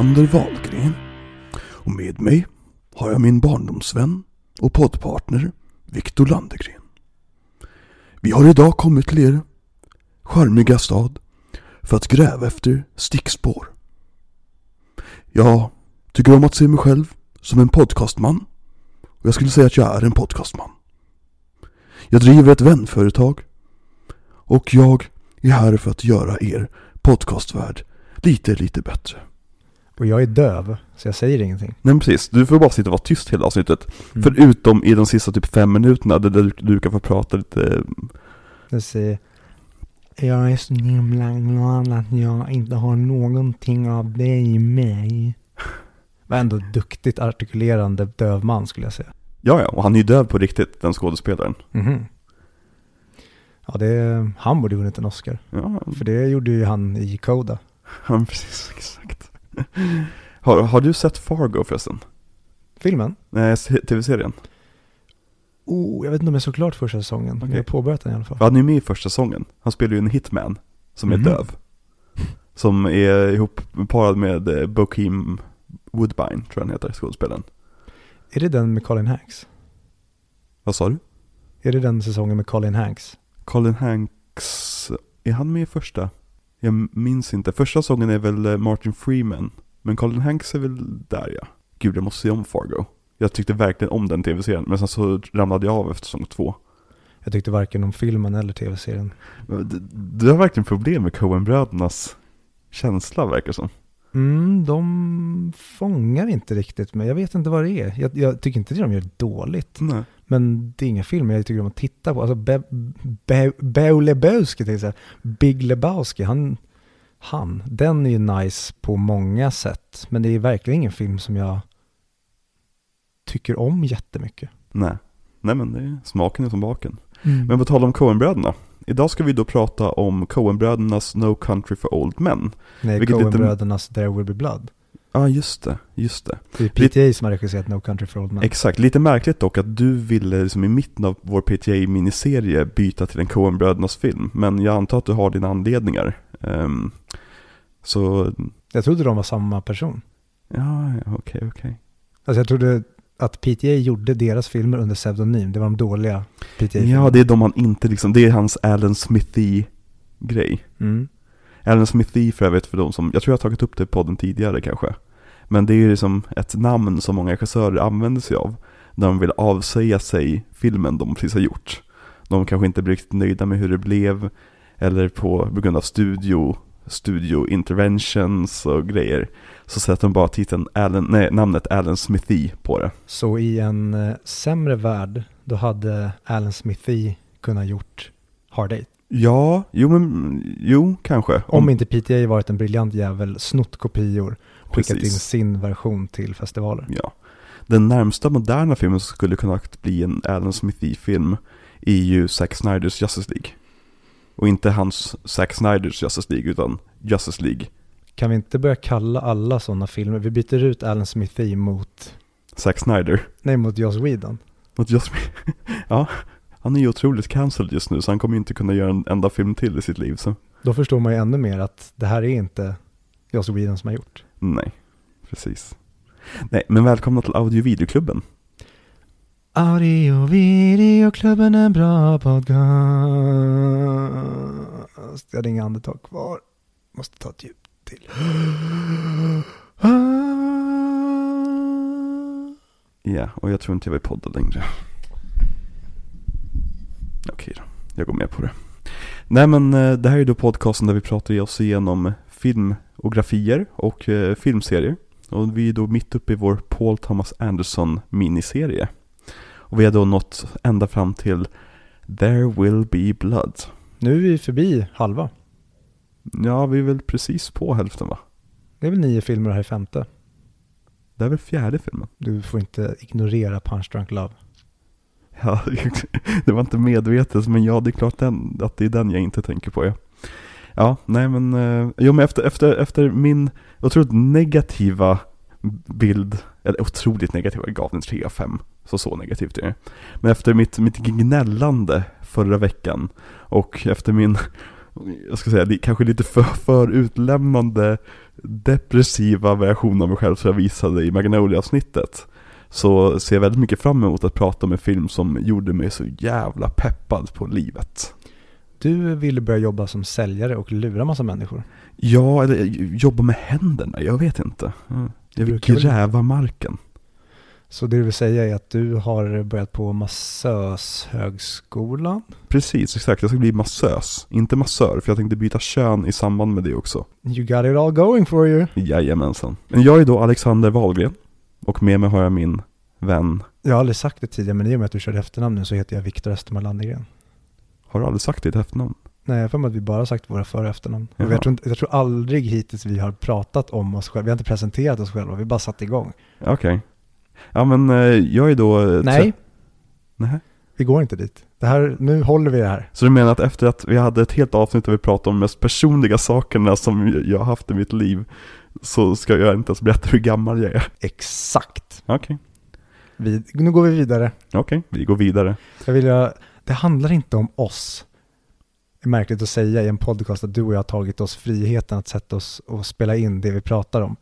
Alexander Wahlgren och med mig har jag min barndomsvän och poddpartner Viktor Landegren. Vi har idag kommit till er charmiga stad för att gräva efter stickspår. Jag tycker om att se mig själv som en podcastman och jag skulle säga att jag är en podcastman. Jag driver ett vänföretag och jag är här för att göra er podcastvärld lite, lite bättre. Och jag är döv, så jag säger ingenting. Nej precis, du får bara sitta och vara tyst hela avsnittet. Mm. Förutom i de sista typ fem minuterna där du, du kan få prata lite. Jag säger, jag är så himla glad att jag inte har någonting av dig i mig. Men ändå duktigt artikulerande döv man skulle jag säga. Ja ja, och han är ju döv på riktigt, den skådespelaren. Mhm. Ja, det, han borde vunnit en Oscar. Ja, För det gjorde ju han i Coda. ja precis, exakt. Har, har du sett Fargo förresten? Filmen? Nej, se- tv-serien. Oh, jag vet inte om jag såg klart första säsongen. Okej. jag har påbörjat den i alla fall. Han är med i första säsongen. Han spelar ju en hitman som är Mhm. döv. Som är ihop parad med eh, Bokeem Woodbine, tror jag han heter, skådespelaren. Är det den med Colin Hanks? Vad sa du? Är det den säsongen med Colin Hanks? Colin Hanks, är han med i första? Jag minns inte. Första säsongen är väl eh, Martin Freeman. Men Colin Hanks är väl där ja. Gud, jag måste se om Fargo. Jag tyckte verkligen om den tv-serien, men sen så ramlade jag av efter säsong två. Jag tyckte varken om filmen eller tv-serien. Du, har verkligen problem med Coen-brödernas känsla, verkar som. Mm, de fångar inte riktigt mig. Jag vet inte vad det är. Jag, jag tycker inte att de gör dåligt. Nej. Men det är inga filmer jag tycker om att titta på. Alltså Be, Be, Beo Lebowski till exempel. Big Lebowski, han, han, den är ju nice på många sätt. Men det är verkligen ingen film som jag tycker om jättemycket. Nej. Nej men det är, smaken är som baken. Men på tal om Coen-bröderna. Idag ska vi då prata om Coen-brödernas No Country for Old Men. Nej, Coen-brödernas There Will Be Blood. Ja, ah, just det. Just det. Det är PTA som har regisserat No Country for Old Men. Exakt. Lite märkligt dock att du ville liksom i mitten av vår PTA-miniserie byta till en Coen-brödernas film. Men jag antar att du har dina anledningar. Ehm, så, Jag trodde de var samma person. ja, okej, okej. Alltså jag trodde att PTA gjorde deras filmer under pseudonym. Det var de dåliga PTA-filmerna. Ja, det är de han inte liksom, det är hans Alan Smithy-grej. Mm. Alan Smithy för övrigt för de som, jag tror jag har tagit upp det i podden tidigare kanske. Men det är ju liksom ett namn som många regissörer använder sig av när de vill avsäga sig filmen de precis har gjort. De kanske inte blir riktigt nöjda med hur det blev, eller på, på grund av studio, studio interventions och grejer. Så sätter de bara titeln Alan, nej, namnet Alan Smithy på det. Så i en eh, sämre värld, då hade Alan Smithy kunnat gjort Hard Eight. Ja, jo men, jo kanske. Om inte PTA varit en briljant jävel, snott kopior, skickat in Precis. sin version till festivaler. Ja. Den närmsta moderna filmen som skulle kunna bli en Alan Smithy-film är ju Zack Snyders Justice League. Och inte hans Zack Snyders Justice League utan Justice League. Kan vi inte börja kalla alla sådana filmer, vi byter ut Alan Smithy mot, Zack Snyder. nej mot Joss Whedon. Mot Justice Ja, han är ju otroligt cancelled just nu så han kommer ju inte kunna göra en enda film till i sitt liv. Så Då förstår man ju ännu mer att det här är inte Joss Whedon som har gjort. nej, precis. Nej, men välkomna till Audio Videoklubben. Audio videoklubben är en bra podcast. Jag hade inga andetag kvar. Måste ta ett djupt till. Ja, och jag tror inte jag vill podda längre. Okej då, jag går med på det. Nej men eh, det här är då podcasten där vi pratar oss igenom filmografier och eh, filmserier. Och vi är då mitt uppe i vår Paul Thomas Anderson miniserie. Och vi har då nått ända fram till There Will Be Blood. Nu är vi förbi halva. Ja, vi är väl precis på hälften va? Det är väl nio filmer och här är femte. Det är väl fjärde filmen? Du får inte ignorera Punch Drunk Love. Ja, det var inte medvetet, men ja, det är klart den, att det är den jag inte tänker på. Ja, ja nej men, eh, jo men efter, efter, efter min otroligt negativa bild, eller otroligt negativa, jag gav den 3 av 5, så så negativt är det. Men efter mitt, mitt gnällande förra veckan och efter min jag ska säga, kanske lite för, för utlämnande depressiva version av mig själv som jag visade i Magnolia-avsnittet. Så ser jag väldigt mycket fram emot att prata om en film som gjorde mig så jävla peppad på livet. Du ville börja jobba som säljare och lura massa människor. Ja, eller jobba med händerna, jag vet inte. Jag vill gräva marken. Så det du vill säga är att du har börjat på massörshögskolan? Precis, exakt. Jag ska bli massös, inte massör, för jag tänkte byta kön i samband med det också. You got it all going for you. Jajamensan. Jag är då Alexander Wahlgren, och med mig har jag min vän. Jag har aldrig sagt det tidigare, men i och med att du körde efternamn nu så heter jag Viktor Österman Landegren. Har du aldrig sagt ditt efternamn? Nej, jag har att vi bara sagt våra för och efternamn. Jag tror, jag tror aldrig hittills vi har pratat om oss själva. Vi har inte presenterat oss själva, vi har bara satt igång. Okej. Okay. Ja men eh, jag är då... Eh, Nej. Nej. Vi går inte dit. Det här, nu håller vi det här. Så du menar att efter att vi hade ett helt avsnitt där vi pratade om de mest personliga sakerna som jag har haft i mitt liv så ska jag inte ens berätta hur gammal jag är? Exakt. Okej. Okay. nu går vi vidare. Okej, vi går vidare. Jag vill, det handlar inte om oss. Det är märkligt att säga i en podcast att du och jag har tagit oss friheten att sätta oss och spela in det vi pratar om.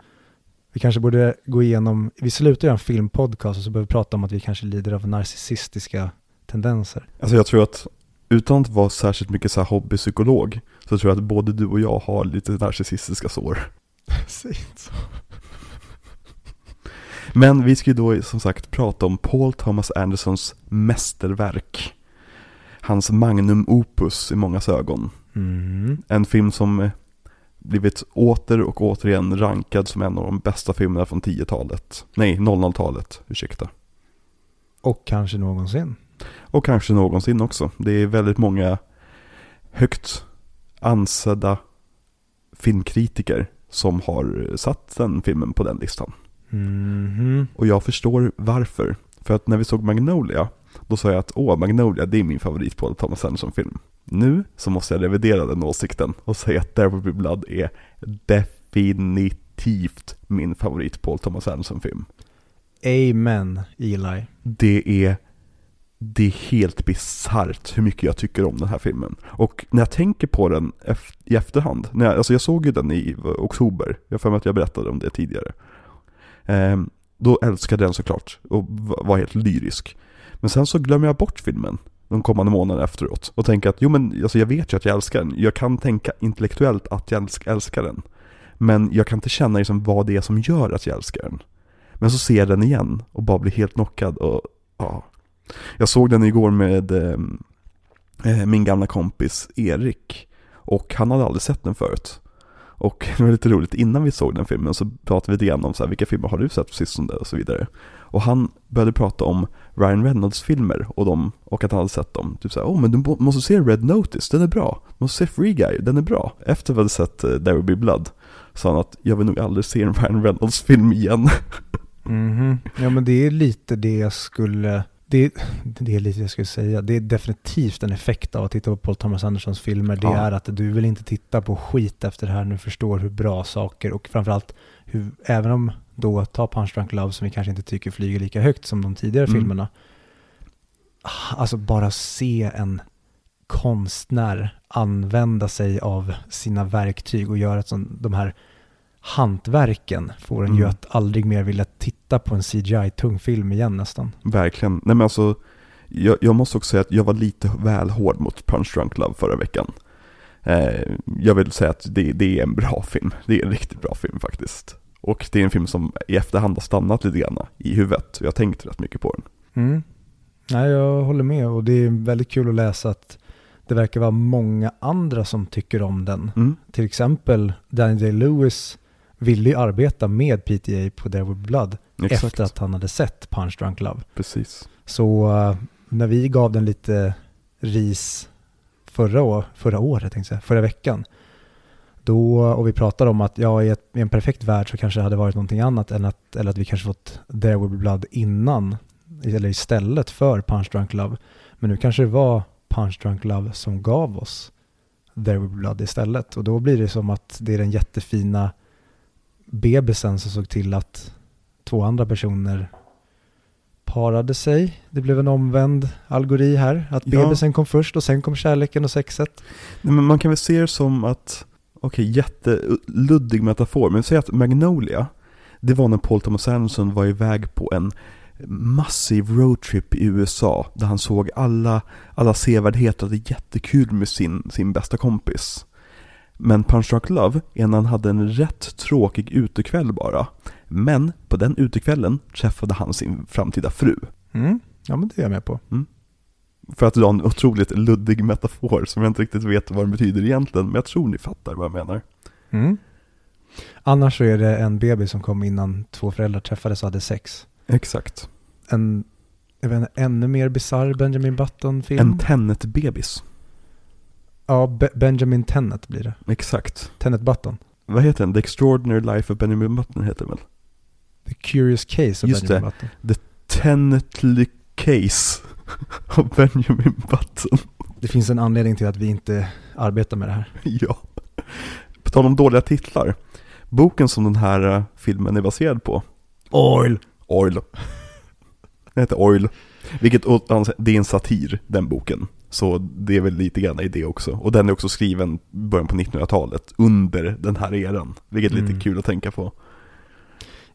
Vi kanske borde gå igenom, vi slutar göra en filmpodcast och så behöver vi prata om att vi kanske lider av narcissistiska tendenser. Alltså jag tror att utan att vara särskilt mycket så här hobbypsykolog så tror jag att både du och jag har lite narcissistiska sår. Säg inte så. Men vi ska ju då som sagt prata om Paul Thomas Andersons mästerverk. Hans magnum opus i mångas ögon. Mm. En film som blivit åter och återigen rankad som en av de bästa filmerna från 10-talet. Nej, 00-talet, ursäkta. Och kanske någonsin. Och kanske någonsin också. Det är väldigt många högt ansedda filmkritiker som har satt den filmen på den listan. Mm-hmm. Och jag förstår varför. För att när vi såg Magnolia, då sa jag att åh, Magnolia det är min favorit på Thomas Anderson-film. Nu så måste jag revidera den åsikten och säga att There Will Be Blood är definitivt min favorit Paul Thomas Anderson-film. Amen, Eli. Det är, det är helt bisarrt hur mycket jag tycker om den här filmen. Och när jag tänker på den i efterhand, när jag, alltså jag såg ju den i oktober, jag för mig att jag berättade om det tidigare. Ehm, då älskade jag den såklart och var helt lyrisk. Men sen så glömmer jag bort filmen de kommande månaderna efteråt och tänker att jo men alltså jag vet ju att jag älskar den. Jag kan tänka intellektuellt att jag älskar den. Men jag kan inte känna liksom vad det är som gör att jag älskar den. Men så ser jag den igen och bara blir helt knockad och ja. Jag såg den igår med ehm, eh, min gamla kompis Erik. Och han hade aldrig sett den förut. Och det var lite roligt, innan vi såg den filmen så pratade vi lite grann om så här, vilka filmer har du sett på sistone och så vidare. Och han började prata om Ryan Reynolds filmer och, dem, och att han hade sett dem. Typ såhär, åh oh, men du måste se Red Notice, den är bra. Du måste se Free Guy, den är bra. Efter vi hade sett uh, There Will Be Blood sa han att jag vill nog aldrig se en Ryan Reynolds film igen. Mm -hmm. Ja men det är lite det jag skulle det, det är lite jag skulle säga. Det är definitivt en effekt av att titta på Paul Thomas Andersons filmer. Det ja. är att du vill inte titta på skit efter det här när du förstår hur bra saker och framförallt hur, även om då, ta Punch Drunk Love som vi kanske inte tycker flyger lika högt som de tidigare mm. filmerna. Alltså bara se en konstnär använda sig av sina verktyg och göra ett sånt, de här hantverken får en mm. ju att aldrig mer vilja titta på en CGI-tung film igen nästan. Verkligen. Nej men alltså, jag, jag, måste också säga att jag var lite väl hård mot Punch Drunk Love förra veckan. Eh, jag vill säga att det, det, är en bra film. Det är en riktigt bra film faktiskt. Och det är en film som i efterhand har stannat lite grann i huvudet. Jag har tänkt rätt mycket på den. Mm. Nej, jag håller med och det är väldigt kul att läsa att det verkar vara många andra som tycker om den. Mm. Till exempel Danny Day-Lewis ville ju arbeta med PTA på There Will Blood Exakt. efter att han hade sett Punch Drunk Love. Precis. Så uh, när vi gav den lite ris förra, år, förra året, tänkte jag, förra veckan, då, och vi pratade om att ja, i, ett, i en perfekt värld så kanske det hade varit någonting annat än att, eller att vi kanske fått There Will Be Blood innan, eller istället för Punch Drunk Love. Men nu kanske det var Punch Drunk Love som gav oss There Will Be Blood istället. Och då blir det som att det är den jättefina bebisen som såg till att två andra personer parade sig. Det blev en omvänd algori här. Att Ja. bebisen kom först och sen kom kärleken och sexet. Nej, men man kan väl se det som att, okej, jätteluddig metafor, men säg att Magnolia, det var när Paul Thomas Anderson var iväg på en massiv roadtrip i USA, där han såg alla, alla sevärdheter och hade jättekul med sin, sin bästa kompis. Men Punch Drunk Love han hade en rätt tråkig utekväll bara. Men på den utekvällen träffade han sin framtida fru. Mm. Ja, men det är jag med på. För att dra en otroligt luddig metafor som jag inte riktigt vet vad den betyder egentligen, men jag tror ni fattar vad jag menar. Mm. Annars så är det en bebis som kom innan två föräldrar träffades och hade sex. Exakt. En, jag vet inte, ännu mer bisarr Benjamin Button-film. En Tenet-bebis. Ja, Be- Benjamin Tenet blir det. Exakt. Tenet Button. Vad heter den? The Extraordinary Life of Benjamin Button heter den väl? The Curious Case of Just Benjamin Button. Tenetly Case av Benjamin Button. Det finns en anledning till att vi inte arbetar med det här. ja. På tal om dåliga titlar. Boken som den här eh, filmen är baserad på. Oil! Oil. Den heter Oil. Vilket, det är en satir, den boken. Så det är väl lite grann i det också. Och den är också skriven början på 1900-talet, under den här eran. Vilket är lite Mm. kul att tänka på.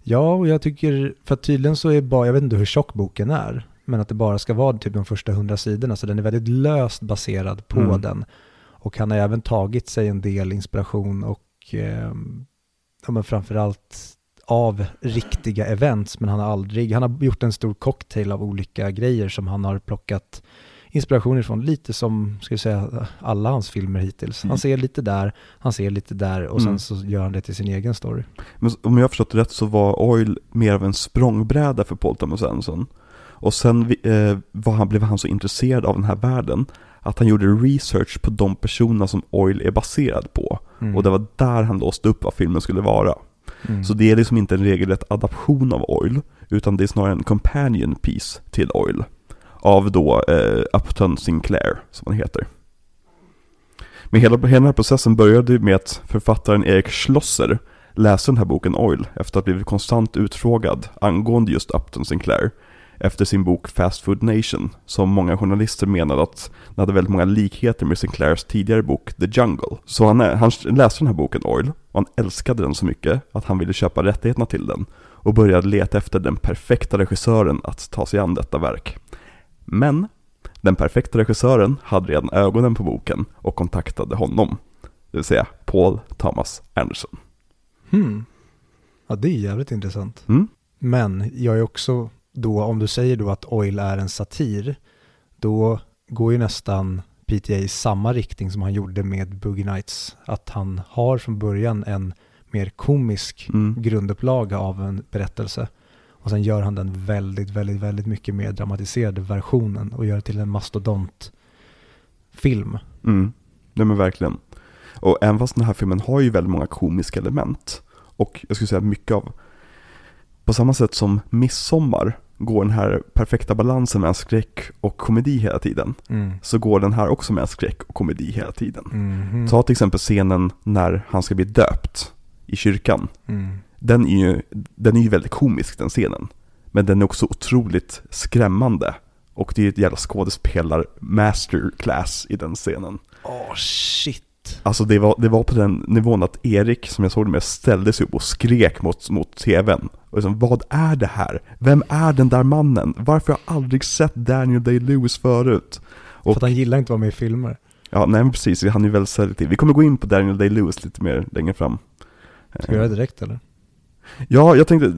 Ja, och jag tycker, för att tydligen så är bara, jag vet inte hur tjock boken är, men att det bara ska vara typ de första hundra sidorna, så den är väldigt löst baserad på Mm. den. Och han har även tagit sig en del inspiration och eh, ja, men framförallt av riktiga events, men han har aldrig, han har gjort en stor cocktail av olika grejer som han har plockat inspiration ifrån, lite som, ska jag säga, alla hans filmer hittills. Mm. Han ser lite där, han ser lite där och Mm. sen så gör han det till sin egen story. Men om jag har förstått det rätt så var Oil mer av en språngbräda för Paul Thomas Anderson. Och sen eh, var han, blev han så intresserad av den här världen att han gjorde research på de personerna som Oil är baserad på. Mm. Och det var där han låste upp vad filmen skulle vara. Mm. Så det är liksom inte en regelrätt adaption av Oil, utan det är snarare en companion piece till Oil. Av då eh, Upton Sinclair, som han heter. Men hela, hela den här processen började med att författaren Erik Schlosser läste den här boken Oil efter att ha blivit konstant utfrågad angående just Upton Sinclair efter sin bok Fast Food Nation, som många journalister menade att den hade väldigt många likheter med Sinclairs tidigare bok The Jungle. Så han, eh, han läste den här boken Oil, och han älskade den så mycket att han ville köpa rättigheterna till den och började leta efter den perfekta regissören att ta sig an detta verk. Men den perfekta regissören hade redan ögonen på boken och kontaktade honom, det vill säga Paul Thomas Anderson. Hmm. Ja, det är jävligt intressant. Mm? Men jag är också då, om du säger då att Oil är en satir, då går ju nästan PTA i samma riktning som han gjorde med Boogie Nights. Att han har från början en mer komisk Mm. grundupplaga av en berättelse. Och sen gör han den väldigt, väldigt, väldigt mycket mer dramatiserade versionen och gör det till en mastodontfilm. Mm, nej men verkligen. Och även fast den här filmen har ju väldigt många komiska element. Och jag skulle säga mycket av, på samma sätt som Midsommar går den här perfekta balansen mellan skräck och komedi hela tiden. Mm. Så går den här också med skräck och komedi hela tiden. Mhm. Ta till exempel scenen när han ska bli döpt i kyrkan. Mm. Den är ju, den är ju väldigt komisk den scenen. Men den är också otroligt skrämmande. Och det är ett jävla skådespelar masterclass i den scenen. Åh shit. Alltså det var, det var på den nivån att Erik, som jag såg det med, ställde sig upp och skrek mot, mot tvn. Och liksom, vad är det här? Vem är den där mannen? Varför har jag aldrig sett Daniel Day-Lewis förut? För Och, att han gillar inte att vara med i filmer. ja, nej men precis, han är väldigt selektiv. Vi kommer gå in på Daniel Day-Lewis lite mer längre fram. Ska vi göra det direkt eller? Ja, jag tänkte,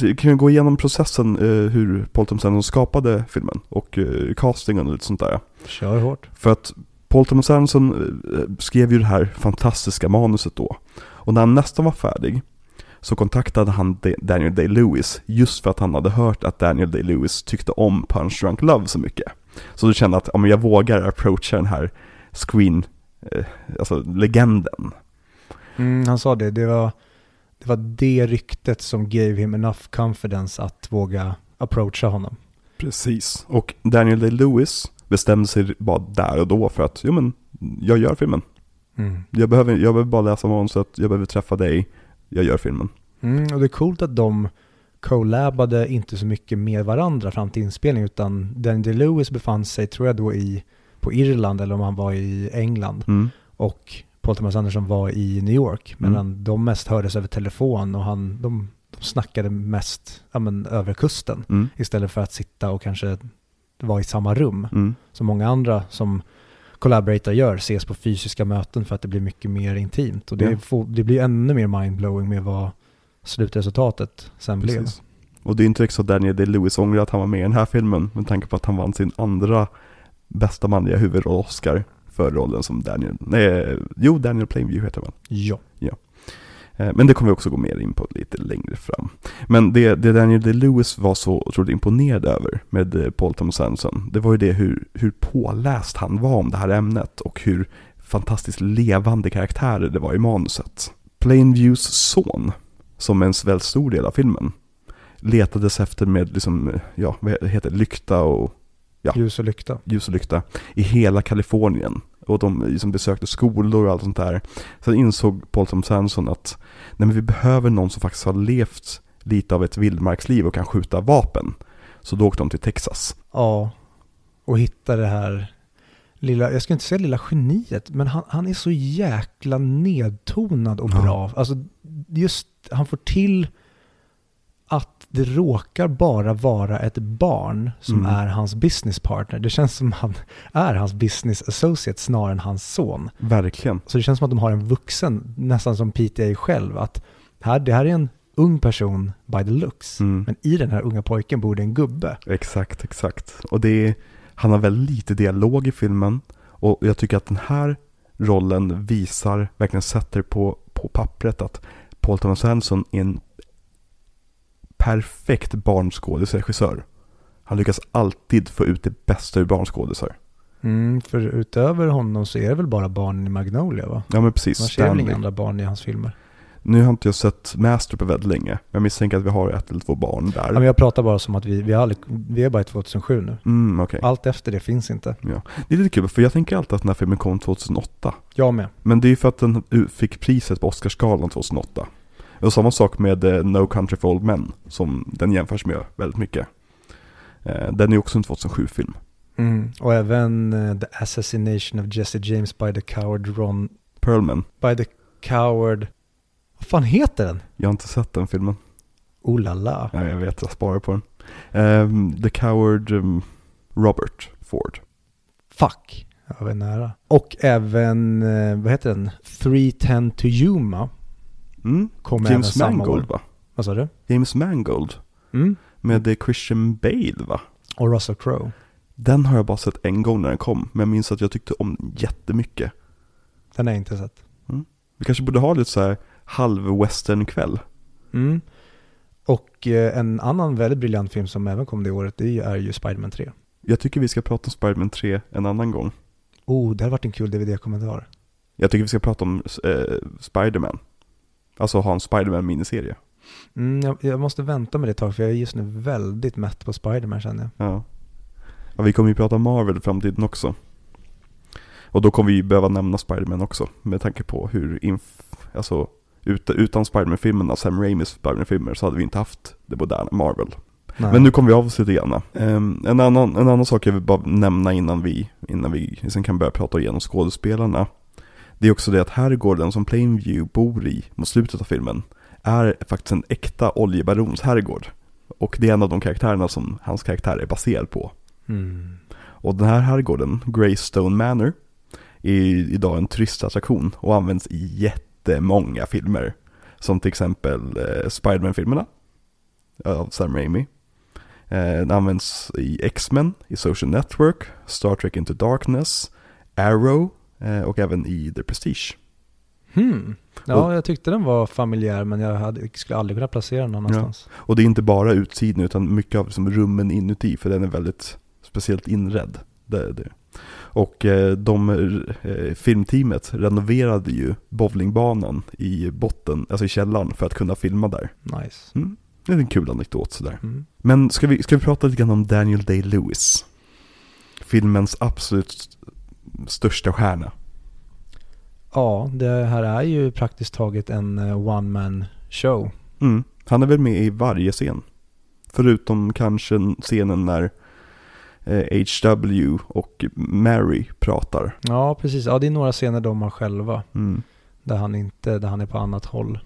vi kan ju gå igenom processen eh, hur Paul Thomas Anderson skapade filmen och eh, castingen och lite sånt där. Kör hårt. För att Paul Thomas Anderson eh, skrev ju det här fantastiska manuset då. Och när han nästan var färdig så kontaktade han Da- Daniel Day-Lewis just för att han hade hört att Daniel Day-Lewis tyckte om Punch Drunk Love så mycket. Så du kände att ja, men jag vågar approacha den här screen, eh, alltså legenden. Mm, han sa det, det var, det var det ryktet som gave him enough confidence att våga approacha honom. Precis. Och Daniel Day-Lewis bestämde sig bara där och då för att, jo men, jag gör filmen. Mm. Jag behöver, jag behöver bara läsa manuset, jag behöver träffa dig, jag gör filmen. Mm, och det är coolt att de collabade inte så mycket med varandra fram till inspelning utan Danny DeLewis befann sig, tror jag då, i, på Irland eller om han var i England Mm. och Paul Thomas Anderson var i New York Mm. medan de mest hördes över telefon och han, de, de snackade mest ja, men, över kusten Mm. istället för att sitta och kanske vara i samma rum Mm. som många andra som collaborator gör, ses på fysiska möten för att det blir mycket mer intimt. Och det, Ja. får, det blir ännu mer mindblowing med vad slutresultatet sen blev. Precis. Och det är inte så att Daniel Day-Lewis ångrar att han var med i den här filmen med tanke på att han vann sin andra bästa manliga huvudroll-Oscar för rollen som Daniel, nej, jo Daniel Plainview heter han Ja. Eh, Men det kommer vi också gå mer in på lite längre fram. Men det, det Daniel Day-Lewis var så otroligt imponerad över med eh, Paul Thomas Anderson, det var ju det hur, hur påläst han var om det här ämnet och hur fantastiskt levande karaktärer det var i manuset. Plainviews son, som är en väldigt stor del av filmen, letades efter med liksom, eh, ja, vad heter lykta och Ja. Ljus och lykta. ljus och lykta i hela Kalifornien. Och de liksom besökte skolor och allt sånt där. Sen insåg Paul Thomas Anderson att nej men vi behöver någon som faktiskt har levt lite av ett vildmarksliv och kan skjuta vapen. Så då åkte de till Texas. Ja. Och hitta det här lilla, jag ska inte säga lilla geniet, men han, han är så jäkla nedtonad och Ja. bra. Alltså just, han får till det råkar bara vara ett barn som Mm. är hans business partner. Det känns som han är hans business associate snarare än hans son. Verkligen. Så det känns som att de har en vuxen, nästan som PTA själv, att här, det här är en ung person by the looks. Mm. Men i den här unga pojken bor det en gubbe. Exakt, exakt. Och det är, han har väldigt lite dialog i filmen. Och jag tycker att den här rollen visar, verkligen sätter på, på pappret att Paul Thomas Anderson är en perfekt barnskådisregissör. Han lyckas alltid få ut det bästa ur barnskådisar. Mm, för utöver honom så är det väl bara barnen i Magnolia va? Ja men precis, Man ser väl inga andra barn i hans filmer. Nu har inte jag sett Master på väldigt länge. Men jag misstänker att vi har ett eller två barn där. Ja, men jag pratar bara som att vi, vi, aldrig, vi är bara i 2007 nu. Mm, okej. Allt efter det finns inte. Det är lite kul, för jag tänker alltid att den här filmen kom 2008. Jag med. Men det är ju för att den fick priset på Oscarsgalan 2008. Och samma sak med eh, No Country for Old Men, som den jämförs med väldigt mycket. Eh, Den är också en 2007-film. Mm. Och även eh, The Assassination of Jesse James by the Coward Ron... Perlman, By the Coward... Vad fan heter den? jag har inte sett den filmen. Oh la la. Ja, jag vet, jag sparar på den. Ehm, The Coward um, Robert Ford. Fuck. Jag var nära. Och även, vad heter den? 310 to Yuma. Mm. Kom James Mangold va? Vad sa du? James Mangold. Mm. Med Christian Bale va? Och Russell Crowe. Den har jag bara sett en gång när den kom. Men jag minns att jag tyckte om den jättemycket. Den har jag inte sett. Vi kanske borde ha lite så här halv-western-kväll. Mm. Och eh, en annan väldigt briljant film som även kom det året, det är ju Spider-Man 3. Jag tycker vi ska prata om Spider-Man 3 en annan gång. Oh, det hade varit en kul DVD-kommentar. Jag tycker vi ska prata om eh, Spider-Man. Alltså ha en Spider-Man-miniserie. Mm, jag, jag måste vänta med det ett tag för jag är just nu väldigt mätt på Spider-Man känner jag. Ja. ja. Vi kommer ju prata Marvel i framtiden också. Och då kommer vi behöva nämna Spider-Man också. Med tanke på hur, inf- alltså ut, utan Spider-Man-filmerna, Sam Raimis Spider-Man-filmer, så hade vi inte haft det moderna Marvel. Nej. Men nu kommer vi av oss lite grann. Ehm, en, annan, en annan sak jag vill bara nämna innan vi, innan vi sen kan börja prata igenom skådespelarna. Det är också det att herrgården som Plainview bor i mot slutet av filmen är faktiskt en äkta oljebarons herrgård. Och det är en av de karaktärerna som hans karaktär är baserad på. Mm. Och den här herrgården, Greystone Manor, är idag en turistattraktion och används i jättemånga filmer. Som till exempel eh, Spiderman-filmerna av Sam Raimi. Eh, den används i X-Men, i Social Network, Star Trek Into Darkness, Arrow och även i The Prestige. Hmm. Ja, Och- jag tyckte den var familjär men jag hade, skulle aldrig kunna placera den någon annanstans. Och det är inte bara utsidan utan mycket av liksom rummen inuti för den är väldigt speciellt inredd. Det, är det. Och eh, de, eh, filmteamet renoverade ju bowlingbanan i botten, alltså i källaren för att kunna filma där. Nice. Mm. Det är en kul anekdot sådär. Mm. Men ska vi, ska vi prata lite grann om Daniel Day-Lewis? Filmens absolut största stjärna. Ja, det här är ju praktiskt taget en eh, one man show. Mm. Han är väl med i varje scen. Förutom kanske scenen när eh, HW och Mary pratar. Ja, precis. Ja, det är några scener de har själva. Mm. Där han inte, där han är på annat håll.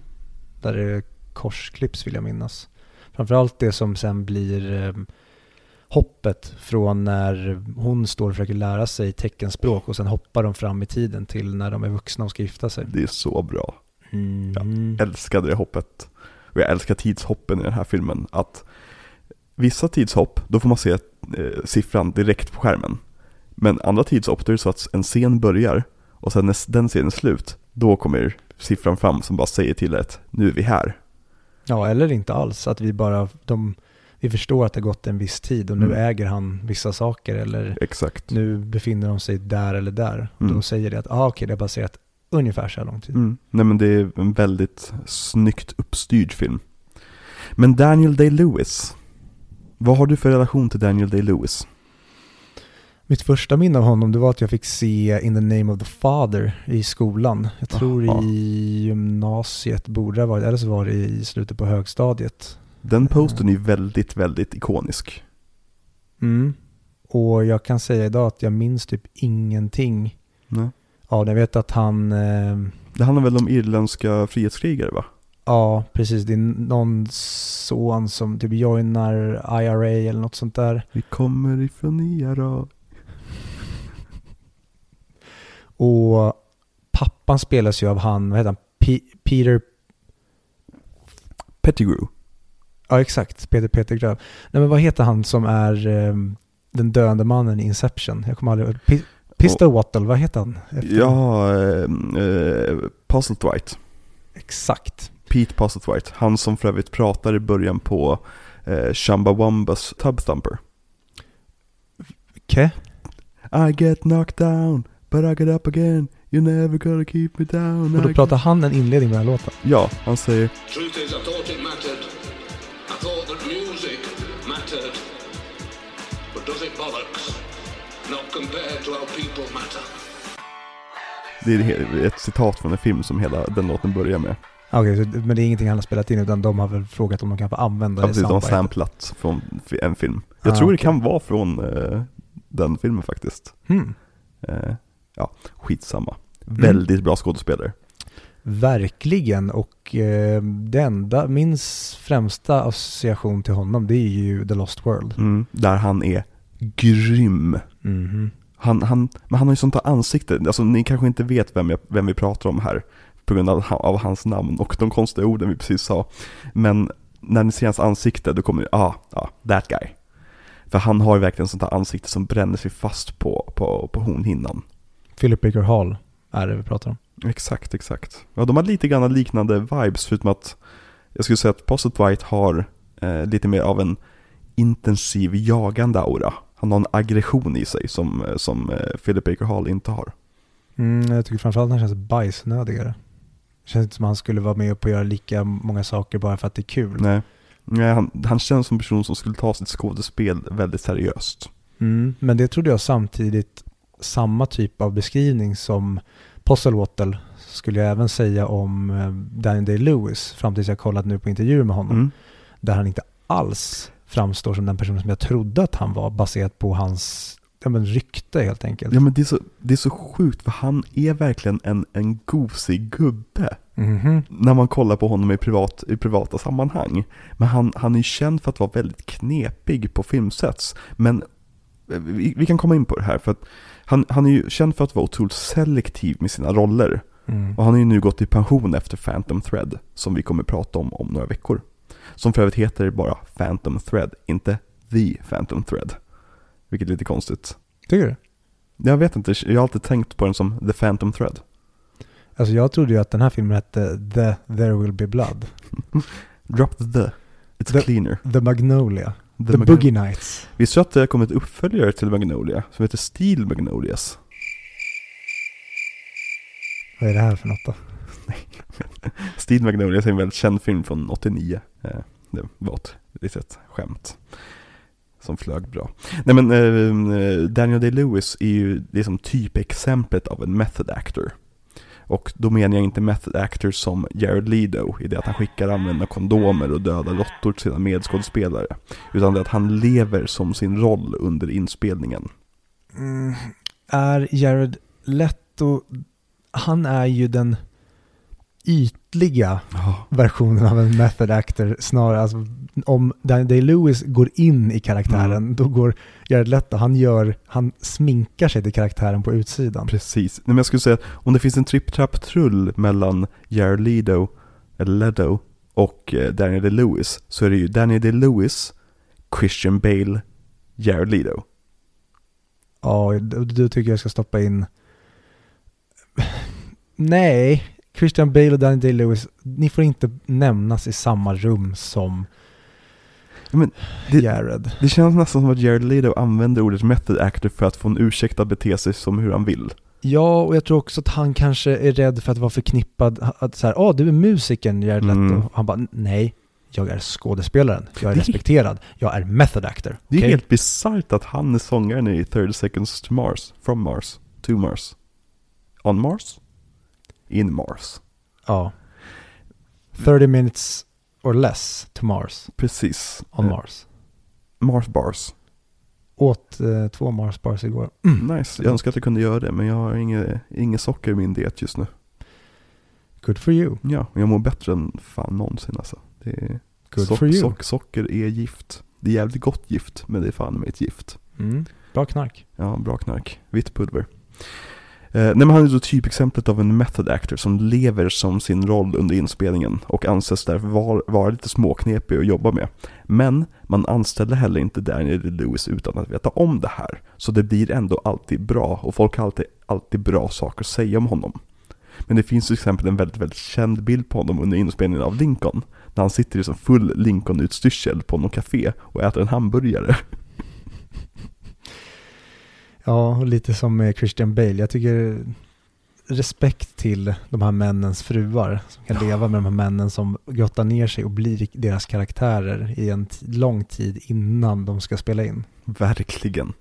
Där det korsklipps vill jag minnas. Framförallt det som sen blir eh, hoppet från när hon står och försöker lära sig teckenspråk och sen hoppar de fram i tiden till när de är vuxna och ska gifta sig. Det är så bra. Mm. älskade det hoppet. Och jag älskar tidshoppen i den här filmen. Att vissa tidshopp, då får man se eh, siffran direkt på skärmen. Men andra tidshopp, då är det så att en scen börjar och sen när den scenen är slut, då kommer siffran fram som bara säger till ett nu är vi här. Ja, eller inte alls. Att vi bara, de, vi förstår att det har gått en viss tid och nu Mm. äger han vissa saker eller Exakt. nu befinner de sig där eller där. Mm. Då säger det att, ah, okej, det har passerat ungefär så här lång tid. Mm. Nej men det är en väldigt snyggt uppstyrd film. Men Daniel Day-Lewis, vad har du för relation till Daniel Day-Lewis? Mitt första minne av honom det var att jag fick se In the name of the father i skolan. Jag tror Aha. i gymnasiet borde det ha varit, eller så var det i slutet på högstadiet. Den posten är ju väldigt, väldigt ikonisk. Mm. Och jag kan säga idag att jag minns typ ingenting Nej. av det. Jag vet att han, eh, Det handlar väl om irländska frihetskrigare va? ja precis, det är någon son som typ joinar IRA eller något sånt där. Vi kommer ifrån IRA. Och pappan spelas ju av han, vad heter han, P- Peter Pettigrew. Ja, exakt. Peter Peter Nej, men vad heter han som är eh, den döende mannen i Inception? Jag kommer aldrig. P- Pistol Wattle, vad heter han? Efter- Ja, eh, eh, Postlethwaite. Exakt. Pete Postlethwaite. Han som för övrigt pratar i början på eh, Chumbawambas Tub Thumper. Okej. I get knocked down, but I get up again. You're never gonna keep me down. Och då pratar han en inledning på den här låten. Ja, han säger Det är ett citat från en film som hela den låten börjar med. Okej, så, men det är ingenting han har spelat in utan de har väl frågat om de kan få använda Ja, det precis, de har samplat från en film. Jag Ah, tror det okej. kan vara från eh, den filmen faktiskt. Hmm. Eh, ja, skitsamma. Mm. Väldigt bra skådespelare. Verkligen och eh, det enda, min främsta association till honom det är ju The Lost World. Mm, där han är grym. Mhm. Han, han, men han har ju sånt där ansikte, alltså ni kanske inte vet vem, jag, vem vi pratar om här på grund av, av hans namn och de konstiga orden vi precis sa. Men när ni ser hans ansikte då kommer ni, ah, ah, that guy. För han har ju verkligen sånt där ansikte som bränner sig fast på, på, på hornhinnan. Philip Baker Hall är det vi pratar om. Exakt, exakt. Ja, de har lite grann liknande vibes förutom att jag skulle säga att Posset White har eh, lite mer av en intensiv jagande aura. Han har en aggression i sig som, eh, som eh, Philip Baker Hall inte har. Mm, jag tycker framförallt att han känns bajsnödigare. Det känns inte som att han skulle vara med på att göra lika många saker bara för att det är kul. Nej, Nej han, han känns som en person som skulle ta sitt skådespel väldigt seriöst. Mm, men det trodde jag samtidigt samma typ av beskrivning som Posselwater skulle jag även säga om eh, Daniel Day-Lewis fram tills jag kollat nu på intervjuer med honom. Mm. Där han inte alls framstår som den personen som jag trodde att han var baserat på hans ja, men, rykte helt enkelt. Ja men det är, så, det är så sjukt för han är verkligen en, en gosig gubbe. Mhm. när man kollar på honom i, privat, i privata sammanhang. Men han, han är känd för att vara väldigt knepig på filmsets. Men eh, vi, vi kan komma in på det här för att han, han är ju känd för att vara otroligt selektiv med sina roller. Mm. Och han har ju nu gått i pension efter Phantom Thread, som vi kommer prata om om några veckor. Som för övrigt heter bara Phantom Thread, inte The Phantom Thread. Vilket är lite konstigt. Tycker du? Jag vet inte, jag har alltid tänkt på den som The Phantom Thread. Alltså jag trodde ju att den här filmen hette The There Will Be Blood. Drop the the. It's The- cleaner. The Magnolia. The, Magno- Boogie Nights. Visste du att det har kommit uppföljare till Magnolia som heter Steel Magnolias? Vad är det här för något då? Steel Magnolias är en väldigt känd film från 89. Eh, det var ett litet skämt. Som flög bra. Nej men eh, Daniel Day-Lewis är ju liksom typexemplet av en method actor. Och då menar jag inte method actors som Jared Leto i det att han skickar använda kondomer och döda råttor till sina medskådespelare. Utan det att han lever som sin roll under inspelningen. Mm, är Jared Leto, han är ju den ytliga Ja, versionen av en method actor snarare. Alltså, om Daniel Day-Lewis går in i karaktären, Mm. då går Jared Leto, han gör, han sminkar sig till karaktären på utsidan. precis. Nej, men jag skulle säga att om det finns en tripp-trapp-trull mellan Jared Leto, eller Leto, och eh, Daniel Day-Lewis så är det ju Daniel Day-Lewis, Christian Bale, Jared Leto. Ja, då, då tycker jag ska stoppa in... Nej, Christian Bale och Daniel Day-Lewis, ni får inte nämnas i samma rum som men det- Jared. Det känns nästan som att Jared Leto använder ordet method actor för att få en ursäkt att bete sig som hur han vill. Ja, och jag tror också att han kanske är rädd för att vara förknippad, att så här, åh, du är musikern Jared Leto. Mm. Han bara, nej, jag är skådespelaren, jag är respekterad, jag är method actor. Det är helt bisarrt att han är sångaren i 30 seconds to Mars, from Mars, to Mars. On Mars? In Mars. Ja. 30 minutes or less to Mars, Precis. on Eh, Mars. Mars bars. Åt eh, två Mars bars igår. Nice, jag önskar att jag kunde göra det men jag har inget, inget socker i min diet just nu. Good for you. Ja, jag mår bättre än fan någonsin alltså. Det är, Good sock- for you. sock- socker är gift. Det är jävligt gott gift, men det är fan med ett gift. Mm. Bra knark. Ja, bra knark. Vitt pulver. Eh, nej men han är då typexemplet av en method actor som lever som sin roll under inspelningen och anses därför vara, vara lite småknepig att jobba med. Men man anställer heller inte Daniel Lewis utan att veta om det här. Så det blir ändå alltid bra och folk har alltid, alltid bra saker att säga om honom. Men det finns till exempel en väldigt, väldigt känd bild på honom under inspelningen av Lincoln. När han sitter i som full Lincoln-utstyrsel på något café och äter en hamburgare. Ja, och lite som med Christian Bale. Jag tycker respekt till de här männens fruar som kan leva med de här männen som grottar ner sig och blir deras karaktärer i en lång tid innan de ska spela in. Verkligen.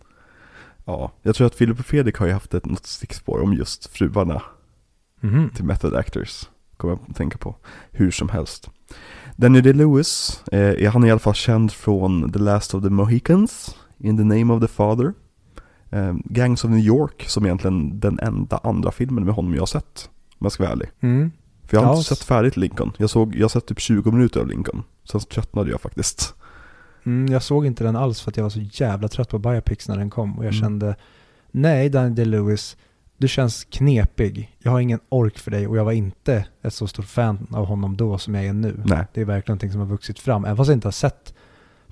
Ja, jag tror att Filip och Fredrik har ju haft ett något stickspår om just fruarna Mhm. till Method Actors. Kommer jag att tänka på. Hur som helst. Daniel Day-Lewis, eh, är han i alla fall känd från The Last of the Mohicans, In the Name of the Father, Gangs of New York, som egentligen den enda andra filmen med honom jag har sett, om jag ska vara ärlig. Mm. För jag har Ja, inte sett färdigt Lincoln. Jag, såg, jag har sett typ 20 minuter av Lincoln. Sen tröttnade jag faktiskt. Mm, jag såg inte den alls för att jag var så jävla trött på biopics när den kom och jag Mm. kände nej Daniel Day-Lewis, du känns knepig. Jag har ingen ork för dig och jag var inte ett så stort fan av honom då som jag är nu. Nej. Det är verkligen någonting som har vuxit fram. Även fast jag inte har sett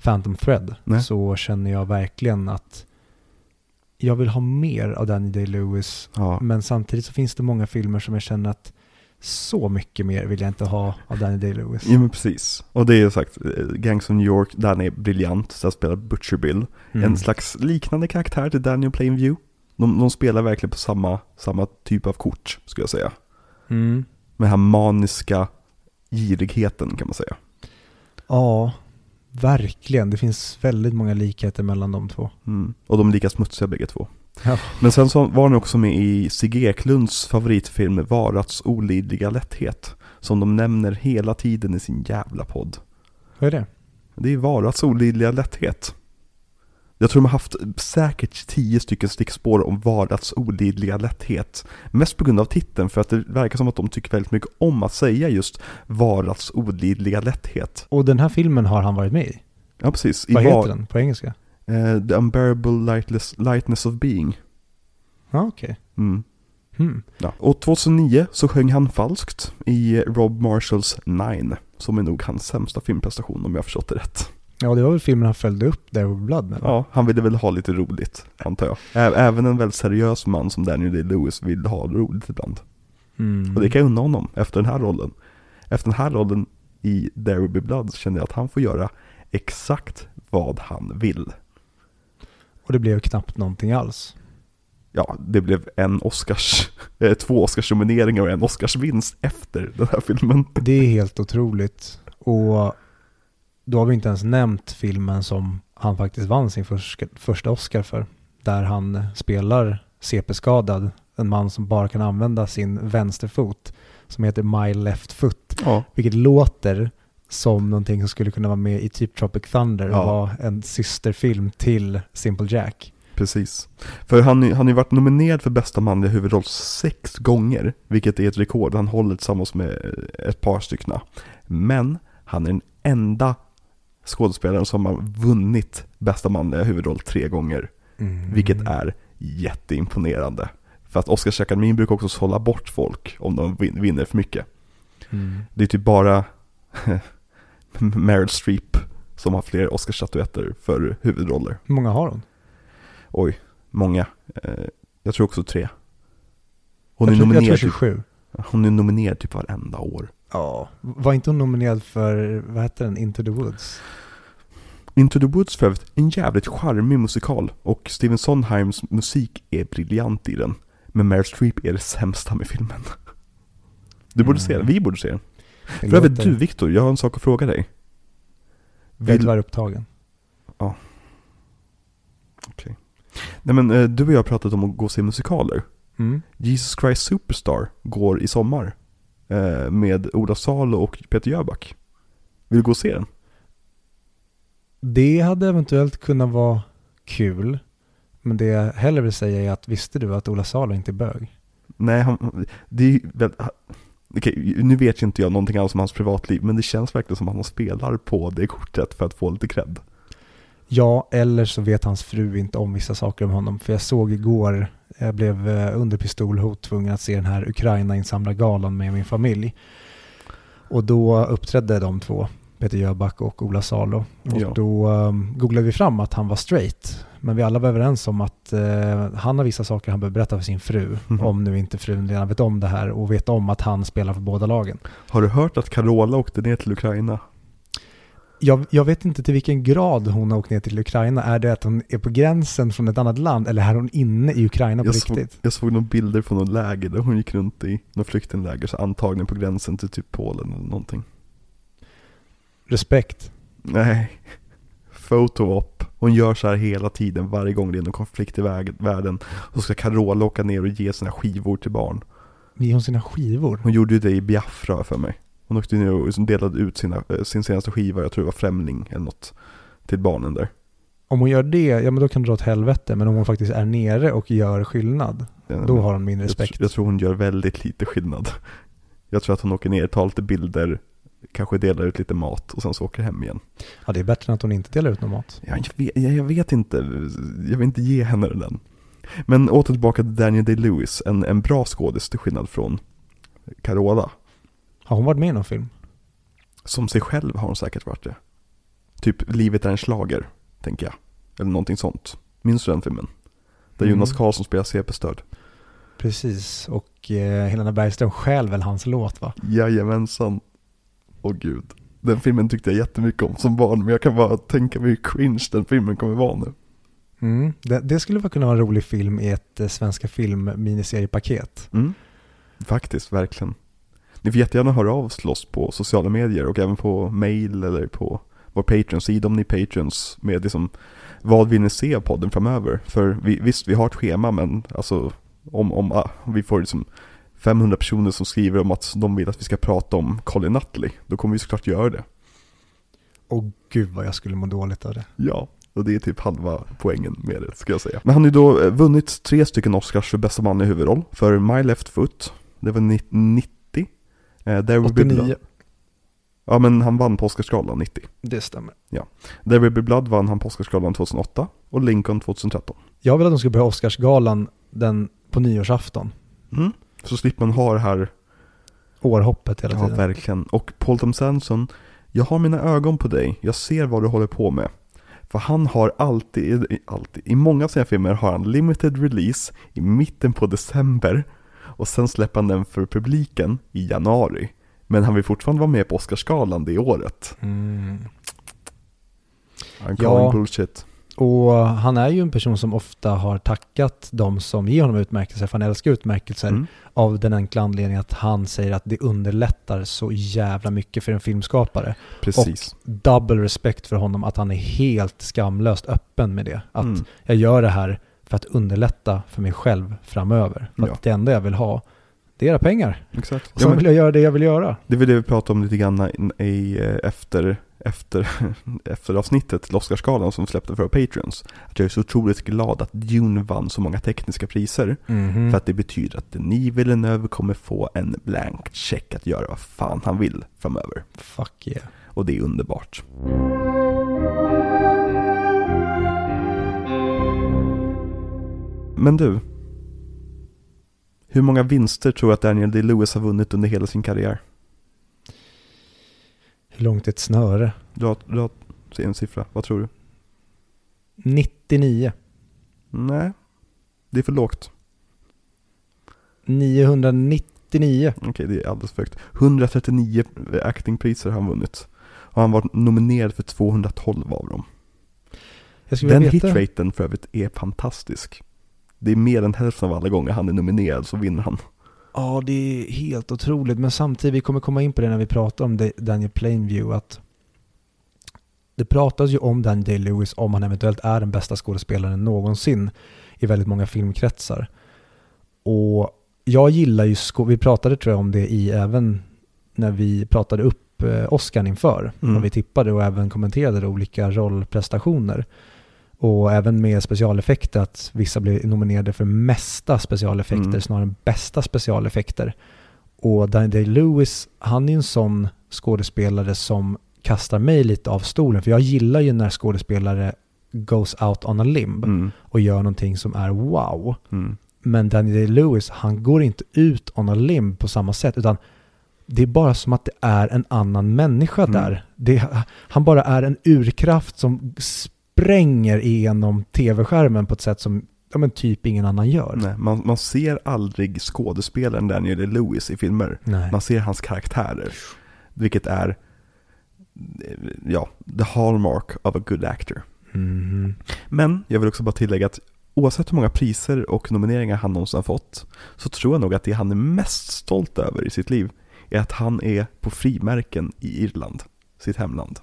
Phantom Thread Nej. så känner jag verkligen att jag vill ha mer av Daniel Day-Lewis. Ja. Men samtidigt så finns det många filmer som jag känner att så mycket mer vill jag inte ha av Daniel Day-Lewis. Ja men precis. Och det är sagt, eh, Gangs of New York, han är briljant, så han spelar Butcher Bill. Mm. En slags liknande karaktär till Daniel Plainview. De, de spelar verkligen på samma, samma typ av kort, skulle jag säga. Mm. Med den här maniska girigheten kan man säga. Ja, verkligen. Det finns väldigt många likheter mellan de två. Mm. Och de är lika smutsiga bägge två. Ja. Men sen så var han också med i Sigge Eklunds favoritfilm Varats olidliga lätthet. Som de nämner hela tiden i sin jävla podd. Vad är det? Det är Varats olidliga lätthet. Jag tror de har haft säkert tio stycken stickspår om Varats olidliga lätthet. Mest på grund av titeln, för att det verkar som att de tycker väldigt mycket om att säga just Varats olidliga lätthet. Och den här filmen har han varit med i. Ja, precis. I Vad Var- heter den på engelska? Eh, The Unbearable lightless, Lightness of Being. Ja, okej. Mm. Hmm. Ja. Och 2009 så sjöng han falskt i Rob Marshalls Nine, som är nog hans sämsta filmprestation om jag har förstått det rätt. Ja, det var väl filmen han följde upp There with Blood med? Ja, han ville väl ha lite roligt, antar jag. Ä- Även en väldigt seriös man som Daniel Day-Lewis vill ha roligt ibland. Mm. Och det kan jag unna honom efter den här rollen. Efter den här rollen i There Will Be Blood så känner jag att han får göra exakt vad han vill. Och det blev knappt någonting alls. Ja, det blev en Oscars, eh, två Oscarsnomineringar och en Oscarsvinst efter den här filmen. Det är helt otroligt. Och då har vi inte ens nämnt filmen som han faktiskt vann sin förska, första Oscar för. Där han spelar CP-skadad, en man som bara kan använda sin vänsterfot, som heter My Left Foot, Ja, vilket låter som någonting som skulle kunna vara med i typ Tropic Thunder och Ja. vara en systerfilm till Simple Jack. precis. För han, han har ju varit nominerad för bästa manliga huvudroll sex gånger, vilket är ett rekord. Han håller tillsammans med ett par stycken. Men han är den enda skådespelaren som har vunnit bästa manliga huvudroll tre gånger. Mm. Vilket är jätteimponerande. För att Oscarsakademin brukar också sålla bort folk om de vin- vinner för mycket. Mm. Det är typ bara Meryl Streep som har fler Oscarsstatyetter för huvudroller. Hur många har hon? Oj, många. Eh, Jag tror också tre. Hon jag, är, tror, jag tror nominerad typ, 27. hon är nominerad typ varenda år. Ja. Var inte hon nominerad för, vad heter den, Into the Woods? Into the Woods för övrigt, en jävligt charmig musikal. Och Steven Sondheims musik är briljant i den. Men Meryl Streep är det sämsta med filmen. Du borde Mm. se den, vi borde se den. Det För övrigt du Viktor, jag har en sak att fråga dig. Är Vill- tyvärr upptagen. Nej men eh, du och jag har pratat om att gå och se musikaler. Mm. Jesus Christ Superstar går i sommar. Eh, med Ola Salo och Peter Jöback. Vill du gå och se den? Det hade eventuellt kunnat vara kul. Men det jag hellre vill säga är att visste du att Ola Salo inte är bög? Nej, han, det är ju Okej, nu vet ju inte jag någonting alls om hans privatliv, men det känns verkligen som att han spelar på det kortet för att få lite cred. Ja, eller så vet hans fru inte om vissa saker om honom. För jag såg igår, jag blev eh, under pistolhot tvungen att se den här Ukraina-insamlargalan med min familj. Och då uppträdde de två, Peter Jöback och Ola Salo. Och Ja. då um, googlade vi fram att han var straight. Men vi alla var överens om att eh, han har vissa saker han behöver berätta för sin fru. Mhm. Om nu inte frun redan vet om det här och vet om att han spelar för båda lagen. Har du hört att Carola åkte ner till Ukraina? Jag, jag vet inte till vilken grad hon har åkt ner till Ukraina. Är det att hon är på gränsen från ett annat land eller är hon inne i Ukraina på Jag såg, riktigt? jag såg några bilder från något läger där hon gick runt i något flyktingläger, så antagligen på gränsen till typ Polen eller någonting. Respekt. Nej, photo-op. Hon gör så här hela tiden, varje gång det är någon konflikt i världen. Så ska Carola åka ner och ge sina skivor till barn. Ger hon sina skivor? Hon gjorde ju det i Biafra för mig. Hon åkte ner och liksom delade ut sina, eh, sin senaste skiva, jag tror det var Främling eller något, till barnen där. Om hon gör det, ja men då kan det dra åt helvete. Men om hon faktiskt är nere och gör skillnad, Eh, då har hon min jag, respekt. tr- jag tror hon gör väldigt lite skillnad. Jag tror att hon åker ner, tar lite bilder, kanske delar ut lite mat och sen så åker hem igen. Ja, det är bättre än att hon inte delar ut någon mat. Ja, jag, vet, jag, jag vet inte, jag vill inte ge henne den. Men åter tillbaka till Daniel Day-Lewis, en, en bra skådis till skillnad från Carola. Har hon varit med i någon film? Som sig själv har hon säkert varit det. Typ Livet är en slager, tänker jag. Eller någonting sånt. Minns du den filmen? Där Mm. Jonas Karlsson spelar CP-stöd. Precis, och eh, Helena Bergström stjäl väl hans låt va? Jajamensan. Åh gud. Den filmen tyckte jag jättemycket om som barn, men jag kan bara tänka mig hur cringe den filmen kommer vara nu. Mm. Det, det skulle kunna vara en rolig film i ett eh, Svenska film miniseriepaket. Mm. Faktiskt, verkligen. Ni får jättegärna höra av oss på sociala medier och även på mail eller på vår Patreon-sida om ni är Patreons med liksom vad vill ni se av podden framöver? För vi, visst, vi har ett schema men alltså om, om ah, vi får liksom 500 personer som skriver om att de vill att vi ska prata om Colin Nutley, då kommer vi såklart göra det. Och gud vad jag skulle må dåligt av det. Ja, och det är typ halva poängen med det, ska jag säga. Men han har ju då eh, vunnit tre stycken Oscars för bästa man i huvudroll. För My Left Foot, det var ni- 90. Eh, There Will Be 89, Blood. Ja, men han vann på Oscarsgalan 90. det stämmer. There Will Be Blood vann han på Oscarsgalan 2008 och Lincoln 2013. Jag vill att de ska börja Oscarsgalan den på nyårsafton. Mm. Så slipper man ha det här, Århoppet hela ja tiden. verkligen. Och Paul Thomas Anderson, jag har mina ögon på dig, jag ser vad du håller på med. För han har alltid, alltid, i många av sina filmer har han limited release i mitten på december och sen släpper han den för publiken i januari. Men han vill fortfarande vara med på Oscarsgalan det året. Mm. Han Ja. bullshit. Och han är ju en person som ofta har tackat de som ger honom utmärkelser, för han älskar utmärkelser, Mm. av den enkla anledningen att han säger att det underlättar så jävla mycket för en filmskapare. Precis. Double respekt för honom att han är helt skamlöst öppen med det. Att Mm. jag gör det här för att underlätta för mig själv framöver. För Ja. att det enda jag vill ha, det är era pengar. Exakt. Och så vill jag göra det jag vill göra. Det var det vi pratade om lite grann i, eh, efter, efter, efter avsnittet till Oscarsgalan som släppte för Patreons. Att jag är så otroligt glad att Dune vann så många tekniska priser. Mhm. För att det betyder att Denis Villeneuve kommer få en blank check att göra vad fan han vill framöver. Fuck yeah. Och det är underbart. Men du. Hur många vinster tror du att Daniel Day-Lewis har vunnit under hela sin karriär? Hur långt är ett snöre? Du har, du har en siffra, vad tror du? 99. Nej, det är för lågt. 999. Okej, det är alldeles för högt. 139 actingpriser har han vunnit. Och han var nominerad för 212 av dem. Den hitraten för övrigt är fantastisk. Det är mer än hälften av alla gånger han är nominerad så vinner han. Ja, det är helt otroligt. Men samtidigt, vi kommer komma in på det när vi pratar om Da- Daniel Plainview, att det pratas ju om Daniel Day-Lewis om han eventuellt är den bästa skådespelaren någonsin i väldigt många filmkretsar. Och jag gillar ju, vi pratade tror jag om det i även när vi pratade upp eh, Oscar inför, Mm. vi tippade och även kommenterade olika rollprestationer. Och även med specialeffekter, att vissa blir nominerade för mesta specialeffekter Mm. snarare än bästa specialeffekter. Och Daniel Day-Lewis, han är en sån skådespelare som kastar mig lite av stolen. För jag gillar ju när skådespelare goes out on a limb Mm, och gör någonting som är wow. mm, Men Daniel Day-Lewis, han går inte ut on a limb på samma sätt, utan det är bara som att det är en annan människa Mm. där. Det, han bara är en urkraft som spränger igenom tv-skärmen på ett sätt som ja, men typ ingen annan gör. nej, man, man ser aldrig skådespelaren Daniel Lewis i filmer. Nej. Man ser hans karaktärer. Vilket är, ja, the hallmark of a good actor. Mhm. Men jag vill också bara tillägga att oavsett hur många priser och nomineringar han någonsin har fått så tror jag nog att det han är mest stolt över i sitt liv är att han är på frimärken i Irland, sitt hemland.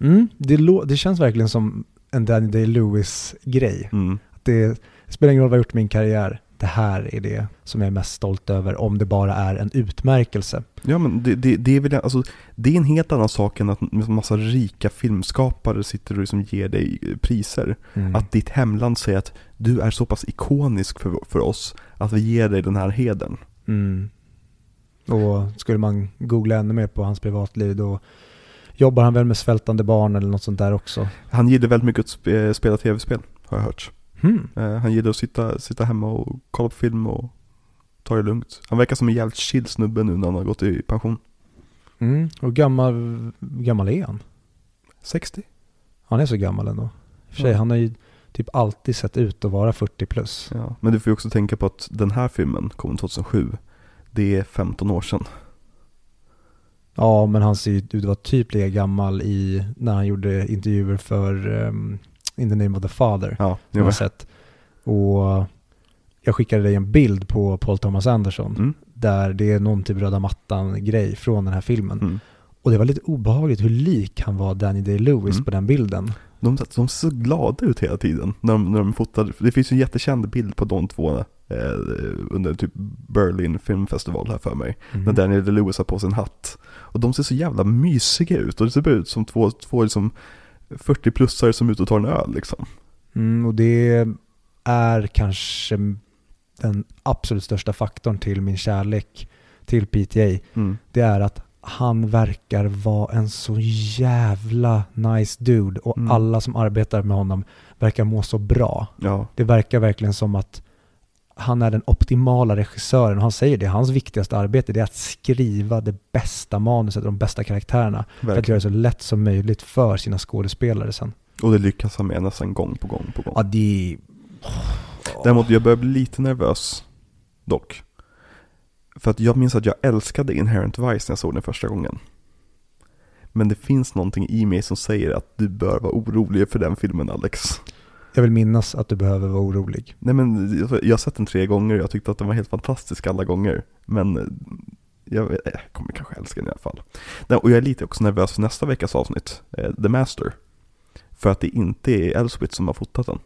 Mm, det, det känns verkligen som en Daniel Day-Lewis-grej. Mm. Det, det spelar ingen roll vad jag gjort i min karriär. Det här är det som jag är mest stolt över om det bara är en utmärkelse. Ja men det, det, det är väl, alltså, det är en helt annan sak än att en massa rika filmskapare sitter och liksom ger dig priser. Mm. Att ditt hemland säger att du är så pass ikonisk för, för oss att vi ger dig den här hedern. Mm. Och skulle man googla ännu mer på hans privatliv då jobbar han väl med svältande barn eller något sånt där också. Han gillar väldigt mycket att spe, spela tv-spel, har jag hört. Eh, han gillar att sitta, sitta hemma och kolla på film och ta det lugnt. Han verkar som en jävligt chill snubbe nu när han har gått i pension. Mm. Och gammal, gammal är han? 60? Han är så gammal ändå. För sig, Ja. han har ju typ alltid sett ut att vara 40 plus. Ja. Men du får ju också tänka på att den här filmen kom 2007. Det är 15 år sedan. Ja, men han ser ju ut att vara typ lika gammal i, när han gjorde intervjuer för um, In the name of the father. Ja, Som jag har sett. Och jag skickade dig en bild på Paul Thomas Anderson. Mm. Där det är någon typ röda mattan-grej från den här filmen. Mm. Och det var lite obehagligt hur lik han var Danny Day-Lewis Mm. på den bilden. De, de ser så glada ut hela tiden när de, när de fotar. Det finns ju en jättekänd bild på de två eh, under typ Berlin Film Festival här för mig. Mm. När Daniel Lewis har på sig en hatt. Och de ser så jävla mysiga ut och det ser bara ut som två, två liksom 40-plussare som är ute och tar en öl liksom. Mm, och det är kanske den absolut största faktorn till min kärlek till PTA. Mm. Det är att han verkar vara en så jävla nice dude och Mm. alla som arbetar med honom verkar må så bra. Ja, Det verkar verkligen som att han är den optimala regissören och han säger det, hans viktigaste arbete det är att skriva det bästa manuset och de bästa karaktärerna för att göra verkligen. det så lätt som möjligt för sina skådespelare sen. Och det lyckas han med nästan gång på gång på gång. Ja, det... Däremot, jag börjar bli lite nervös. Dock. För att jag minns att jag älskade Inherent Vice när jag såg den första gången. Men det finns någonting i mig som säger att du bör vara orolig för den filmen Alex. Jag vill minnas att du behöver vara orolig. Nej men jag har sett den tre gånger och jag tyckte att den var helt fantastisk alla gånger. Men eh, jag, vet- jag kommer kanske älska den i alla fall. Och jag är lite också nervös för nästa veckas avsnitt, eh, The Master. För att det inte är Elswit som har fotat den.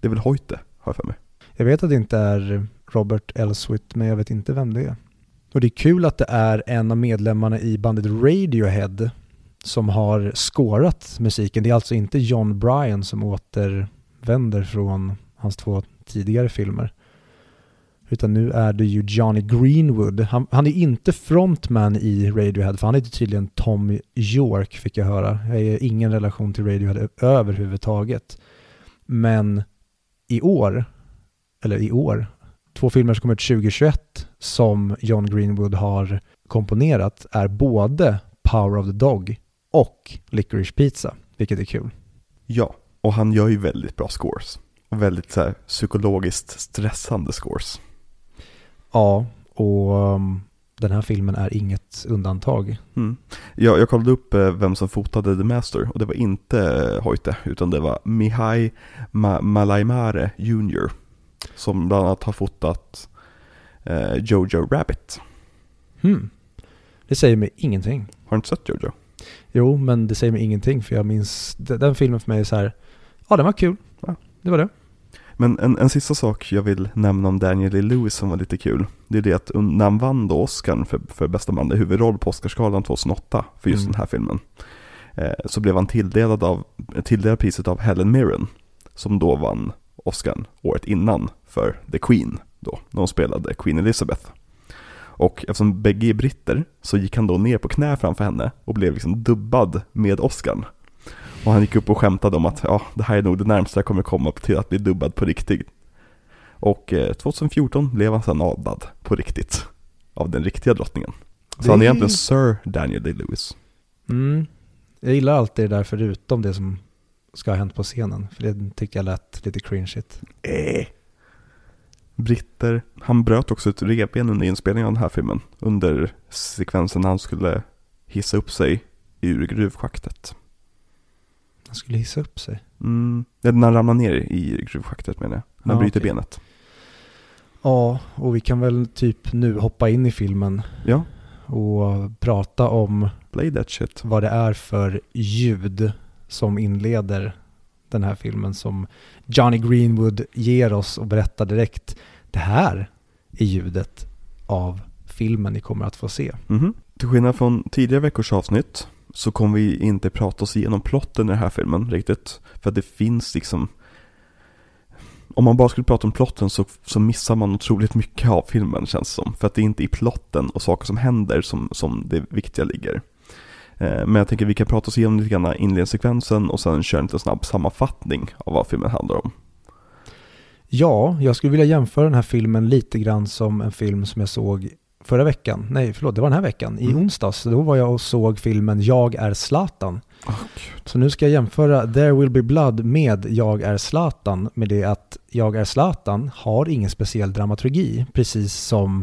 Det är väl Hoyte, har jag för mig. Jag vet att det inte är Robert Elswit, men jag vet inte vem det är. Och det är kul att det är en av medlemmarna i bandet Radiohead som har skårat musiken. Det är alltså inte John Bryan som vänder från hans två tidigare filmer. Utan nu är det ju Johnny Greenwood. Han, han är inte frontman i Radiohead, för han heter tydligen Tom York fick jag höra. Jag har ingen relation till Radiohead överhuvudtaget. Men i år, eller i år, två filmer som kommer ut 2021 som John Greenwood har komponerat är både Power of the Dog och Licorice Pizza, vilket är kul. Ja, och han gör ju väldigt bra scores. Och väldigt så här, psykologiskt stressande scores. Ja, och um, den här filmen är inget undantag. Mm. Jag, jag kollade upp eh, vem som fotade The Master och det var inte eh, Hoyte utan det var Mihai Ma Malaimare Jr. Som bland annat har fotat eh, Jojo Rabbit. Hmm. Det säger mig ingenting. Har du inte sett Jojo? Jo, men det säger mig ingenting för jag minns, den, den filmen för mig är så här, ja den var kul, Ja. det var det. Men en, en sista sak jag vill nämna om Daniel Day-Lewis som var lite kul. Det är det att när han vann då Oscar för, för bästa manliga huvudroll på Oscarsgalan 2008 för just Mm. den här filmen. Eh, så blev han tilldelad, av, tilldelad priset av Helen Mirren. Som då vann Oscar året innan för The Queen. Då, när hon spelade Queen Elizabeth. Och eftersom bägge är britter så gick han då ner på knä framför henne och blev liksom dubbad med Oscar. Och han gick upp och skämtade om att ja, det här är nog det närmsta jag kommer komma till att bli dubbad på riktigt. Och eh, 2014 blev han sedan adlad på riktigt av den riktiga drottningen. Så Det han är är- egentligen Sir Daniel Day-Lewis. Mm. Jag gillar alltid det där förutom det som ska ha hänt på scenen. För det tycker jag lät lite cringeigt. Eh. Britter. Han bröt också ett revben under inspelningen av den här filmen. Under sekvensen när han skulle hissa upp sig ur gruvschaktet. Han skulle hissa upp sig. Mm, ja, när han ramlar ner i gruvschaktet menar jag. När han Ja, bryter okej. benet. Ja, och vi kan väl typ nu hoppa in i filmen Ja, och prata om play that shit. vad det är för ljud som inleder den här filmen som Johnny Greenwood ger oss och berättar direkt. Det här är ljudet av filmen ni kommer att få se. Mhm. Till skillnad från tidigare veckors avsnitt så kommer vi inte prata oss igenom plotten i den här filmen riktigt. För att det finns liksom om man bara skulle prata om plotten så, så missar man otroligt mycket av filmen känns det som. För att det är inte i plotten och saker som händer som, som det viktiga ligger. Eh, Men jag tänker vi kan prata oss igenom lite grann inledningssekvensen och sen köra en lite snabb sammanfattning av vad filmen handlar om. Ja, jag skulle vilja jämföra den här filmen lite grann som en film som jag såg förra veckan. Nej, förlåt, det var den här veckan. I Mm. onsdags. Då var jag och såg filmen Jag är Zlatan. Gud. Så nu ska jag jämföra There will be blood med Jag är Zlatan med det att Jag är Zlatan har ingen speciell dramaturgi precis som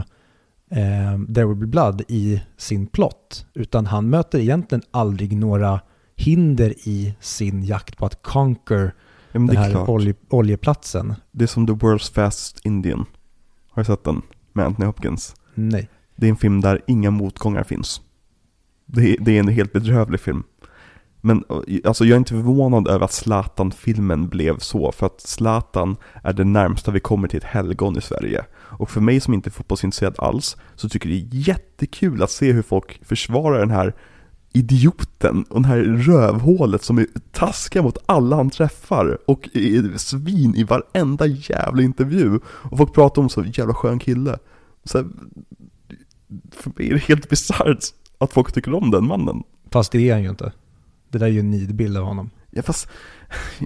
eh, There will be blood i sin plott. Utan han möter egentligen aldrig några hinder i sin jakt på att conquer Ja, den är här olje, oljeplatsen. Det är som The World's Fastest Indian. Har du sett den? Med Anthony Hopkins. Nej. Det är en film där inga motgångar finns. Det är, det är en helt bedrövlig film. Men eh, alltså jag är inte förvånad över att Zlatan-filmen blev så, för att Zlatan är det närmsta vi kommer till ett helgon i Sverige. Och för mig som inte är fotbollsintresserad alls, så tycker jag det är jättekul att se hur folk försvarar den här idioten och den här rövhålet som är taskiga mot alla han träffar och är svin i varenda jävla intervju. Och folk pratar om så jävla skön kille. Så här, är det helt bisarrt att folk tycker om den mannen. Fast det är han ju inte. Det där är ju en nidbild av honom. Ja fast,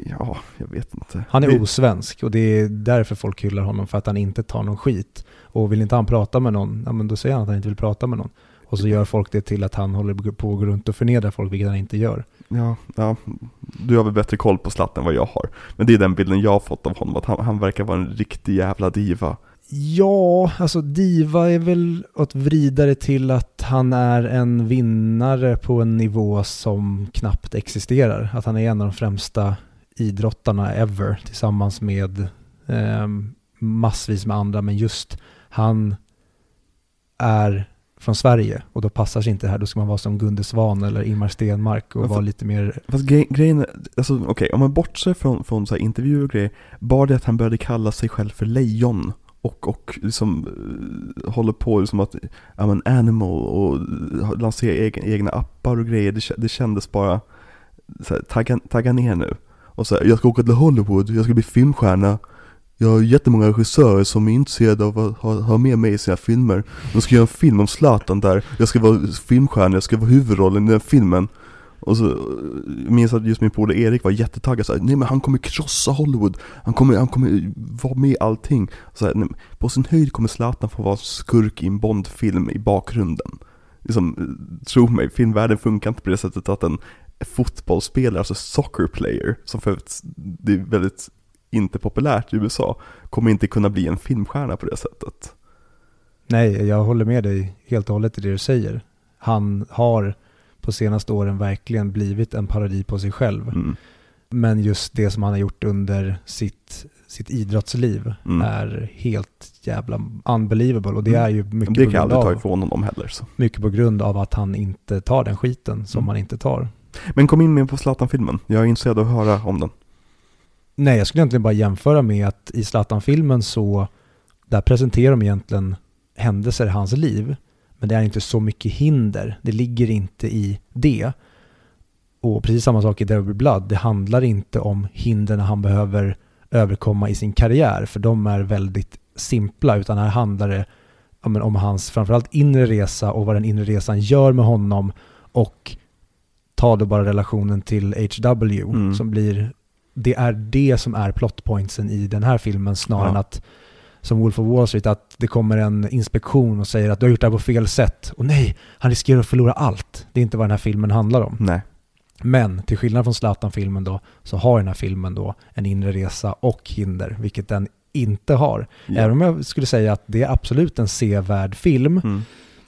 ja, jag vet inte. Han är osvensk och det är därför folk hyllar honom, för att han inte tar någon skit. Och vill inte han prata med någon, ja men då säger han att han inte vill prata med någon. Och så gör folk det till att han håller på att gå runt och förnedra folk, vilket han inte gör. Ja, ja, du har väl bättre koll på Zlatan än vad jag har. Men det är den bilden jag har fått av honom, att han, han verkar vara en riktig jävla diva. Ja, alltså diva är väl att vrida det till att han är en vinnare på en nivå som knappt existerar. Att han är en av de främsta idrottarna ever tillsammans med eh, massvis med andra. Men just han är från Sverige och då passar sig inte det här. Då ska man vara som Gunde Svan eller Ingmar Stenmark och vara lite mer... Fast grej, grejen är, alltså okej, om man bortser från, från så här intervjuer och grejer, bara det att han började kalla sig själv för lejon och, och liksom eh, håller på liksom att, I'm an animal och eh, lanserar egen, egna appar och grejer, det, det kändes bara, så här, tagga, tagga ner nu. Och så här, jag ska åka till Hollywood, jag ska bli filmstjärna, jag har jättemånga regissörer som är intresserade av att ha, ha med mig i sina filmer. De ska göra en film om Zlatan där, jag ska vara filmstjärna, jag ska vara huvudrollen i den filmen. Och så, jag minns att just min polare Erik var jättetaggad såhär, nej men han kommer krossa Hollywood, han kommer, han kommer vara med i allting. Så här, nej, på sin höjd kommer Zlatan få vara skurk i en Bondfilm i bakgrunden. Liksom, eh, tro mig, filmvärlden funkar inte på det sättet att en fotbollsspelare, alltså soccer player, som för övrigt, det är väldigt inte populärt i USA, kommer inte kunna bli en filmstjärna på det sättet. Nej, jag håller med dig helt och hållet i det du säger. Han har på senaste åren verkligen blivit en parodi på sig själv. Mm. Men just det som han har gjort under sitt, sitt idrottsliv Mm. är helt jävla unbelievable. Och det Mm. är ju mycket, Det på grund aldrig ta av, ifrån honom heller. Så. mycket på grund av att han inte tar den skiten som Mm. han inte tar. Men kom in med på Zlatan-filmen, jag är intresserad av att höra om den. Nej, jag skulle egentligen bara jämföra med att i Zlatan-filmen så där presenterar de egentligen händelser i hans liv. Men det är inte så mycket hinder. Det ligger inte i det. Och precis samma sak i Be Blood. Det handlar inte om hindren han behöver överkomma i sin karriär. För de är väldigt simpla. Utan här handlar det ja, om hans framförallt inre resa och vad den inre resan gör med honom. Och ta då bara relationen till HW Mm. som blir det är det som är plotpointsen i den här filmen snarare Ja. än att som Wolf of Wall Street, att det kommer en inspektion och säger att du har gjort det här på fel sätt. Och nej, han riskerar att förlora allt. Det är inte vad den här filmen handlar om. Nej. Men till skillnad från Zlatan-filmen då, så har den här filmen då en inre resa och hinder, vilket den inte har. Ja. Även om jag skulle säga att det är absolut en sevärd film. Mm.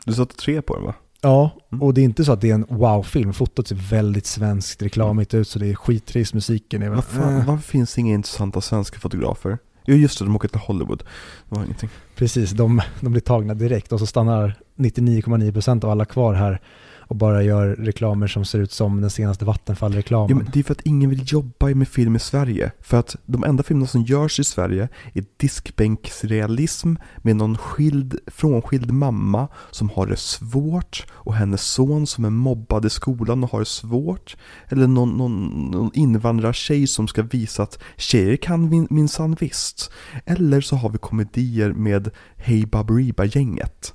Du satte tre på den va? Ja, Mm. och det är inte så att det är en wow-film. Fotot ser väldigt svenskt reklamigt ut, så det är skittrist. Musiken är väl... Vad fan, eh. varför finns det inga intressanta svenska fotografer? Jo just det, de åker till Hollywood. Det var ingenting. Precis, de, de blir tagna direkt och så stannar 99,9% av alla kvar här och bara gör reklamer som ser ut som den senaste Vattenfall-reklamen. Ja, men det är för att ingen vill jobba med film i Sverige. För att de enda filmerna som görs i Sverige är diskbänksrealism med någon skild, frånskild mamma som har det svårt och hennes son som är mobbad i skolan och har det svårt. Eller någon, någon, någon invandrartjej som ska visa att tjejer kan min, minsann visst. Eller så har vi komedier med Hey Baberiba-gänget.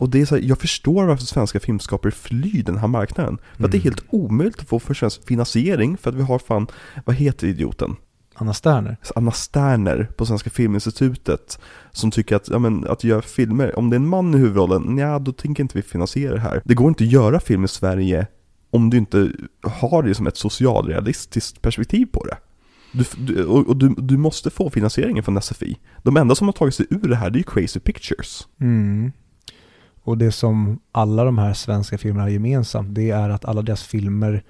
Och det är så här, jag förstår varför svenska filmskapare flyr den här marknaden. För att det är Mm. helt omöjligt att få för svensk finansiering för att vi har fan, vad heter idioten? Anna Sterner. Anna Sterner på Svenska Filminstitutet som tycker att, ja men, att göra filmer, om det är en man i huvudrollen, ja då tänker inte vi finansiera det här. Det går inte att göra film i Sverige om du inte har det som ett socialrealistiskt perspektiv på det. Du, du, och och du, du måste få finansieringen från SFI. De enda som har tagit sig ur det här, det är ju Crazy Pictures. Mm. Och det som alla de här svenska filmerna har gemensamt, det är att alla deras filmer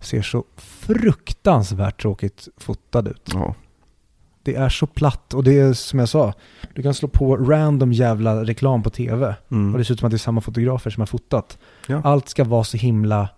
ser så fruktansvärt tråkigt fotade ut. Ja. Det är så platt och det är som jag sa, du kan slå på random jävla reklam på tv Mm. och det ser ut som att det är samma fotografer som har fotat. Ja. Allt ska vara så himla...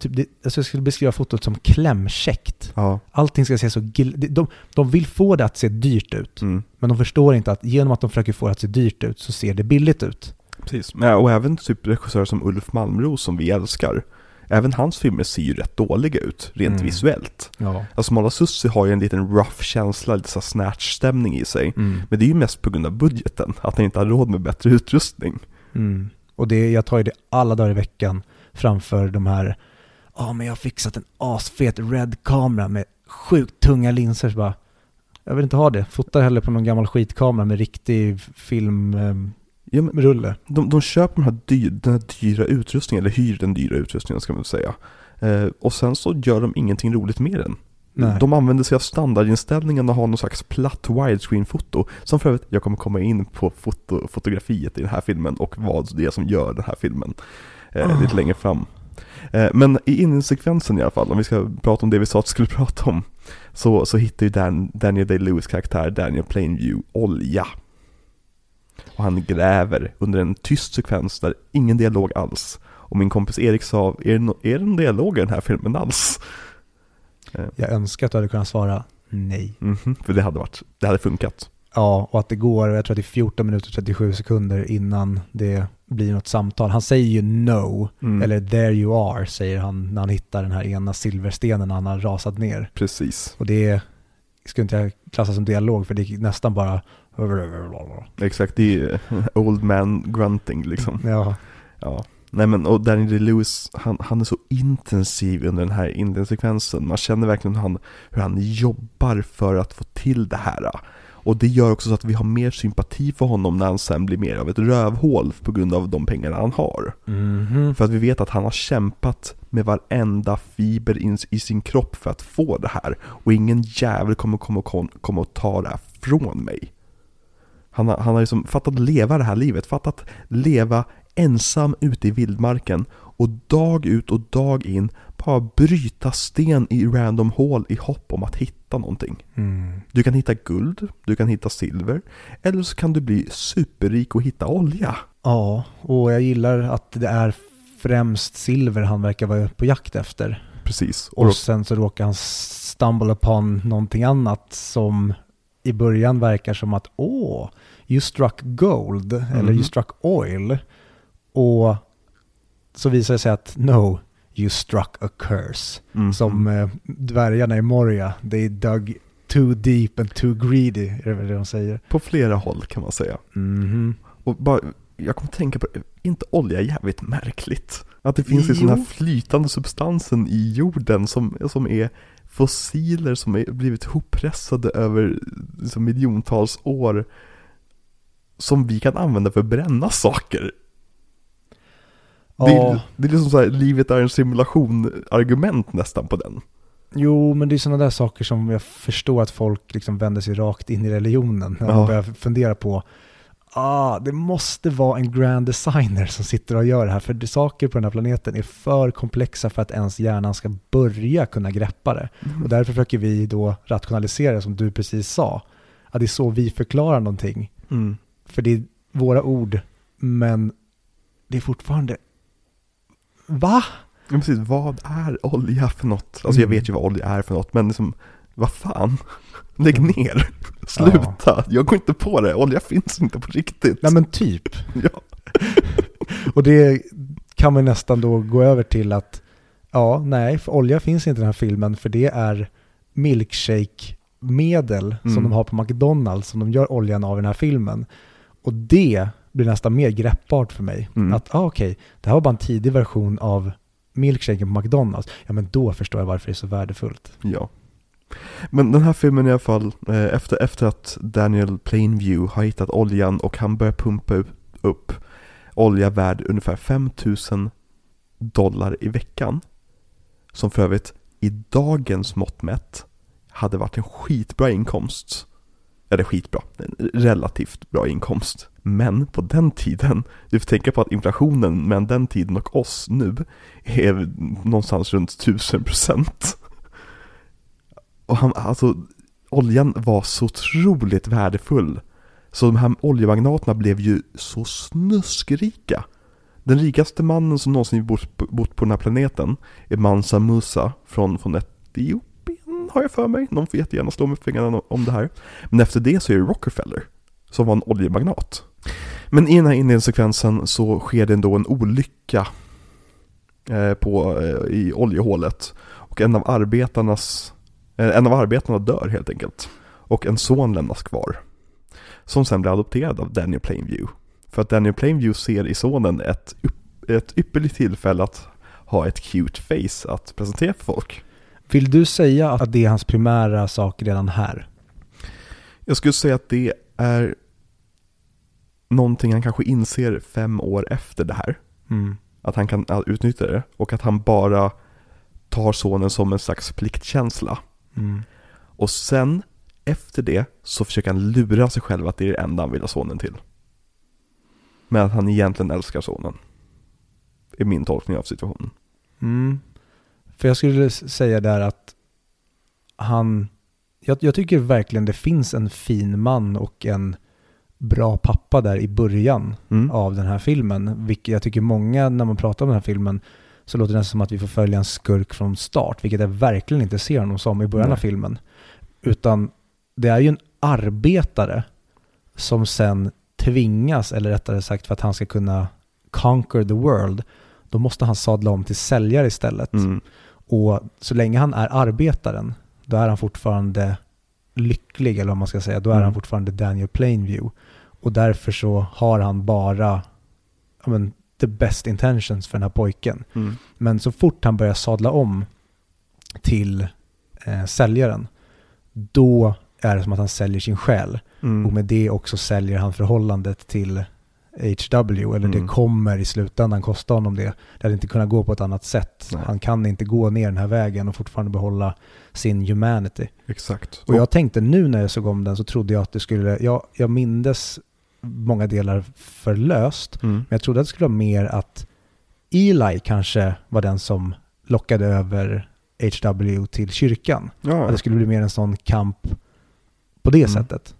Typ det, alltså jag skulle beskriva fotot som klämkäckt. ja. Allting ska se så... De, de vill få det att se dyrt ut. Mm. Men de förstår inte att genom att de försöker få det att se dyrt ut så ser det billigt ut. Precis, ja, och även typ regissörer som Ulf Malmros som vi älskar. Även hans filmer ser ju rätt dåliga ut, rent Mm. visuellt. Ja. Alltså Mala Sussi har ju en liten rough känsla, lite snatch-stämning i sig. Mm. Men det är ju mest på grund av budgeten, att han inte har råd med bättre utrustning. Mm. Och det, jag tar ju det alla dagar i veckan framför de här, ja men jag har fixat en asfet red kamera med sjukt tunga linser. Så bara, jag vill inte ha det. Fota hellre på någon gammal skitkamera med riktig filmrulle. Ja, men rulle. de, de köper den här, dyr, den här dyra utrustningen, eller hyr den dyra utrustningen ska man väl säga. Eh, och sen så gör de ingenting roligt med den. Nej. De använder sig av standardinställningen och har någon slags platt widescreen-foto. Som för övrigt, jag kommer komma in på foto, fotografiet i den här filmen och vad det är som gör den här filmen eh, Ah. lite längre fram. Eh, men i inledningssekvensen i alla fall, om vi ska prata om det vi sa att vi skulle prata om, så, så hittar ju Dan, Daniel Day-Lewis karaktär, Daniel Plainview, olja. Och han gräver under en tyst sekvens där ingen dialog alls. Och min kompis Erik sa, är det, no- är det någon dialog i den här filmen alls? Jag önskar att du hade kunnat svara nej. Mhm, för det hade varit, det hade funkat. Ja, och att det går, jag tror att det är 14 minuter och 37 sekunder innan det blir något samtal. Han säger ju no, Mm. eller there you are, säger han när han hittar den här ena silverstenen han har rasat ner. Precis, Och det skulle inte jag klassa som dialog, för det är nästan bara... exakt. Det är old man grunting liksom. Ja, Ja. Nej men och Daniel Day-Lewis, han, han är så intensiv under den här inledningssekvensen. Man känner verkligen hur han, hur han jobbar för att få till det här. Och det gör också så att vi har mer sympati för honom när han sen blir mer av ett rövhål på grund av de pengarna han har. Mhm. För att vi vet att han har kämpat med varenda fiber in, i sin kropp för att få det här. Och ingen jävel kommer komma kom, kom och ta det här från mig. Han har, han har liksom fattat leva det här livet, fattat leva ensam ute i vildmarken och dag ut och dag in bara bryta sten i random hål i hopp om att hitta någonting. Mm. Du kan hitta guld, du kan hitta silver, eller så kan du bli superrik och hitta olja. Ja, och jag gillar att det är främst silver han verkar vara på jakt efter. Precis. Och sen så råkar han stumble upon någonting annat som i början verkar som att åh, you struck gold eller Mhm. you struck oil. Och så visar det sig att no, you struck a curse. Mhm. Som eh, dvärgarna i Moria, they dug too deep and too greedy, är det väl det de säger. På flera håll kan man säga. Mhm. Och bara, jag kommer tänka på, inte olja jävligt märkligt? Att det finns liksom Jo. den här flytande substansen i jorden som, som är fossiler som är blivit hoppressade över liksom miljontals år. Som vi kan använda för att bränna saker. Det, Ja, är, det är liksom så här, livet är en simulation-argument nästan på den. jo men det är sådana där saker som jag förstår att folk liksom vänder sig rakt in i religionen. När Ja. man börjar fundera på, ah, det måste vara en grand designer som sitter och gör det här. För det, saker på den här planeten är för komplexa för att ens hjärnan ska börja kunna greppa det. Och därför försöker vi då rationalisera som du precis sa. Att det är så vi förklarar någonting. Mm. För det är våra ord, men det är fortfarande... Va? Ja, precis, vad är olja för något? Alltså jag Mm. vet ju vad olja är för något, men liksom, vad fan? Lägg ner! Sluta! Jag går inte på det, olja finns inte på riktigt. Nej men typ. Ja. Och det kan man nästan då gå över till att ja, nej, för olja finns inte i den här filmen för det är milkshake-medel som Mm. de har på McDonalds som de gör oljan av i den här filmen. Och det blir nästan mer greppbart för mig. Mm. Att ah, okej, det här var bara en tidig version av milkshaken på McDonalds. Ja men då förstår jag varför det är så värdefullt. ja. Men den här filmen i alla fall, eh, efter, efter att Daniel Plainview har hittat oljan och han börjar pumpa upp, upp olja värd ungefär 5000 dollar i veckan. Som för övrigt i dagens mått mätt hade varit en skitbra inkomst. Eller skitbra, en relativt bra inkomst. Men på den tiden, du får tänka på att inflationen mellan den tiden och oss nu är någonstans runt 1000%. Och han, alltså, oljan var så otroligt värdefull. Så de här oljemagnaterna blev ju så snuskrika. Den rikaste mannen som någonsin bott, bott på den här planeten är Mansa Musa från, från Etiopien, har jag för mig. Någon får jättegärna slå med fingrarna om det här. Men efter det så är det Rockefeller, som var en oljemagnat. Men i den här inledningssekvensen så sker det ändå en olycka eh, på, eh, i oljehålet. Och en av arbetarnas, eh, en av arbetarna dör helt enkelt. Och en son lämnas kvar. Som sen blir adopterad av Daniel Plainview. För att Daniel Plainview ser i sonen ett, ett ypperligt tillfälle att ha ett cute face att presentera för folk. Vill du säga att det är hans primära sak redan här? Jag skulle säga att det är någonting han kanske inser fem år efter det här. Mm. Att han kan utnyttja det och att han bara tar sonen som en slags pliktkänsla. Mm. Och sen efter det så försöker han lura sig själv att det är det enda han vill ha sonen till. Men att han egentligen älskar sonen. Är min tolkning av situationen. Mm. För jag skulle säga där att han, jag, jag tycker verkligen det finns en fin man och en bra pappa där i början Mm. av den här filmen. Vilket jag tycker många, när man pratar om den här filmen, så låter det nästan som att vi får följa en skurk från start, vilket jag verkligen inte ser honom som i början Nej. av filmen. Utan det är ju en arbetare som sen tvingas, eller rättare sagt för att han ska kunna conquer the world, då måste han sadla om till säljare istället. Mm. Och så länge han är arbetaren, då är han fortfarande lycklig, eller vad man ska säga. Då är Mm. han fortfarande Daniel Plainview. Och därför så har han bara ja, men, the best intentions för den här pojken. Mm. Men så fort han börjar sadla om till eh, säljaren, då är det som att han säljer sin själ. Mm. Och med det också säljer han förhållandet till HW, eller det Mm. kommer i slutändan kosta honom det. Det hade inte kunnat gå på ett annat sätt. Nej. Han kan inte gå ner den här vägen och fortfarande behålla sin humanity. Exakt. Och jag tänkte nu när jag såg om den så trodde jag att det skulle, jag, jag mindes många delar för löst, Mm. men jag trodde att det skulle vara mer att Eli kanske var den som lockade över HW till kyrkan. Ja, Att det skulle bli mer en sån kamp på det Mm. sättet.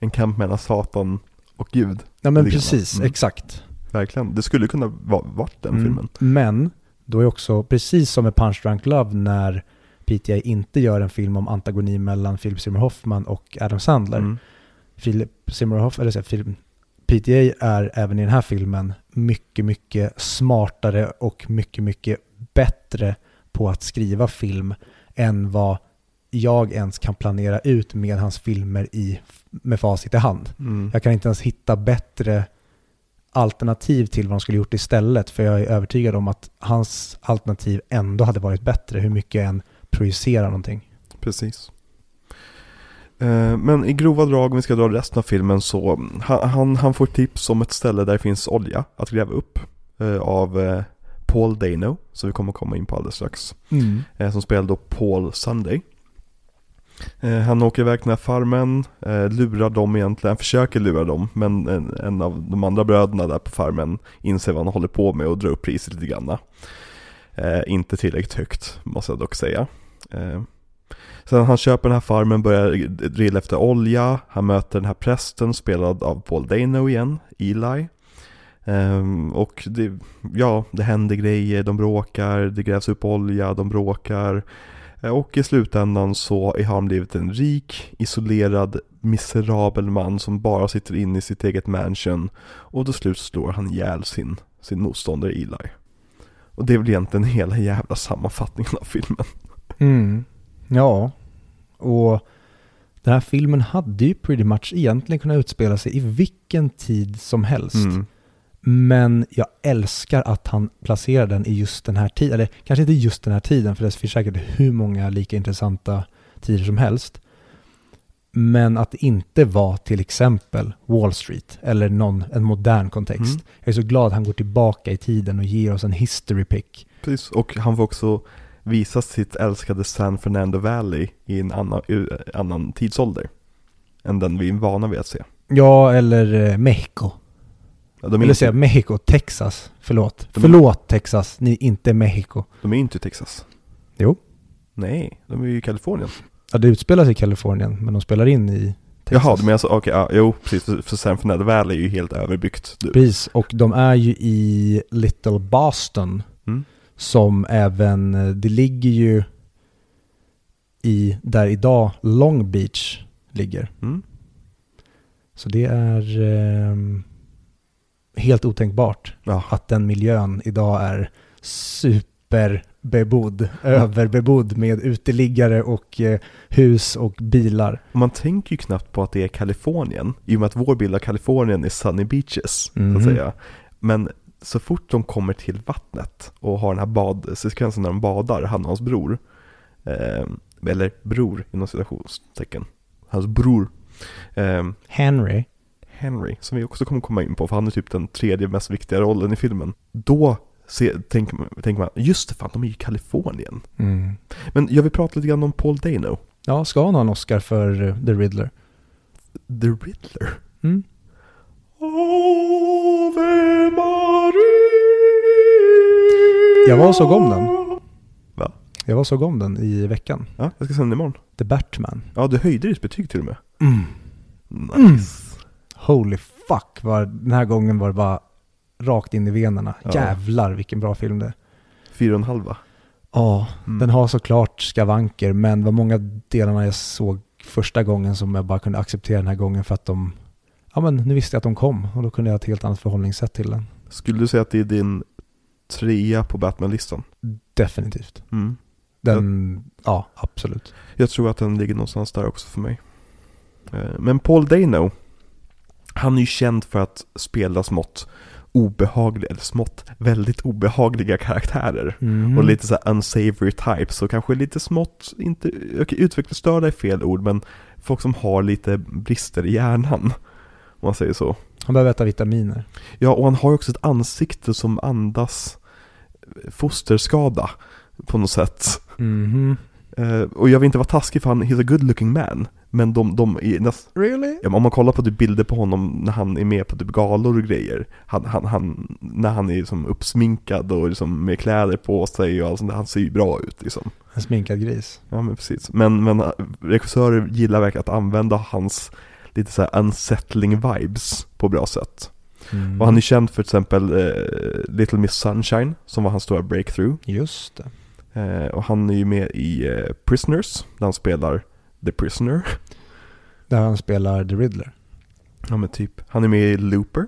en kamp mellan Satan och Gud. Ja men precis, Mm. exakt. Verkligen. Det skulle kunna vara varit den Mm. filmen. Men då är också, precis som med Punch Drunk Love när PTA inte gör en film om antagoni mellan Philip Seymour Hoffman och Adam Sandler. Mm. Philip Seymour Hoffman, eller så Philip, PTA är även i den här filmen mycket, mycket smartare och mycket, mycket bättre på att skriva film än vad jag ens kan planera ut med hans filmer i, med facit i hand. Mm. Jag kan inte ens hitta bättre alternativ till vad de skulle gjort istället. För jag är övertygad om att hans alternativ ändå hade varit bättre. Hur mycket jag än projicerar någonting. Precis. Eh, Men i grova drag, om vi ska dra resten av filmen så, mm, han, han, han får tips om ett ställe där det finns olja att gräva upp eh, av eh, Paul Dano, som vi kommer komma in på alldeles strax. eh, som spelar då Paul Sunday. Eh, han åker iväg till den här farmen, eh, lurar dem egentligen, försöker lura dem, men en, en av de andra bröderna där på farmen inser vad han håller på med och drar upp priset lite grann. Eh, inte tillräckligt högt, måste jag dock säga. Eh, sen han köper den här farmen, börjar drilla efter olja, han möter den här prästen spelad av Paul Dano igen, Eli. Ehm, och det, ja, det händer grejer, de bråkar, det grävs upp olja, de bråkar. Eh, Och i slutändan så har han blivit en rik, isolerad, miserabel man som bara sitter inne i sitt eget mansion. Och till slut slår han ihjäl sin, sin motståndare Eli. Och det är väl egentligen hela jävla sammanfattningen av filmen. Mm. Ja, och den här filmen hade ju pretty much egentligen kunnat utspela sig i vilken tid som helst. Mm. Men jag älskar att han placerar den i just den här tiden. Eller kanske inte just den här tiden, för det finns säkert hur många lika intressanta tider som helst. Men att det inte var till exempel Wall Street eller någon, en modern kontext. Mm. Jag är så glad att han går tillbaka i tiden och ger oss en history pick. Precis, och han får också visa sitt älskade San Fernando Valley i en annan, annan tidsålder. Än den vi är vana vid att se. Ja, eller eh, Mexico. Ja, de, är Eller inte, säga Mexico, Texas. Förlåt. De- Förlåt Texas, ni inte Mexico. de är inte i Texas. Jo. Nej, de är ju i Kalifornien. Ja, det utspelar sig i Kalifornien, men de spelar in i Texas. Jaha, men alltså, okej, ja, jo, precis, för, San Fernando Valley är ju helt överbyggt. Du. Precis, och de är ju i Little Boston. Mm. Som även, det ligger ju i, där idag Long Beach ligger. Mm. Så det är ehm, helt otänkbart Ja, att den miljön idag är superbebodd, överbebodd med uteliggare och eh, hus och bilar. man tänker ju knappt på att det är Kalifornien, i och med att vår bild av Kalifornien är sunny beaches, så Mhm. att säga. Men så fort de kommer till vattnet och har den här badsekvensen när de badar, han och hans bror, eh, eller bror inom citationstecken, hans bror, eh, Henry. Henry, som vi också kommer komma in på, för han är typ den tredje mest viktiga rollen i filmen. Då se, tänker, man, tänker man, just det fan, de är ju i Kalifornien. Mm. Men jag vill prata lite grann om Paul Dano, ja, ska han ha en Oscar för eh, The Riddler? The Riddler. Mm. Ave Maria. Jag var och såg om den. Va? Jag var och såg om den i veckan. Ja, jag ska se den imorgon. The Batman. Ja, du höjde ditt betyg till och med. Mm. Nice. Holy fuck, var, den här gången var det bara rakt in i venerna. Ja. Jävlar vilken bra film det är. Fyra och en halva. Ja, Mm. den har såklart skavanker, men var många delarna jag såg första gången som jag bara kunde acceptera den här gången för att de, ja men nu visste jag att de kom och då kunde jag ha ett helt annat förhållningssätt till den. Skulle du säga att det är din trea på Batman-listan? Definitivt. Mm. Den, ja absolut. Jag tror att den ligger någonstans där också för mig. Eh, Men Paul Dano, han är ju känd för att spela smått obehagliga, eller smått, väldigt obehagliga karaktärer. Mm. Och lite så här unsavory types och kanske lite smått, inte, okej utvecklingsstörda är fel ord, men folk som har lite brister i hjärnan. Om man säger så. Han behöver äta vitaminer. Ja, och han har också ett ansikte som andas fosterskada på något sätt. Mhm. Eh, och jag vill inte vara taskig för han, he's a good looking man. Men de, de är näst, Really? ja, om man kollar på typ bilder på honom när han är med på typ galor och grejer. Han, han, han, när han är liksom uppsminkad och liksom med kläder på sig och allt sånt där, han ser ju bra ut liksom. En sminkad gris. Ja men precis. Men, men äh, regissörer gillar verkligen att använda hans lite så här unsettling vibes på bra sätt. Mm. Och han är känd för till exempel eh, Little Miss Sunshine, som var hans stora breakthrough. Just det. Eh, och han är ju med i eh, Prisoners, där han spelar The Prisoner. Där han spelar The Riddler. Ja men typ. Han är med i Looper.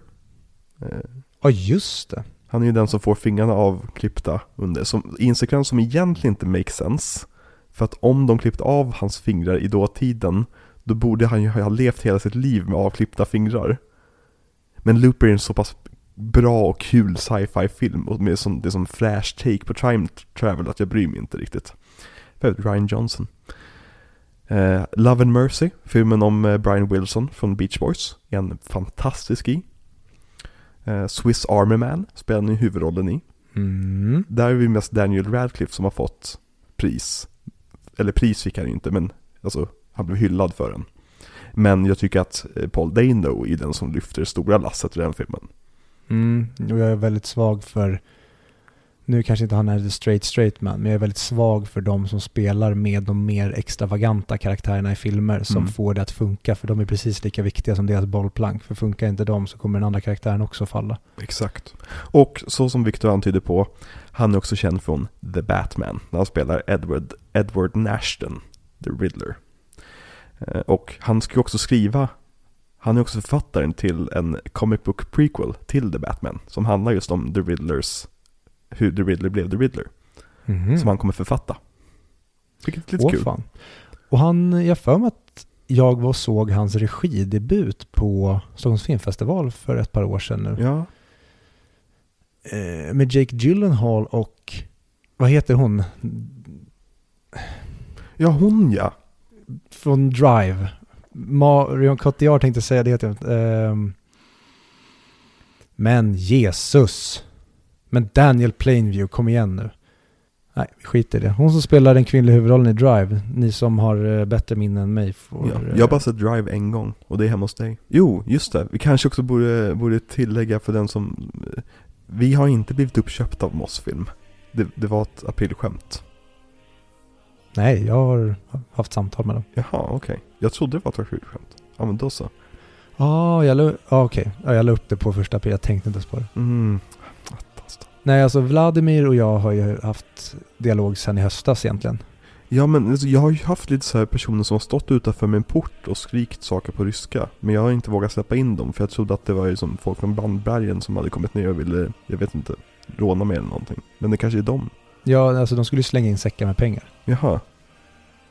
Eh, Ja, just det. han är ju den som får fingrarna avklippta under, som, i en sekvens som egentligen inte makes sense. För att om de klippt av hans fingrar i dåtiden, då borde han ju ha levt hela sitt liv med avklippta fingrar. Men Looper är en så pass bra och kul sci-fi film och med som, det är som flash take på time travel att jag bryr mig inte riktigt. För Ryan Johnson. Eh, Love and Mercy, filmen om eh, Brian Wilson från Beach Boys, är en fantastisk i. Eh, Swiss Army Man spelar han huvudrollen i. Mm. Där är vi mest Daniel Radcliffe som har fått pris. Eller pris fick han ju inte, men alltså han blev hyllad för den. Men jag tycker att eh, Paul Dano är den som lyfter det stora lasset i den filmen. Mm. Och jag är väldigt svag för, nu kanske inte han är the straight straight man, men jag är väldigt svag för de som spelar med de mer extravaganta karaktärerna i filmer som Mm. får det att funka, för de är precis lika viktiga som deras bollplank. För funkar inte de så kommer den andra karaktären också falla. Exakt. Och så som Victor antyder på, han är också känd från The Batman, när han spelar Edward, Edward Nashton, The Riddler. Eh, Och han ska ju också skriva, han är också författaren till en comic book prequel till The Batman, som handlar just om The Riddlers, hur The Riddler blev The Riddler, Mhm. som han kommer författa. Vilket är lite Åh, kul. fan. Och han, jag för mig att jag var och såg hans regidebut på Stockholms filmfestival för ett par år sedan nu. Ja, Eh, med Jake Gyllenhaal och, vad heter hon? ja hon ja. Från Drive. Marion Cotillard tänkte säga det heter jag. Ehm, men Jesus. Men Daniel Plainview, kom igen nu. Nej, vi skiter i det. Hon som spelar den kvinnliga huvudrollen i Drive. Ni som har eh, bättre minne än mig får... ja. eh, Jag har bara sett Drive en gång, och det är hemma hos dig. Jo, just det. Vi kanske också borde, borde tillägga för den som... Vi har inte blivit uppköpta av Mossfilm. Det, det var ett aprilskämt. Nej, jag har haft samtal med dem. Jaha, okej. Jag trodde det var ett aprilskämt. Ja, men då så. Ah, jag la, ah, okej. Ja, jag la upp det på första april. Jag tänkte inte ens på det. Mm. Nej, alltså Vladimir och jag har ju haft dialog sedan i höstas egentligen. Ja, men alltså, jag har ju haft lite så här personer som har stått utanför min port och skrikt saker på ryska. Men jag har inte vågat släppa in dem, för jag trodde att det var ju som folk från Bandbergen som hade kommit ner och ville, jag vet inte, råna mig eller någonting. Men det kanske är dem. Ja, alltså de skulle ju slänga in säckar med pengar. Jaha.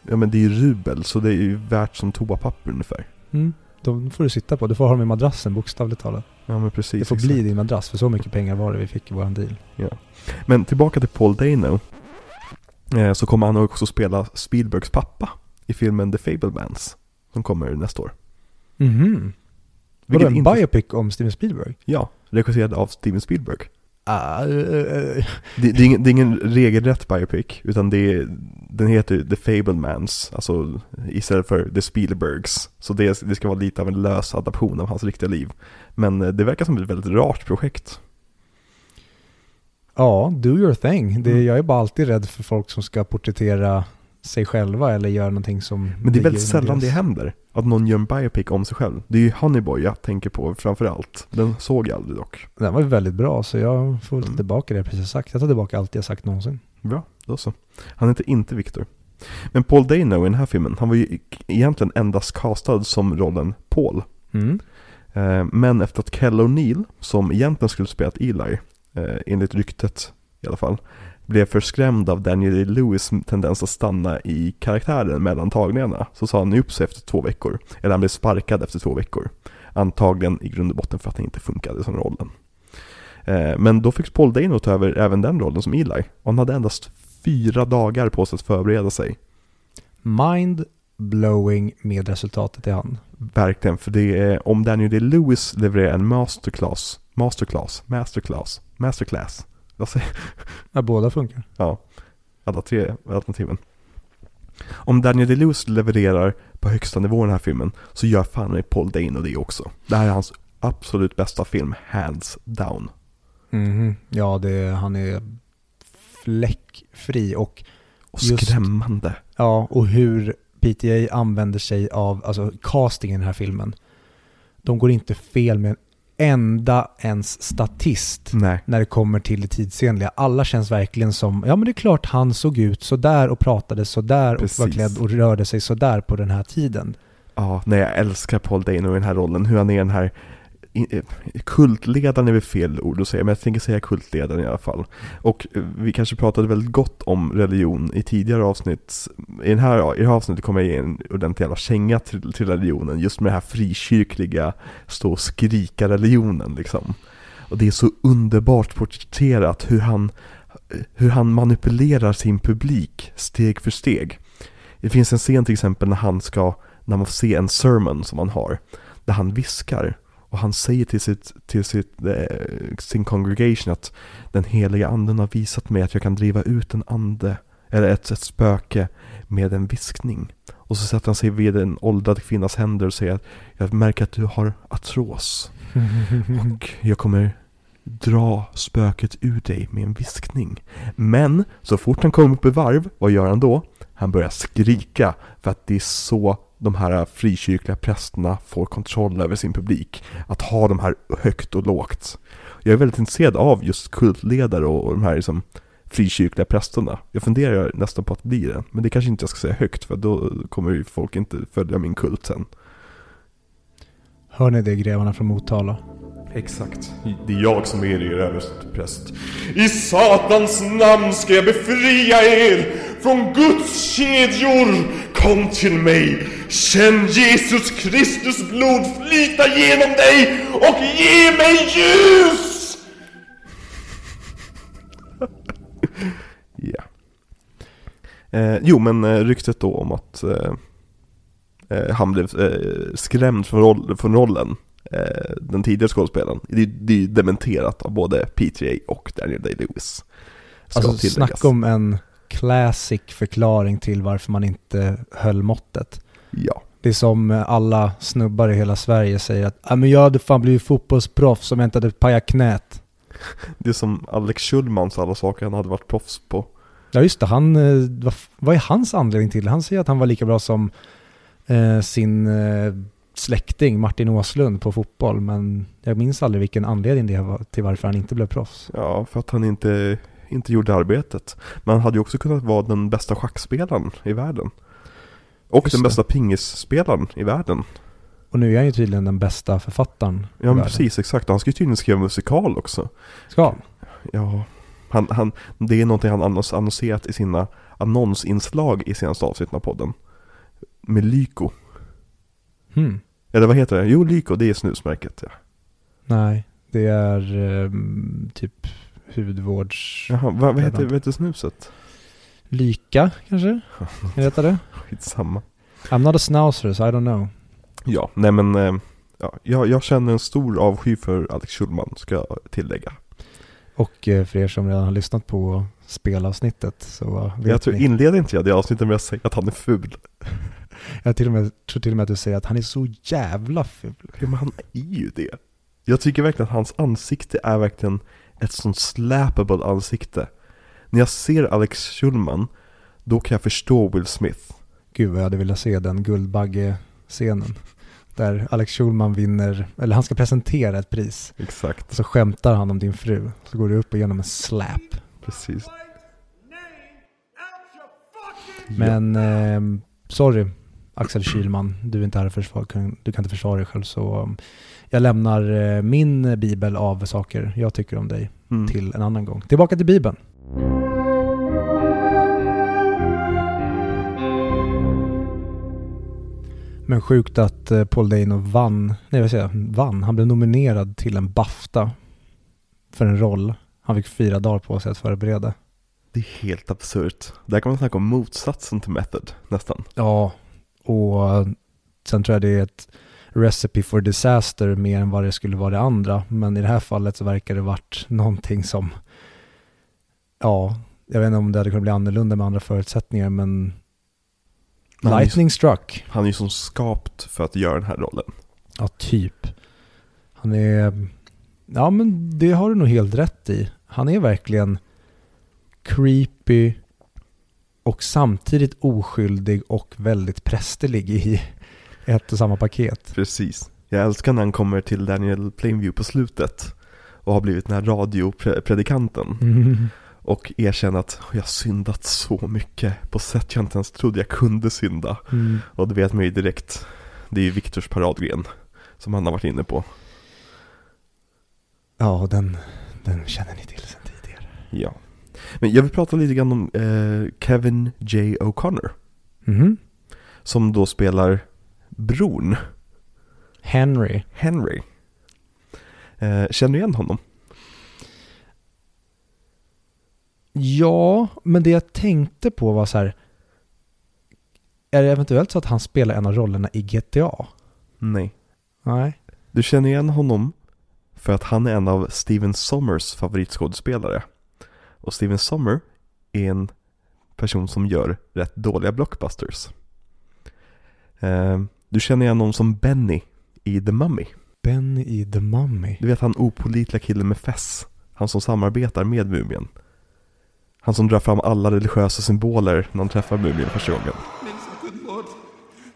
Ja men det är ju rubel, så det är ju värt som toapapper ungefär. Mm. De får du sitta på. Du får ha dem i madrassen bokstavligt talat. Ja men precis. Det får exakt. bli din madrass, för så mycket pengar var det vi fick i våran deal. Men tillbaka till Paul Dano. Eh, så kommer han också spela Spielbergs pappa i filmen The Fablemans. Som kommer nästa år. Mhm. Vadå, Vilket en inte- biopic om Steven Spielberg? Ja, regisserad av Steven Spielberg. Ah, Det, det, är ingen, det är ingen regelrätt biopic, utan det är, den heter The Fablemans, alltså istället för The Spielbergs. Så det, det ska vara lite av en lös adaption av hans riktiga liv. Men eh, det verkar som ett väldigt rart projekt. ja, do your thing. Det, Mm. Jag är bara alltid rädd för folk som ska porträttera sig själva eller gör någonting som Men det är väldigt sällan det deras- händer. Att någon gör en biopic om sig själv. Det är ju Honeyboy jag tänker på framför allt. Den såg jag aldrig dock. Den var ju väldigt bra så jag får ta Mm. tillbaka det jag precis sagt. Jag tar tillbaka allt jag sagt någonsin. Bra, då så. Han heter inte Victor. Men Paul Dano i den här filmen, han var ju egentligen endast castad som rollen Paul. Mm. Eh, Men efter att Kell O'Neill, som egentligen skulle spelat Eli, eh, enligt ryktet i alla fall, blev för skrämd av Daniel Day-Lewis tendens att stanna i karaktären mellan tagningarna, så sa han upp sig efter två veckor. Eller han blev sparkad efter två veckor. Antagligen i grund och botten för att han inte funkade som rollen. Eh, Men då fick Paul Dano ta över även den rollen som Eli. Och han hade endast fyra dagar på sig att förbereda sig. Mind blowing med resultatet i hand. Verkligen, för det är om Daniel Day-Lewis levererar en masterclass, masterclass, masterclass, masterclass. Säger Ja, båda funkar. Ja, alla tre alternativen. Om Daniel Day-Lewis levererar på högsta nivå i den här filmen så gör fan mig Paul Dano det också. Det här är hans absolut bästa film, hands down. Mhm. Ja, det, han är fläckfri och Och Just. skrämmande. Ja, och hur PTA använder sig av, alltså castingen i den här filmen. De går inte fel med en enda ens statist Nej, när det kommer till det tidsenliga. Alla känns verkligen som, ja men det är klart han såg ut sådär och pratade sådär och var Precis. klädd och rörde sig sådär på den här tiden. ja, nej jag älskar Paul Dano i den här rollen. Hur han är den här Eh, kultledaren är väl fel ord att säga, men jag tänker säga kultledaren i alla fall. Och eh, vi kanske pratade väldigt gott om religion i tidigare avsnitt. I, den här, I det här avsnittet kommer jag ge en ordentlig jävla känga till, till religionen, just med det här frikyrkliga, stå och skrika religionen liksom. Och det är så underbart porträtterat hur han, eh, hur han manipulerar sin publik steg för steg. Det finns en scen till exempel när han ska, när man får se en sermon som han har, där han viskar och han säger till, sitt, till sitt, eh, sin congregation att den heliga anden har visat mig att jag kan driva ut en ande, eller ett, ett spöke med en viskning. Och så sätter han sig vid en åldrad kvinnas händer och säger att jag märker att du har artros. Och jag kommer dra spöket ur dig med en viskning. Men så fort han kommer upp i varv, vad gör han då? Han börjar skrika för att det är så de här frikyrkliga prästerna får kontroll över sin publik. Att ha de här högt och lågt. Jag är väldigt intresserad av just kultledare och, och de här liksom frikyrkliga prästerna. Jag funderar nästan på att bli det. Men det kanske inte jag ska säga högt för då kommer ju folk inte följa min kult sen. Hör ni det grevarna från Motala? Exakt. Det är jag som är er överstepräst. I Satans namn ska jag befria er från Guds kedjor. Kom till mig. Känn Jesus Kristus blod flyta genom dig och ge mig ljus! Ja. Eh, jo, men eh, ryktet då om att eh, eh, han blev eh, skrämd från, roll, från rollen eh, den tidigare skådespelaren. Det, det är ju dementerat av både PTA och Daniel Day-Lewis. Alltså snacka om en classic förklaring till varför man inte höll måttet. Ja, Det är som alla snubbar i hela Sverige säger att ah, men jag hade fan blivit fotbollsproffs om jag inte hade pajat knät. det är som Alex Schulmans alla saker han hade varit proffs på. Ja just det, han, eh, vad, är hans anledning till det? Han säger att han var lika bra som eh, sin eh, släkting Martin Åslund på fotboll, men jag minns aldrig vilken anledning det var till varför han inte blev proffs. Ja, för att han inte, inte gjorde arbetet. Men han hade ju också kunnat vara den bästa schackspelaren i världen. Och Just den det. bästa pingisspelaren i världen. Och nu är han ju tydligen den bästa författaren Ja, men precis, exakt. Han ska ju tydligen skriva musikal också. Ska han? Ja, han, han, det är någonting han annons, annonserat i sina annonsinslag i senaste avsnitten av podden. Med Lyko. Hmm. Eller vad heter det? Jo, Lyko, det är snusmärket. Ja. Nej, det är eh, typ hudvårds... Jaha, vad, vad, heter, vad heter snuset? Lyka kanske? Kan det heta det? Skitsamma. I'm not a snouser so I don't know. Ja, nej men eh, ja, jag, jag känner en stor avsky för Alex Schulman, ska jag tillägga. Och eh, för er som redan har lyssnat på spelavsnittet så vet Jag tror, ni. inleder inte jag det avsnittet med att säga att han är ful? Jag till och med, tror till och med att du säger att han är så jävla ful. Ja, men han är ju det. Jag tycker verkligen att hans ansikte är verkligen ett sånt slappable ansikte. När jag ser Alex Schulman, Då kan jag förstå Will Smith. Gud vad jag hade velat se den Guldbagge-scenen. Där Alex Schulman vinner, eller han ska presentera ett pris. Exakt, så skämtar han om din fru. Så går du upp och ger honom en slap. precis. Men eh, sorry Axel Kylman, du är inte här och försvar, du kan inte försvara dig själv så um, jag lämnar eh, min bibel av saker jag tycker om dig mm. till en annan gång. Tillbaka till bibeln. Men sjukt att eh, Paul Dano vann, nej vad säger jag, vann, han blev nominerad till en Bafta för en roll. Han fick fyra dagar på sig att förbereda. Det är helt absurt. Där kan man snacka om motsatsen till Method, nästan. Ja, och sen tror jag det är ett recipe for disaster mer än vad det skulle vara det andra. Men i det här fallet så verkar det varit någonting som, ja, jag vet inte om det hade kunnat bli annorlunda med andra förutsättningar, men Han är ju- lightning struck. Han är ju som skapt för att göra den här rollen. Ja, typ. Han är, ja men det har du nog helt rätt i. Han är verkligen creepy och samtidigt oskyldig och väldigt prästerlig i ett och samma paket. Precis. Jag älskar när han kommer till Daniel Plainview på slutet och har blivit den här radiopredikanten Mm. och erkänner att jag har syndat så mycket på sätt jag inte ens trodde jag kunde synda. Mm. Och det vet man ju direkt. Det är ju Viktors paradgren som han har varit inne på. Ja, den, den känner ni till sedan tidigare. Ja. Men jag vill prata lite grann om eh, Kevin J. O'Connor Mhm. som då spelar bron Henry. Henry. Eh, känner du igen honom? Ja, men det jag tänkte på var så här. Är det eventuellt så att han spelar en av rollerna i GTA? Nej. Nej. Du känner igen honom för att han är en av Steven Sommers favoritskådespelare. Och Steven Sommer är en person som gör rätt dåliga blockbusters. Eh, du känner igen honom som Benny i The Mummy. Benny i The Mummy. Du vet han opolitliga killen med fess. Han som samarbetar med Mumien. Han som drar fram alla religiösa symboler när han träffar Mumien första gången.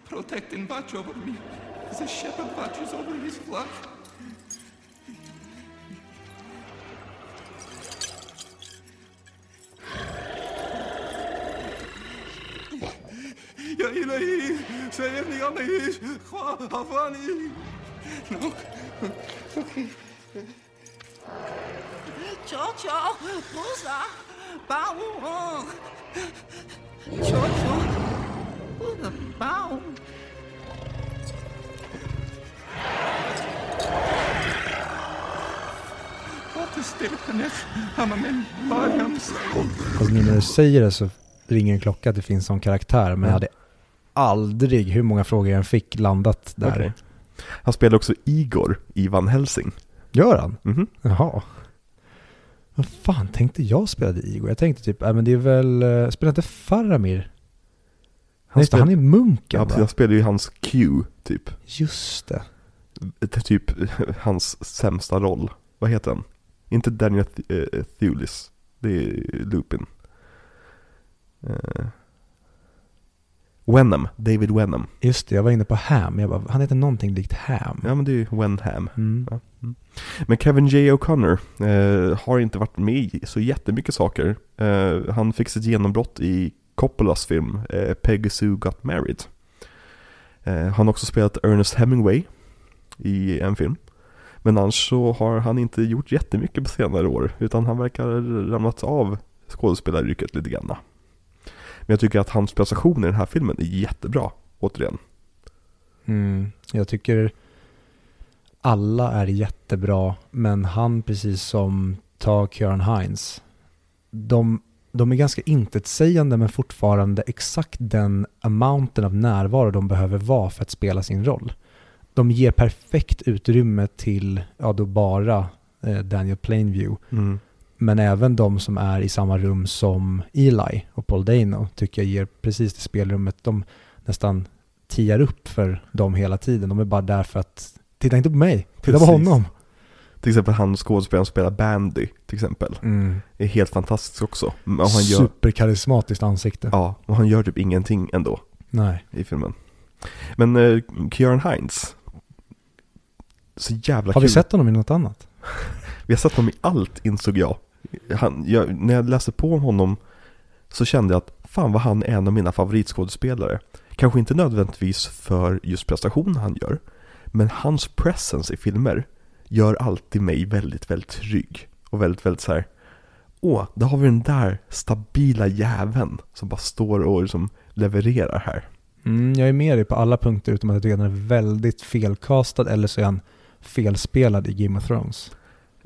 Protect and watch over me as a shepherd watches over his flock. يا إلهي سيبني يا إلهي عفاني Tchau, tchau. Pousa. Pau. Tchau, tchau. Pau. Alltså nu när du säger det så ringer en klocka att det finns sån karaktär. Men jag hade aldrig, hur många frågor jag än fick, landat där. Okej. Han spelar också Igor i Van Helsing. Gör han? Mhm. Jaha. Vad fan tänkte jag spelade Igor? Jag tänkte typ, äh, men det är väl, uh, spelar inte Faramir? Nej, Han, det, spel- han är munken ja, va? han spelar ju hans Q, typ. Just det. Det är Typ hans sämsta roll. Vad heter han? Inte Daniel Th- eh, Thewlis. Det är Lupin. Uh, Wenham, David Wenham. Just det, jag var inne på Ham. Jag bara, han heter någonting likt Ham. Ja men det är ju Wenham. Mm. Ja. Mm. Men Kevin J. O'Connor eh, har inte varit med i så jättemycket saker. Eh, han fick sitt genombrott i Coppolas film eh, Peggy Sue Got Married. Eh, han har också spelat Ernest Hemingway i en film. Men annars så har han inte gjort jättemycket på senare år. Utan han verkar ha ramlat av skådespelaryrket lite grann. Men jag tycker att hans prestation i den här filmen är jättebra, återigen. Mm. Jag tycker alla är jättebra, men han precis som ta Kieran Hines, de, de är ganska intetsägande men fortfarande exakt den amounten av närvaro de behöver vara för att spela sin roll. De ger perfekt utrymme till, ja då bara eh, Daniel Plainview, Mm. men även de som är i samma rum som Eli och Paul Dano tycker jag ger precis det spelrummet. De nästan tiar upp för dem hela tiden. De är bara där för att, titta inte på mig, titta på Precis. honom. Till exempel han skådespelaren som spelar Bandy till exempel. Mm. Är helt fantastisk också. Men han gör, Superkarismatiskt ansikte. ja, och han gör typ ingenting ändå Nej. i filmen. Men uh, Kieran Hines. Så jävla Har kul. vi sett honom i något annat? Vi har sett honom i allt insåg jag. Han, jag. När jag läste på om honom så kände jag att fan vad han är en av mina favoritskådespelare. Kanske inte nödvändigtvis för just prestationen han gör. Men hans presence i filmer gör alltid mig väldigt, väldigt trygg. Och väldigt, väldigt så här. Åh, där har vi den där stabila jäveln som bara står och liksom levererar här. Mm, jag är med dig på alla punkter utom att jag tycker att han är väldigt felkastad eller så är han felspelad i Game of Thrones.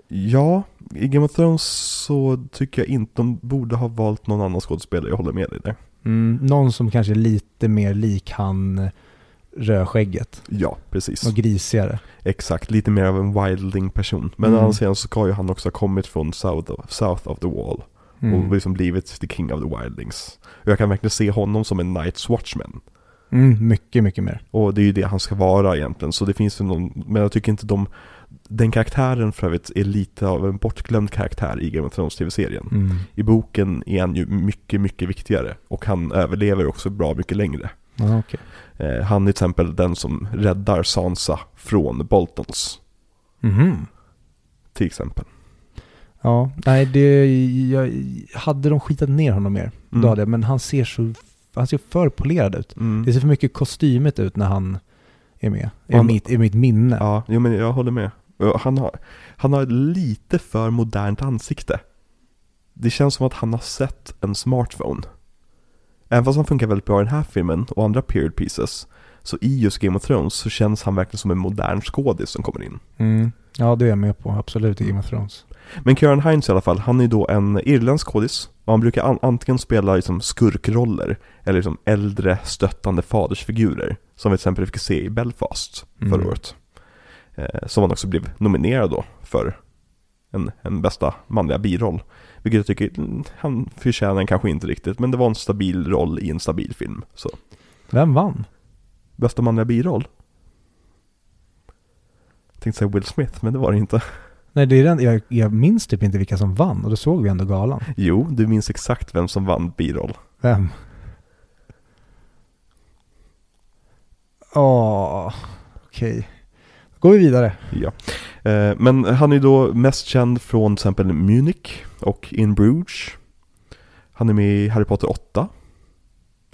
Ja, i Game of Thrones så tycker jag inte de borde ha valt någon annan skådespelare, jag håller med dig där. Mm, någon som kanske är lite mer lik han eh, rödskägget Ja, precis. och grisigare. Exakt, lite mer av en wildling person. Men Mm. å andra sidan så ska ju han också ha kommit från South of, South of the Wall. Mm. Och liksom blivit the king of the wildlings. Och jag kan verkligen se honom som en Night's Watchman. Mm, mycket, mycket mer. Och det är ju det han ska vara egentligen. Så det finns ju någon, men jag tycker inte de, den karaktären för övrigt är lite av en bortglömd karaktär i Game of Thrones tv-serien. Mm. I boken är han ju mycket, mycket viktigare. Och han överlever också bra mycket längre. Ja, okej. Eh, han är till exempel den som räddar Sansa från Boltons. Mhm. Till exempel. Ja, nej det, jag, hade de skitat ner honom mer, Mm. då hade jag, men han ser så, han ser för polerad ut. Mm. Det ser för mycket kostymigt ut när han är med, i, mitt, i mitt minne. Ja, jo, men jag håller med. Han har, han har lite för modernt ansikte. Det känns som att han har sett en smartphone. Även fast han funkar väldigt bra i den här filmen och andra period pieces. Så i just Game of Thrones så känns han verkligen som en modern skådis som kommer in. Mm. Ja, det är jag med på, absolut, i Game of Thrones. Men Kieran Hines i alla fall, han är då en irländsk skådis. Och han brukar an- antingen spela liksom skurkroller eller liksom äldre stöttande fadersfigurer. Som vi till exempel fick se i Belfast förra Mm. året. Eh, som han också blev nominerad då för en, en bästa manliga biroll. Vilket jag tycker mm, han förtjänar kanske inte riktigt, men det var en stabil roll i en stabil film. Så, Vem vann? bästa manliga biroll? Jag tänkte säga Will Smith, men det var det inte. Nej, det är den, jag, jag minns typ inte vilka som vann och då såg vi ändå galan. Jo, du minns exakt vem som vann biroll. Vem? Åh, okej. Då går vi vidare. Ja. Eh, Men han är då mest känd från till exempel Munich och In Bruges. Han är med i Harry Potter 8.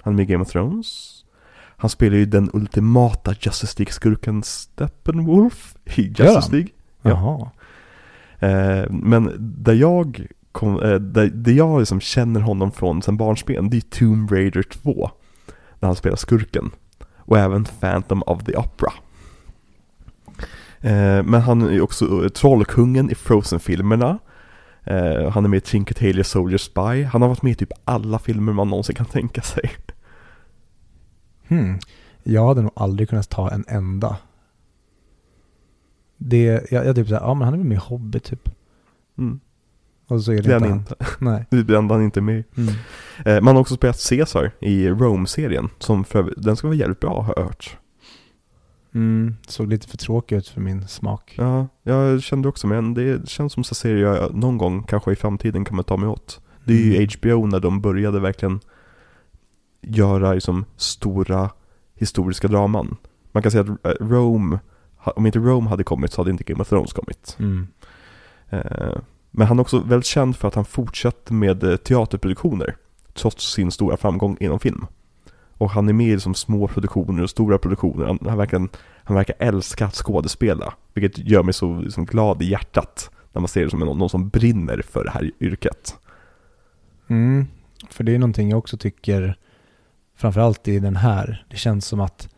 Han är med i Game of Thrones. Han spelar ju den ultimata Justice League-skurken Steppenwolf i Justice? League. Ja. Jaha. Eh, men där jag, kom, eh, där, där jag liksom känner honom från sen barnsben, det är Tomb Raider 2. När han spelar skurken. Och även Phantom of the Opera. Eh, Men han är också eh, Trollkungen i Frozen-filmerna. Eh, Han är med i Trinketalia Soldier Spy. Han har varit med i typ alla filmer man någonsin kan tänka sig. Hmm. Jag hade nog aldrig kunnat ta en enda. Det, jag, jag typ såhär, ja men han är väl med i Hobbit typ. Mm. Och så är det Det inte han inte. Nej. Det är han inte med. Mm. Eh, Man har också spelat Caesar i Rome-serien. Som för, den ska vara jävligt bra har jag hört. Mm. Såg lite för tråkig ut för min smak. Ja, jag kände också, men det känns som så serie jag någon gång, kanske i framtiden, kommer ta mig åt. Det är ju Mm. HBO när de började verkligen göra liksom stora historiska draman. Man kan säga att eh, Rome, om inte Rome hade kommit så hade inte Game of Thrones kommit. Mm. Eh, Men han är också väldigt känd för att han fortsätter med eh, teaterproduktioner, trots sin stora framgång inom film. Och han är med i liksom små produktioner och stora produktioner. Han, han, verkar, han verkar älska att skådespela, vilket gör mig så liksom glad i hjärtat när man ser det som någon, någon som brinner för det här yrket. Mm. För det är någonting jag också tycker, framförallt i den här, det känns som att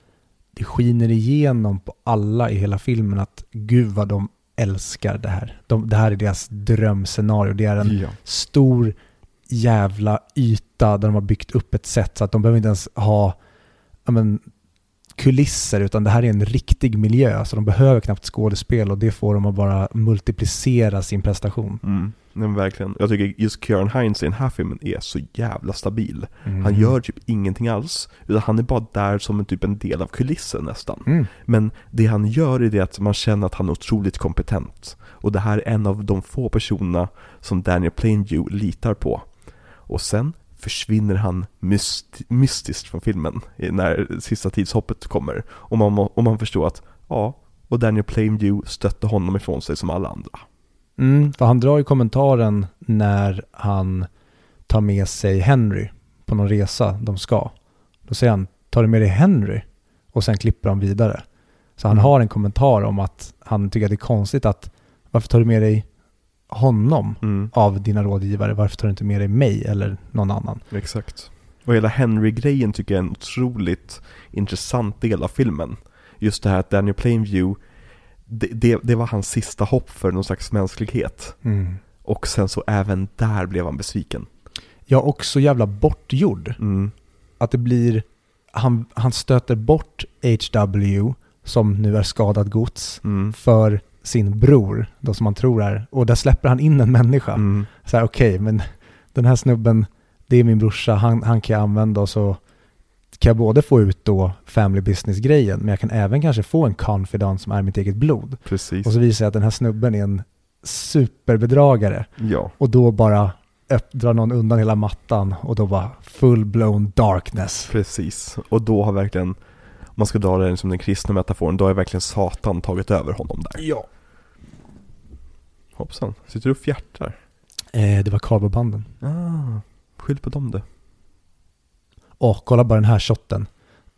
det skiner igenom på alla i hela filmen att gud vad de älskar det här. De, det här är deras drömscenario. Det är en Ja. stor jävla yta där de har byggt upp ett sätt så att de behöver inte ens ha men, kulisser utan det här är en riktig miljö. Så de behöver knappt skådespel och det får dem att bara multiplicera sin prestation. Mm. Men verkligen. Jag tycker just Kieran Hines i den här filmen är så jävla stabil. Mm. Han gör typ ingenting alls. Utan han är bara där som en, typ en del av kulissen nästan. Mm. Men det han gör är det att man känner att han är otroligt kompetent. Och det här är en av de få personerna som Daniel Plainview litar på. Och sen försvinner han myst mystiskt från filmen när sista tidshoppet kommer. Och man, och man förstår att, ja, och Daniel Plainview stötte honom ifrån sig som alla andra. Mm, för han drar ju kommentaren när han tar med sig Henry på någon resa de ska. Då säger han, tar du med dig Henry? Och sen klipper han vidare. Så han Mm. har en kommentar om att han tycker att det är konstigt att varför tar du med dig honom Mm, av dina rådgivare? Varför tar du inte med dig mig eller någon annan? exakt. Och hela Henry-grejen tycker jag är en otroligt intressant del av filmen. Just det här att Daniel Plainview, det, det, det var hans sista hopp för någon slags mänsklighet. Mm. Och sen så även där blev han besviken. Ja, och så jävla bortgjord. Mm. Att det blir, han, han stöter bort HW som nu är skadad gods Mm. för sin bror, då som man tror är, och där släpper han in en människa. Mm. Så här, okej, men den här snubben, det är min brorsa, han, han kan jag använda och så kan jag både få ut då family business-grejen, men jag kan även kanske få en confidant som är mitt eget blod. Precis. Och så visar jag att den här snubben är en superbedragare. Ja, Och då bara drar någon undan hela mattan och då bara full-blown darkness. precis. Och då har verkligen, om man ska dra det som den kristna metaforen, då har verkligen Satan tagit över honom där. Ja. Hoppsan, sitter du och fjärtar? Eh, det var karbobanden. Ah, skyll på dem det. Och kolla bara den här shotten.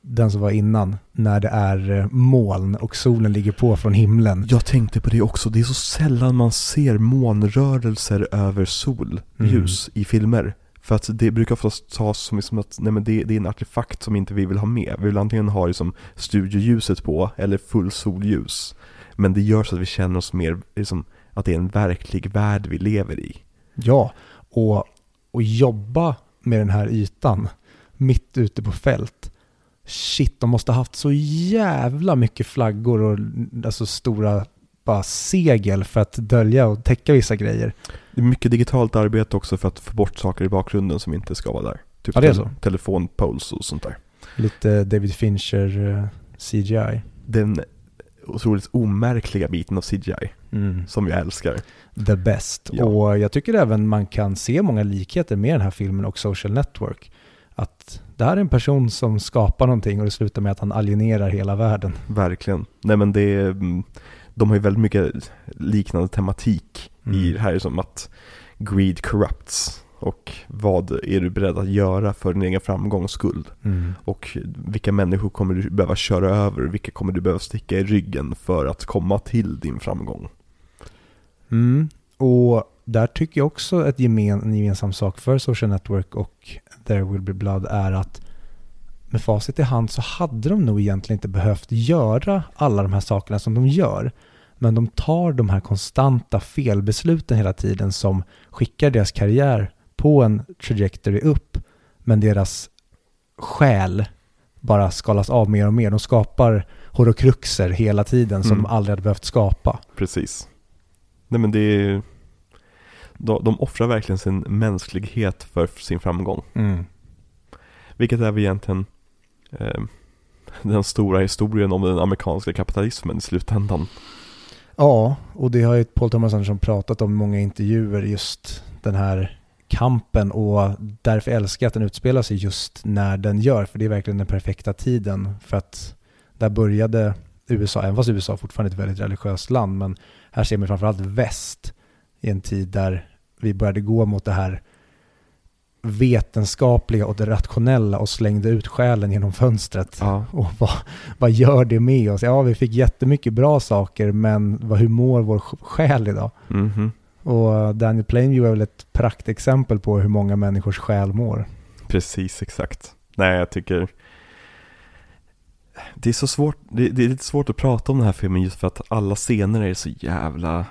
Den som var innan, när det är eh, moln och solen ligger på från himlen. Jag tänkte på det också, det är så sällan man ser månrörelser över solljus i filmer. För att det brukar oftast tas som liksom att nej men det, det är en artefakt som inte vi vill ha med. Vi vill antingen ha liksom studioljuset på eller full solljus. Men det gör så att vi känner oss mer, liksom, att det är en verklig värld vi lever i. Ja, och, och jobba med den här ytan mitt ute på fält. Shit, de måste ha haft så jävla mycket flaggor och alltså stora bara segel för att dölja och täcka vissa grejer. Det är mycket digitalt arbete också för att få bort saker i bakgrunden som inte ska vara där. Typ Ja, det är tel- så. telefonpoles och sånt där. Lite David Fincher eh, CGI. Den otroligt omärkliga biten av CGI, Mm. som jag älskar. The best. Ja. Och jag tycker även man kan se många likheter med den här filmen och Social Network. Att det här är en person som skapar någonting och det slutar med att han alienerar hela världen. Verkligen. Nej men det är, mm, de har ju väldigt mycket liknande tematik i Mm. det här, som att greed corrupts. Och vad är du beredd att göra för din egen framgångs skull? Och vilka människor kommer du behöva köra över? Vilka kommer du behöva sticka i ryggen för att komma till din framgång? Mm. Och där tycker jag också ett gemen, en gemensam sak för Social Network och There Will Be Blood är att med facit i hand så hade de nog egentligen inte behövt göra alla de här sakerna som de gör. Men de tar de här konstanta felbesluten hela tiden som skickar deras karriär på en trajectory upp. Men deras själ bara skalas av mer och mer. De skapar horokruxer hela tiden som Mm. de aldrig hade behövt skapa. Precis. Nej men det är, de, de offrar verkligen sin mänsklighet för sin framgång. Mm. Vilket är väl egentligen eh, den stora historien om den amerikanska kapitalismen i slutändan. Ja, och det har ju Paul Thomas Anderson pratat om i många intervjuer, just den här kampen och därför älskar jag att den utspelar sig just när den gör, för det är verkligen den perfekta tiden. För att där började USA, även fast USA fortfarande är ett väldigt religiöst land, men här ser man framförallt väst i en tid där vi började gå mot det här vetenskapliga och det rationella och slängde ut själen genom fönstret. Ja, Och vad, vad gör det med oss? Ja, vi fick jättemycket bra saker, men vad, hur mår vår sj- själ idag? mhm. Och Daniel Plainview är väl ett praktexempel på hur många människors själ mår. precis exakt. Nej jag tycker det är så svårt, det, det är lite svårt att prata om den här filmen just för att alla scener är så jävla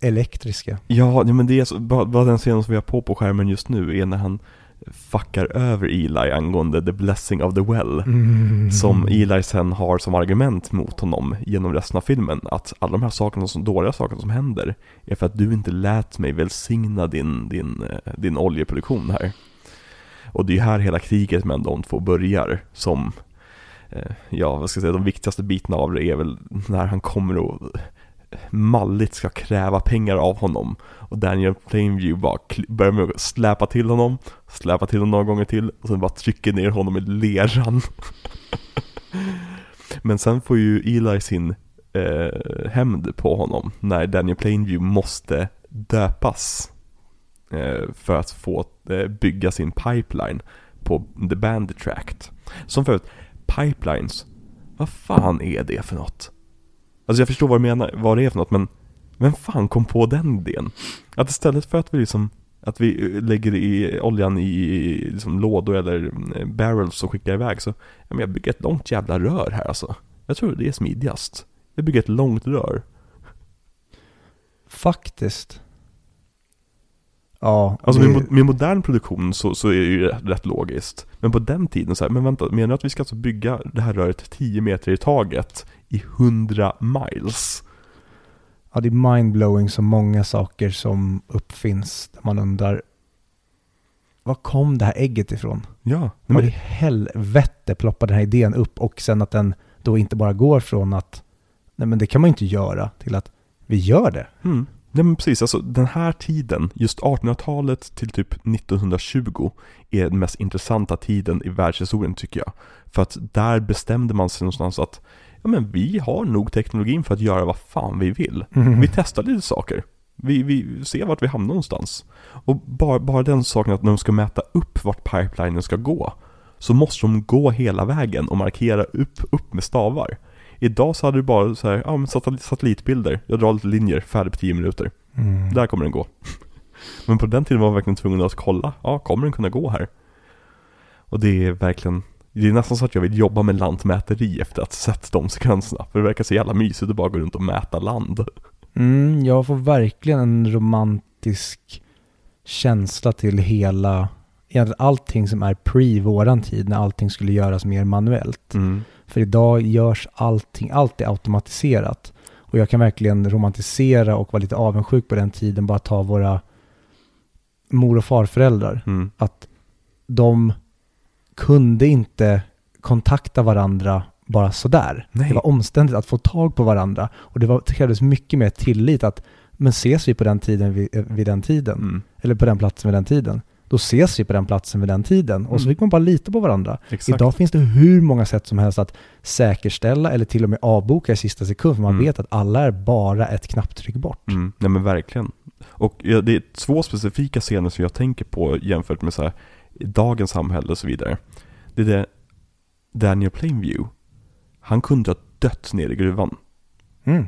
Elektriska. Ja, ja, men det är så, bara, bara den scenen som vi har på på skärmen just nu är när han fuckar över Eli angående the blessing of the well. Mm. Som Eli sen har som argument mot honom genom resten av filmen. Att alla de här sakerna, som dåliga sakerna som händer är för att du inte lät mig välsigna din, din, eh, din oljeproduktion här. Och det är ju här hela kriget mellan de två börjar. Som, eh, ja vad ska jag säga, de viktigaste bitarna av det är väl när han kommer och malligt ska kräva pengar av honom. Och Daniel Plainview bara börjar med att släpa till honom, släpa till honom några gånger till och sen bara trycker ner honom i leran. Men sen får ju Eli sin eh, hämnd på honom när Daniel Plainview måste döpas eh, för att få eh, bygga sin pipeline på The Bandit Tract. Som förut, pipelines, vad fan är det för något? Alltså jag förstår vad du menar, vad det är för något, men vem fan kom på den idén? Att istället för att vi liksom att vi eh, lägger i oljan i liksom lådor eller eh, barrels och skickar iväg så ja, men jag bygger ett långt jävla rör här alltså. Jag tror det är smidigast. Jag bygger ett långt rör. Faktiskt. Ja, Alltså det- med, med modern produktion så, så är det ju rätt, rätt logiskt. Men på den tiden så här, men vänta, menar du att vi ska alltså bygga det här röret 10 meter i taget i 100 miles? Ja, det är mindblowing så många saker som uppfinns. Där man undrar, var kom det här ägget ifrån? Ja, nej, Var i men, helvete ploppade den här idén upp och sen att den då inte bara går från att nej men det kan man ju inte göra till att vi gör det. mm. Nej men precis, alltså den här tiden, just 1800-talet till typ 1920 är den mest intressanta tiden i världshistorien tycker jag. För att där bestämde man sig någonstans att ja men vi har nog teknologin för att göra vad fan vi vill. Vi testar lite saker. Vi, vi ser vart vi hamnar någonstans. Och bara, bara den saken att när de ska mäta upp vart pipelinen ska gå, så måste de gå hela vägen och markera upp, upp med stavar. Idag så hade du bara så här, ja men satellit, satellitbilder, jag drar lite linjer, färdig på 10 minuter. Mm. Där kommer den gå. Men på den tiden var man verkligen tvungen att kolla, ja kommer den kunna gå här? Och det är verkligen, det är nästan så att jag vill jobba med lantmäteri efter att ha sett de sekvenserna. För det verkar så jävla mysigt att bara gå runt och mäta land. Mm, jag får verkligen en romantisk känsla till hela, egentligen allting som är pre våran tid när allting skulle göras mer manuellt. Mm. För idag görs allting, allt är automatiserat. Och jag kan verkligen romantisera och vara lite avundsjuk på den tiden, bara ta våra mor och farföräldrar. Mm. Att de kunde inte kontakta varandra bara sådär. Nej. Det var omständigt att få tag på varandra. Och det, var, det krävdes mycket mer tillit att, men ses vi på den tiden vid, vid den tiden? Mm. Eller på den platsen vid den tiden? Då ses vi på den platsen vid den tiden. Och så Mm. fick man bara lita på varandra. Exakt. Idag finns det hur många sätt som helst att säkerställa eller till och med avboka i sista sekund. För man Mm. vet att alla är bara ett knapptryck bort. Mm, nej men verkligen. Och det är två specifika scener som jag tänker på jämfört med så här, dagens samhälle och så vidare. Det är det Daniel Plainview, han kunde ha dött nere i gruvan. Mm.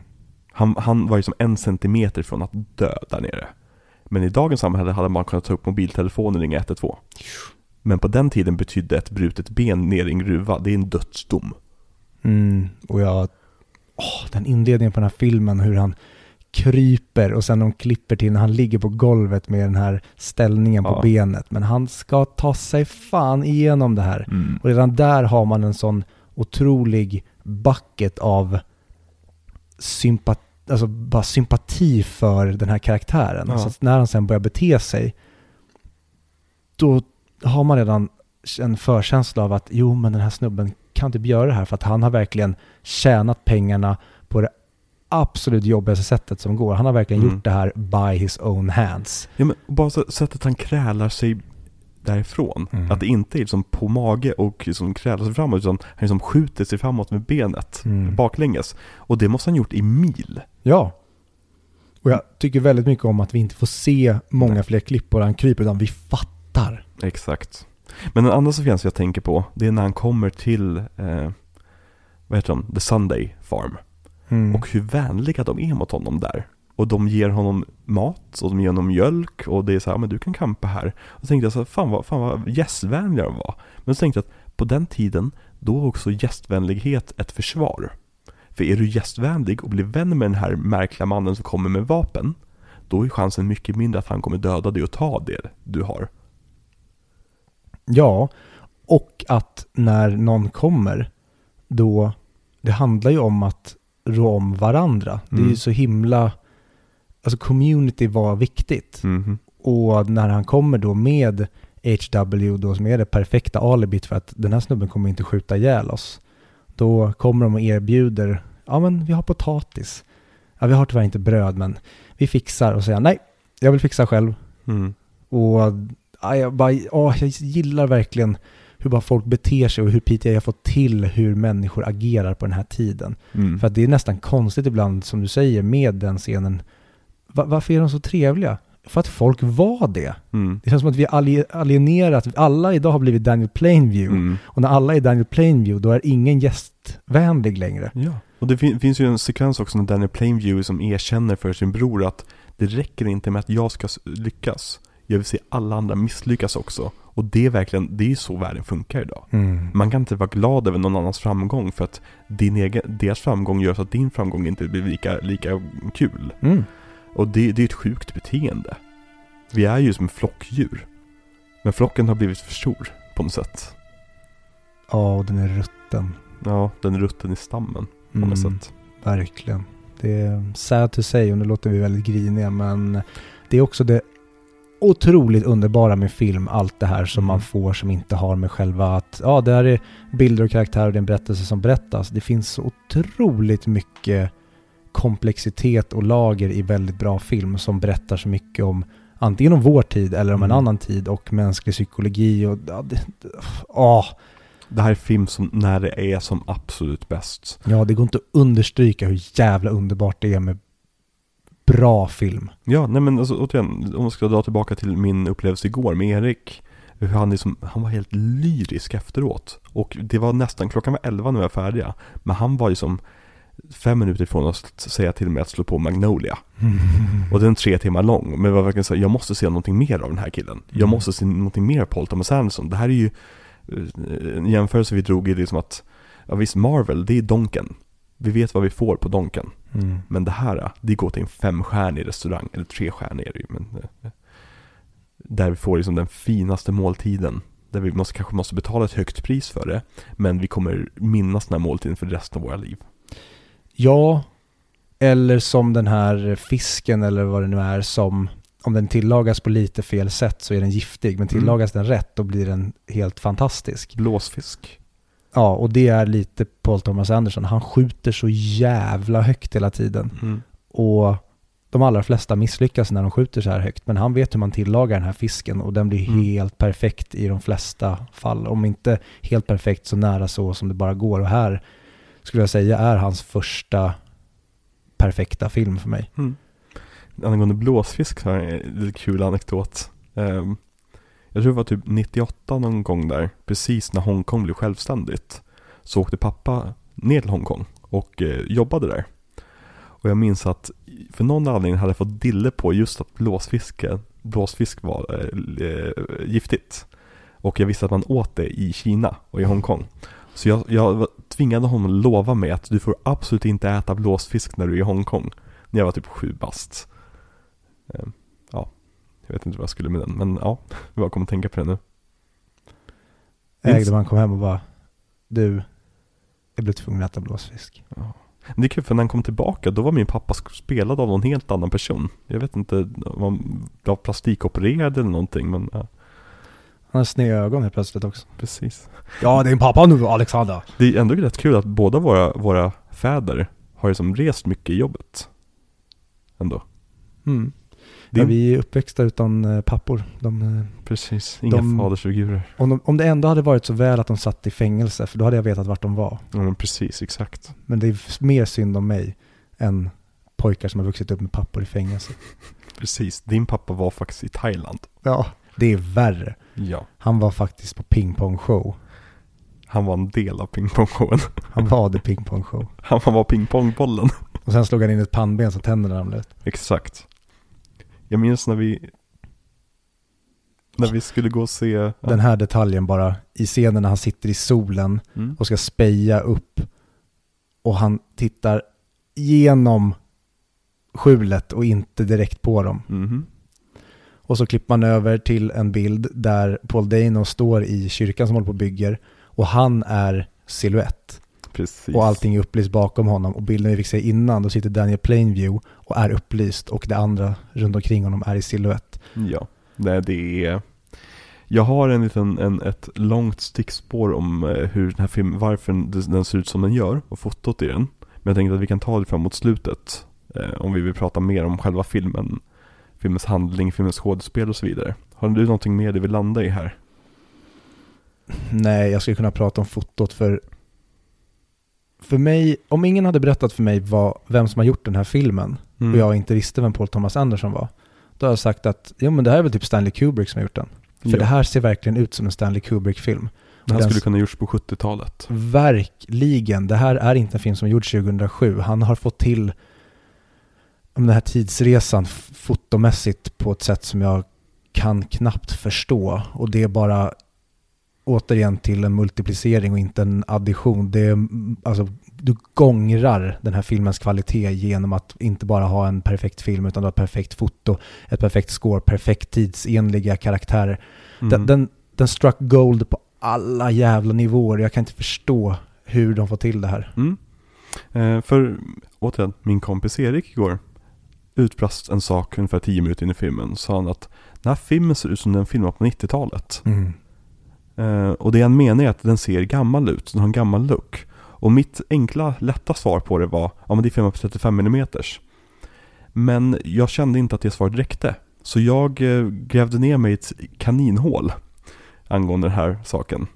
Han, han var ju som en centimeter från att dö där nere. Men i dagens samhälle hade man kunnat ta upp mobiltelefonen och ringa 112. Men på den tiden betydde ett brutet ben ner i en gruva, det är en dödsdom. Mm. Och jag... Åh, den inledningen på den här filmen, hur han kryper och sen de klipper till när han ligger på golvet med den här ställningen på Ja. benet. Men han ska ta sig fan igenom det här. Mm. Och redan där har man en sån otrolig bucket av sympati, alltså bara sympati för den här karaktären. Ja. Så att när han sen börjar bete sig, då har man redan en förkänsla av att jo, men den här snubben kan typ göra det här för att han har verkligen tjänat pengarna på det absolut jobbigaste sättet som går. Han har verkligen Mm. gjort det här by his own hands. Ja men bara så, sättet han krälar sig därifrån. Mm. Att det inte är liksom på mage och liksom krälar sig framåt utan han liksom skjuter sig framåt med benet Mm. baklänges. Och det måste han gjort i mil. Ja. Och jag tycker väldigt mycket om att vi inte får se många Nej. fler klipp på han kryper, utan vi fattar. Exakt. Men den andra sekvensen jag tänker på, det är när han kommer till, eh, vad heter de, The Sunday Farm. Mm. Och hur vänliga de är mot honom där. Och de ger honom mat och de ger honom mjölk och det är så här, men du kan campa här. Och så tänkte jag så här, fan vad, fan vad gästvänliga de var. Men så tänkte jag att på den tiden, då var också gästvänlighet ett försvar. För är du gästvänlig och blir vän med den här märkliga mannen som kommer med vapen, då är chansen mycket mindre att han kommer döda dig och ta det du har. Ja, och att när någon kommer, då, det handlar ju om att rå om varandra. Det är ju Mm. så himla, alltså community var viktigt. Mhm. Och när han kommer då med HW då som är det perfekta alibit för att den här snubben kommer inte skjuta ihjäl oss. Då kommer de och erbjuder, ja men vi har potatis. Ja vi har tyvärr inte bröd men vi fixar och säger nej, jag vill fixa själv. Mm. Och ja, jag, bara, ja, jag gillar verkligen hur bara folk beter sig och hur PTA har fått till hur människor agerar på den här tiden. Mm. För att det är nästan konstigt ibland, som du säger, med den scenen. Va- varför är de så trevliga? För att folk var det. Mm. Det känns som att vi är ali- alienerat, alla idag har blivit Daniel Plainview. Mm. Och när alla är Daniel Plainview, då är ingen gästvänlig längre. Ja, och det fin- finns ju en sekvens också när Daniel Plainview som erkänner för sin bror att det räcker inte med att jag ska lyckas. Jag vill se alla andra misslyckas också. Och det är verkligen, det är så världen funkar idag. Mm. Man kan inte vara glad över någon annans framgång för att din egen, deras framgång gör så att din framgång inte blir lika, lika kul. Mm. Och det, det är ett sjukt beteende. Vi är ju som flockdjur. Men flocken har blivit för stor på något sätt. Ja, och den är rutten. Ja, den är rutten i stammen på Mm. något sätt. Verkligen. Det är sad to say och nu låter vi väldigt griniga men det är också det otroligt underbara med film, allt det här som Mm. man får som inte har med själva att, ja det här är bilder och karaktärer och det är en berättelse som berättas. Det finns så otroligt mycket komplexitet och lager i väldigt bra film som berättar så mycket om antingen om vår tid eller om en Mm. annan tid och mänsklig psykologi och ja, det, ah, Det här är film som när det är som absolut bäst. ja, det går inte att understryka hur jävla underbart det är med bra film. Ja, nej men alltså, återigen, om jag ska dra tillbaka till min upplevelse igår med Erik. Hur han, liksom, han var helt lyrisk efteråt. Och det var nästan, klockan var elva när vi var färdiga. Men han var ju som fem minuter ifrån att säga till mig att slå på Magnolia. Och den är tre timmar lång. Men det var verkligen så jag måste se någonting mer av den här killen. Jag Mm. måste se någonting mer Paul Thomas Anderson. Det här är ju eh, en jämförelse vi drog i liksom att, ja visst Marvel, det är Donken. Vi vet vad vi får på Donken. Mm. Men det här, det går till en femstjärnig restaurang, eller trestjärnig är det ju, men eh, där vi får liksom den finaste måltiden. Där vi måste, kanske måste betala ett högt pris för det, men vi kommer minnas den här måltiden för resten av våra liv. Ja, eller som den här fisken eller vad det nu är som om den tillagas på lite fel sätt så är den giftig. Men Mm. tillagas den rätt då blir den helt fantastisk. Blåsfisk. Ja, och det är lite Paul Thomas Anderson. Han skjuter så jävla högt hela tiden. Mm. Och de allra flesta misslyckas när de skjuter så här högt. Men han vet hur man tillagar den här fisken och den blir Mm. helt perfekt i de flesta fall. Om inte helt perfekt så nära så som det bara går. Och här skulle jag säga är hans första perfekta film för mig. Mm. Angående blåsfisk så har jag en lite kul anekdot. Um, jag tror det var typ 98 någon gång där, precis när Hongkong blev självständigt. Så åkte pappa ner till Hongkong och eh, jobbade där. Och jag minns att för någon anledning hade jag fått dille på just att blåsfiske, blåsfisk var eh, eh giftigt. Och jag visste att man åt det i Kina och i Hongkong. Så jag, jag tvingade honom att lova mig att du får absolut inte äta blåsfisk när du är i Hongkong. När jag var typ sju bast. Ehm, Ja, jag vet inte vad jag skulle med den, men ja, jag kommer att tänka på det nu. Ägde man kom hem och bara, du, jag blev tvungen att äta blåsfisk. Men det är kul för när han kom tillbaka, då var min pappa spelad av någon helt annan person. Jag vet inte om han var plastikopererad eller någonting, men ja, Han har sneda ögon helt plötsligt också. precis. Ja, det är din pappa nu, Alexander. Det är ändå rätt kul att båda våra, våra fäder har ju som rest mycket i jobbet. Ändå. Mm. Det Ja, vi är uppväxta utan eh, pappor. De, eh, Precis, inga de- fadersfigurer. om, de, om det ändå hade varit så väl att de satt i fängelse, för då hade jag vetat vart de var. Ja men precis, exakt. Men det är mer synd om mig än pojkar som har vuxit upp med pappor i fängelse. Precis, din pappa var faktiskt i Thailand. Ja. Det är värre. Ja. Han var faktiskt på pingpongshow. Han var en del av pingpongshowen. Han var the pingpongshow. Han var pingpongbollen. Och sen slog han in ett pannben så tänderna ramlade ut. Exakt. Jag minns när vi när vi skulle gå och se ja. Den här detaljen bara, i scenen när han sitter i solen Mm. och ska speja upp och han tittar genom skjulet och inte direkt på dem. Mhm. Och så klipper man över till en bild där Paul Dano står i kyrkan som håller på och bygger och han är silhuett. Precis. Och allting är upplyst bakom honom. Och bilden vi fick se innan, då sitter Daniel Plainview och är upplyst och det andra runt omkring honom är i silhuett. Ja, det, det är... Jag har en liten, en, ett långt stickspår om eh, hur den här filmen, varför den den ser ut som den gör och fotot i den. Men jag tänkte att vi kan ta det framåt slutet. Eh, om vi vill prata mer om själva filmen, filmens handling, filmens skådespel och så vidare. Har du någonting mer du vill landa i här? Nej, jag skulle kunna prata om fotot för för mig, om ingen hade berättat för mig vad, vem som har gjort den här filmen Mm. och jag inte visste vem Paul Thomas Anderson var, då har jag sagt att jo men det här är väl typ Stanley Kubrick som har gjort den. För Ja. det här ser verkligen ut som en Stanley Kubrick-film. Det här den- skulle kunna gjorts på 70-talet. Verkligen. Det här är inte en film som är gjord 2007. Han har fått till om den här tidsresan fotomässigt på ett sätt som jag kan knappt förstå. Och det är bara återigen till en multiplicering och inte en addition. Det är, alltså, du gångrar den här filmens kvalitet genom att inte bara ha en perfekt film utan du har ett perfekt foto, ett perfekt score, perfekt tidsenliga karaktärer. Mm. Den, den, den struck gold på alla jävla nivåer. Jag kan inte förstå hur de får till det här. Mm. Eh, för återigen, min kompis Erik igår utbrast en sak ungefär 10 minuter in i filmen. Sa han att den här filmen ser ut som den filmade på 90-talet. Eh, och det han menar är att den ser gammal ut, den har en gammal look. Och mitt enkla, lätta svar på det var, ja men det är filmat på 35 mm. Men jag kände inte att det svaret räckte. Så jag eh, grävde ner mig i ett kaninhål angående den här saken.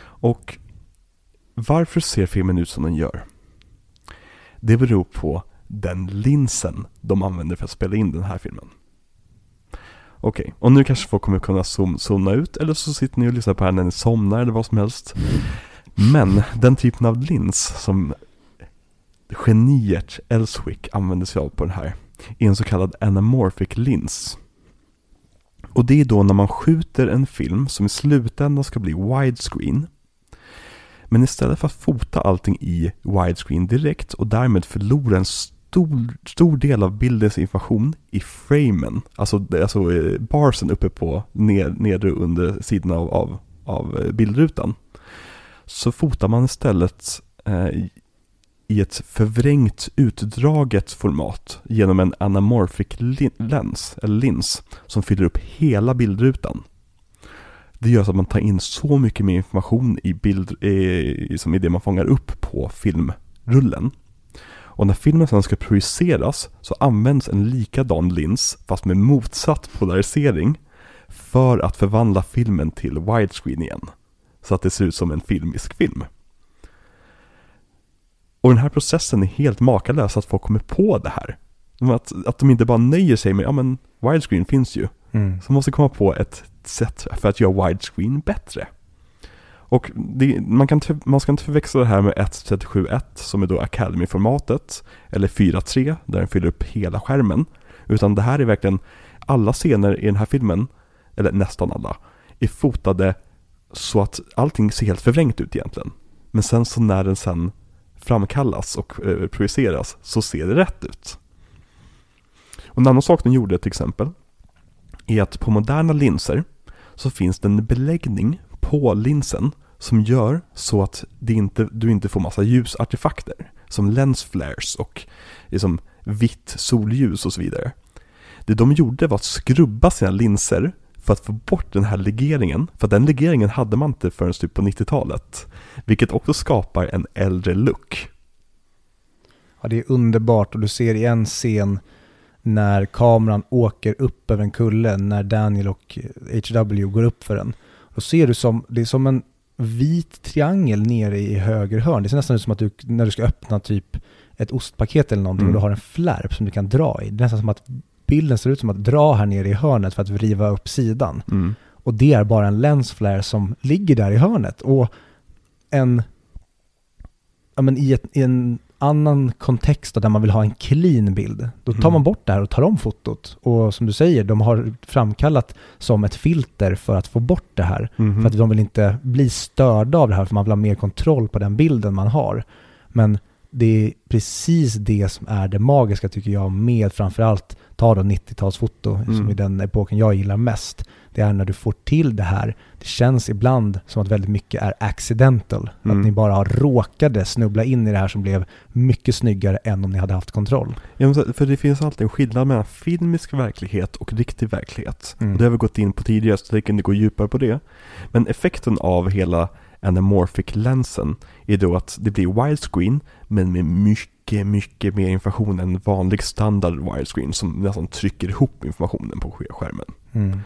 Och varför ser filmen ut som den gör? Det beror på den linsen de använder för att spela in den här filmen. Okej, och nu kanske folk kommer kunna zoom, zona ut eller så sitter ni och lyssnar på här när ni somnar eller vad som helst. Men den typen av lins som geniet Elswick använder sig av på den här är en så kallad anamorphic lins. Och det är då när man skjuter en film som i slutändan ska bli widescreen men istället för att fota allting i widescreen direkt och därmed förlora en stor, stor del av bildens information i framen, alltså, alltså eh, barsen uppe på ner, nedre och under sidorna av, av, av eh, bildrutan, så fotar man istället eh, i- ett förvrängt utdraget format genom en anamorphic lens, eller lins, som fyller upp hela bildrutan. Det gör så att man tar in så mycket mer information i, bild, eh, som i det man fångar upp på filmrullen. Och när filmen sedan ska projiceras så används en likadan lins fast med motsatt polarisering för att förvandla filmen till widescreen igen. Så att det ser ut som en filmisk film. Och den här processen är helt makalös att folk kommer på det här. Att, att de inte bara nöjer sig med, ja men widescreen finns ju. Mm. Så måste komma på ett sätt för att göra widescreen bättre. Och det, man, kan, man ska inte förväxla det här med 1.37.1 som är då Academy-formatet. Eller 4.3 där den fyller upp hela skärmen. Utan det här är verkligen alla scener i den här filmen, eller nästan alla, är fotade så att allting ser helt förvrängt ut egentligen. Men sen så när den sen framkallas och eh, projiceras så ser det rätt ut. Och en annan sak den gjorde till exempel är att på moderna linser så finns det en beläggning på linsen som gör så att det inte, du inte får massa ljusartefakter som lens flares och liksom vitt solljus och så vidare. Det de gjorde var att skrubba sina linser för att få bort den här legeringen, för den legeringen hade man inte förrän typ på 90-talet. Vilket också skapar en äldre look. Ja, det är underbart och du ser i en scen när kameran åker upp över en kulle när Daniel och HW går upp för den. Då ser du som, det är som en vit triangel nere i höger hörn. Det ser nästan ut som att du, när du ska öppna typ ett ostpaket eller någonting Mm. och du har en flärp som du kan dra i. Det är nästan som att bilden ser ut som att dra här nere i hörnet för att vriva upp sidan. Mm. Och det är bara en lens flare som ligger där i hörnet. Och en, ja men i, ett, i en annan kontext där man vill ha en clean bild, då tar Mm. man bort det här och tar om fotot. Och som du säger, de har framkallat som ett filter för att få bort det här. Mhm. För att de vill inte bli störda av det här, för man vill ha mer kontroll på den bilden man har. Men det är precis det som är det magiska tycker jag med framförallt, ta då 90-talsfoto som Mm. är den epoken jag gillar mest. Det är när du får till det här. Det känns ibland som att väldigt mycket är accidental. Mm. Att ni bara har råkade snubbla in i det här som blev mycket snyggare än om ni hade haft kontroll. Ja, för det finns alltid en skillnad mellan filmisk verklighet och riktig verklighet. Mm. Och det har vi gått in på tidigare så jag tänker inte gå djupare på det. Men effekten av hela anamorphic-länsen är då att det blir widescreen men med mycket, mycket mer information än vanlig standard widescreen som nästan trycker ihop informationen på skärmen. Mm.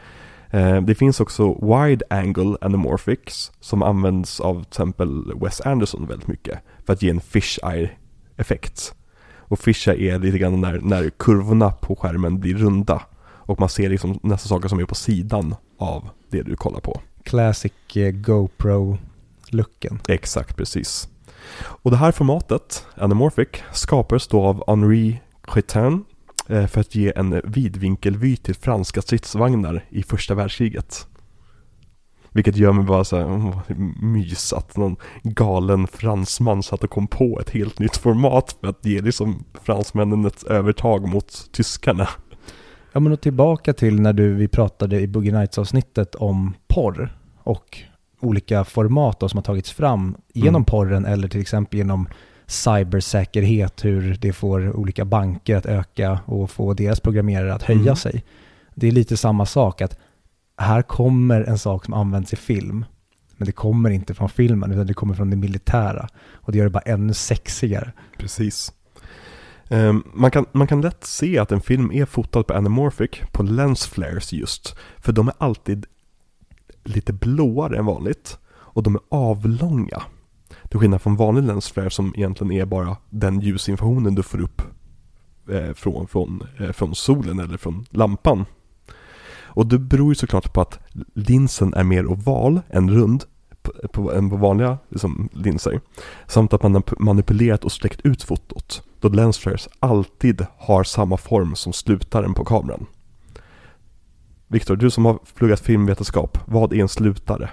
Eh, Det finns också wide angle anamorphics som används av till exempel Wes Anderson väldigt mycket för att ge en fish-eye effekt. Och fish-eye är lite grann när, när kurvorna på skärmen blir runda och man ser liksom nästan saker som är på sidan av det du kollar på. Classic eh, GoPro-looken. Exakt, precis. Och det här formatet, Anamorphic, skapades då av Henri Cretin för att ge en vidvinkelvy till franska stridsvagnar i första världskriget. Vilket gör mig bara så här, mys att någon galen fransman satt och kom på ett helt nytt format för att ge liksom fransmännen ett övertag mot tyskarna. Ja men och tillbaka till när du, vi pratade i Boogie Nights avsnittet om porr och olika format då som har tagits fram genom Mm. porren eller till exempel genom cybersäkerhet, hur det får olika banker att öka och få deras programmerare att höja Mm. sig. Det är lite samma sak att här kommer en sak som används i film, men det kommer inte från filmen utan det kommer från det militära och det gör det bara ännu sexigare. Precis. Ehm, man, kan, man kan lätt se att en film är fotad på anamorphic på lens flares just. För de är alltid lite blåare än vanligt. Och de är avlånga. Till skillnad från vanlig lens flare som egentligen är bara den ljusinformationen du får upp eh, från, från, eh, från solen eller från lampan. Och det beror ju såklart på att linsen är mer oval än rund på, på, än på vanliga liksom, linser. Samt att man har manipulerat och sträckt ut fotot. Då lens flares alltid har samma form som slutaren på kameran. Viktor, du som har pluggat filmvetenskap, vad är en slutare?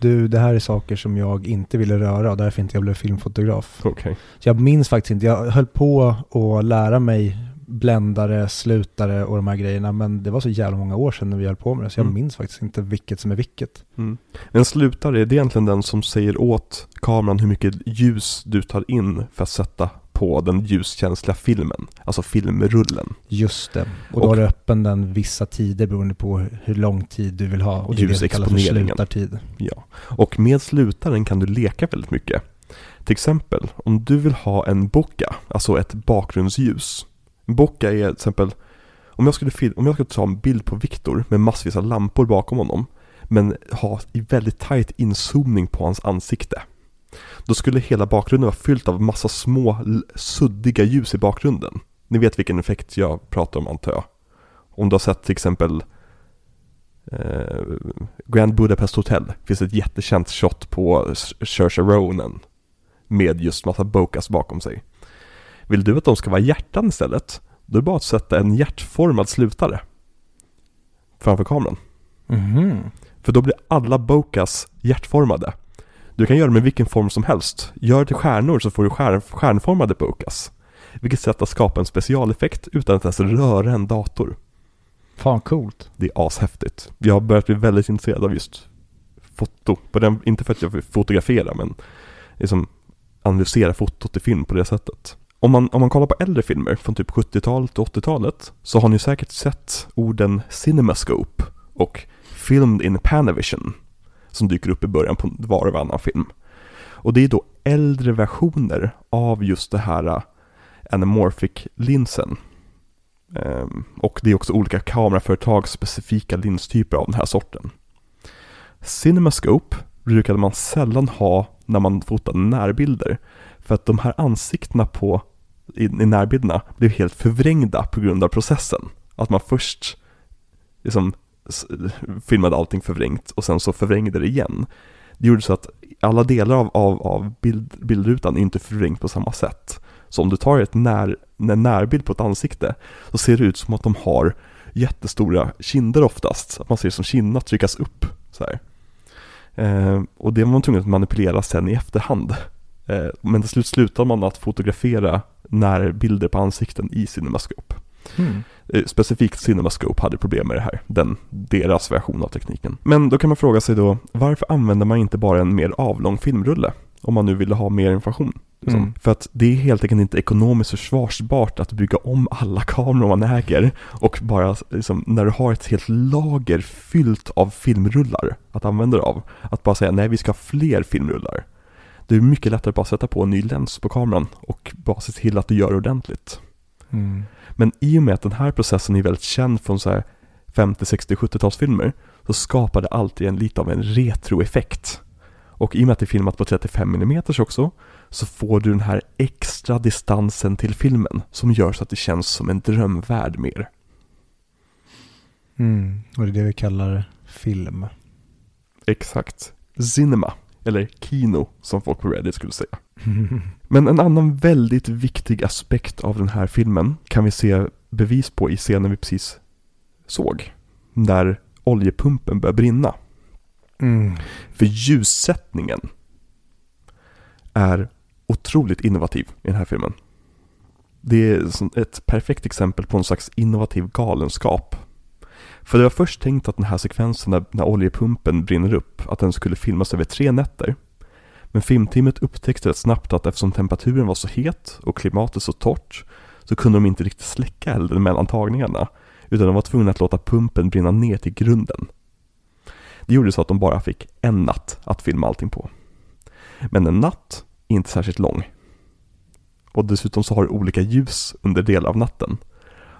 Du, det här är saker som jag inte ville röra och därför inte jag blev filmfotograf. Okej. Så jag minns faktiskt inte, jag höll på att lära mig bländare, slutare och de här grejerna men det var så jävla många år sedan när vi höll på med det så jag Mm. minns faktiskt inte vilket som är vilket. Mm. En slutare, det är egentligen den som säger åt kameran hur mycket ljus du tar in för att sätta på den ljuskänsliga filmen. Alltså filmrullen. Just det. Och då Och- har du öppen den vissa tider beroende på hur lång tid du vill ha. Och det det Ljusexponeringen. slutartid. Ja. Och med slutaren kan du leka väldigt mycket. Till exempel, om du vill ha en bokeh, alltså ett bakgrundsljus. En bokeh är till exempel, om jag skulle, om jag skulle ta en bild på Viktor med massvis av lampor bakom honom, men ha i väldigt tight inzoomning på hans ansikte. Då skulle hela bakgrunden vara fylld av massa små suddiga ljus i bakgrunden. Ni vet vilken effekt jag pratar om antar jag. Om du har sett till exempel eh, Grand Budapest Hotel finns ett jättekänt shot på Saoirse Ronan med just massa bokas bakom sig. Vill du att de ska vara hjärtan istället? Då är det bara att sätta en hjärtformad slutare framför kameran. Mhm. För då blir alla bokas hjärtformade. Du kan göra det med vilken form som helst. Gör det till stjärnor så får du stjärn, stjärnformade bokas. Vilket sätt att skapa en specialeffekt utan att ens röra en dator. Fan coolt. Det är ashäftigt. Jag har börjat bli väldigt intresserad av just foto. På den, inte för att jag vill fotografera men liksom analysera fotot i film på det sättet. Om man, om man kollar på äldre filmer från typ 70-talet och 80-talet så har ni säkert sett orden CinemaScope och Filmed in Panavision som dyker upp i början på var och varannan film. Och det är då äldre versioner av just det här äh, anamorphic-linsen. Ehm, och det är också olika kameraföretags specifika linstyper av den här sorten. Cinemascope brukade man sällan ha när man fotade närbilder. För att de här ansiktena på, i, i närbilderna blev helt förvrängda på grund av processen. Att man först liksom filmade allting förvrängt och sen så förvrängde det igen. Det gjorde så att alla delar av, av, av bild, bildrutan är inte förvrängt på samma sätt. Så om du tar ett när, en närbild på ett ansikte så ser det ut som att de har jättestora kinder oftast. Att man ser som kinderna tryckas upp så här. Eh, och det var man tvungen att manipulera sen i efterhand. Eh, men till slut slutar man att fotografera närbilder på ansikten i CinemaScope. Eh, Specifikt CinemaScope hade problem med det här, den, deras version av tekniken. Men då kan man fråga sig då, varför använder man inte bara en mer avlång filmrulle? Om man nu ville ha mer information. Liksom. Mm. För att det är helt enkelt inte ekonomiskt försvarsbart att bygga om alla kameror man äger och bara liksom, när du har ett helt lager fyllt av filmrullar att använda dig av, att bara säga nej vi ska ha fler filmrullar. Det är mycket lättare att bara sätta på en ny lens på kameran och bara se till att du gör det ordentligt. Mm. Men i och med att den här processen är väldigt känd från så här 50, 60, 70-talsfilmer så skapar det alltid en lite av en retroeffekt. Och i och med att det är filmat på 35 mm också så får du den här extra distansen till filmen som gör så att det känns som en drömvärld mer. Mm. Och det är det vi kallar film. Exakt. Cinema, eller kino som folk på Reddit skulle säga. Men en annan väldigt viktig aspekt av den här filmen kan vi se bevis på i scenen vi precis såg. Där oljepumpen börjar brinna. Mm. För ljussättningen är otroligt innovativ i den här filmen. Det är ett perfekt exempel på en slags innovativ galenskap. För det var först tänkt att den här sekvensen när, när oljepumpen brinner upp, att den skulle filmas över tre nätter. Men filmteamet upptäckte rätt snabbt att eftersom temperaturen var så het och klimatet så torrt så kunde de inte riktigt släcka elden mellan tagningarna. Utan de var tvungna att låta pumpen brinna ner till grunden. Det gjorde så att de bara fick en natt att filma allting på. Men en natt är inte särskilt lång. Och dessutom så har du olika ljus under delar av natten.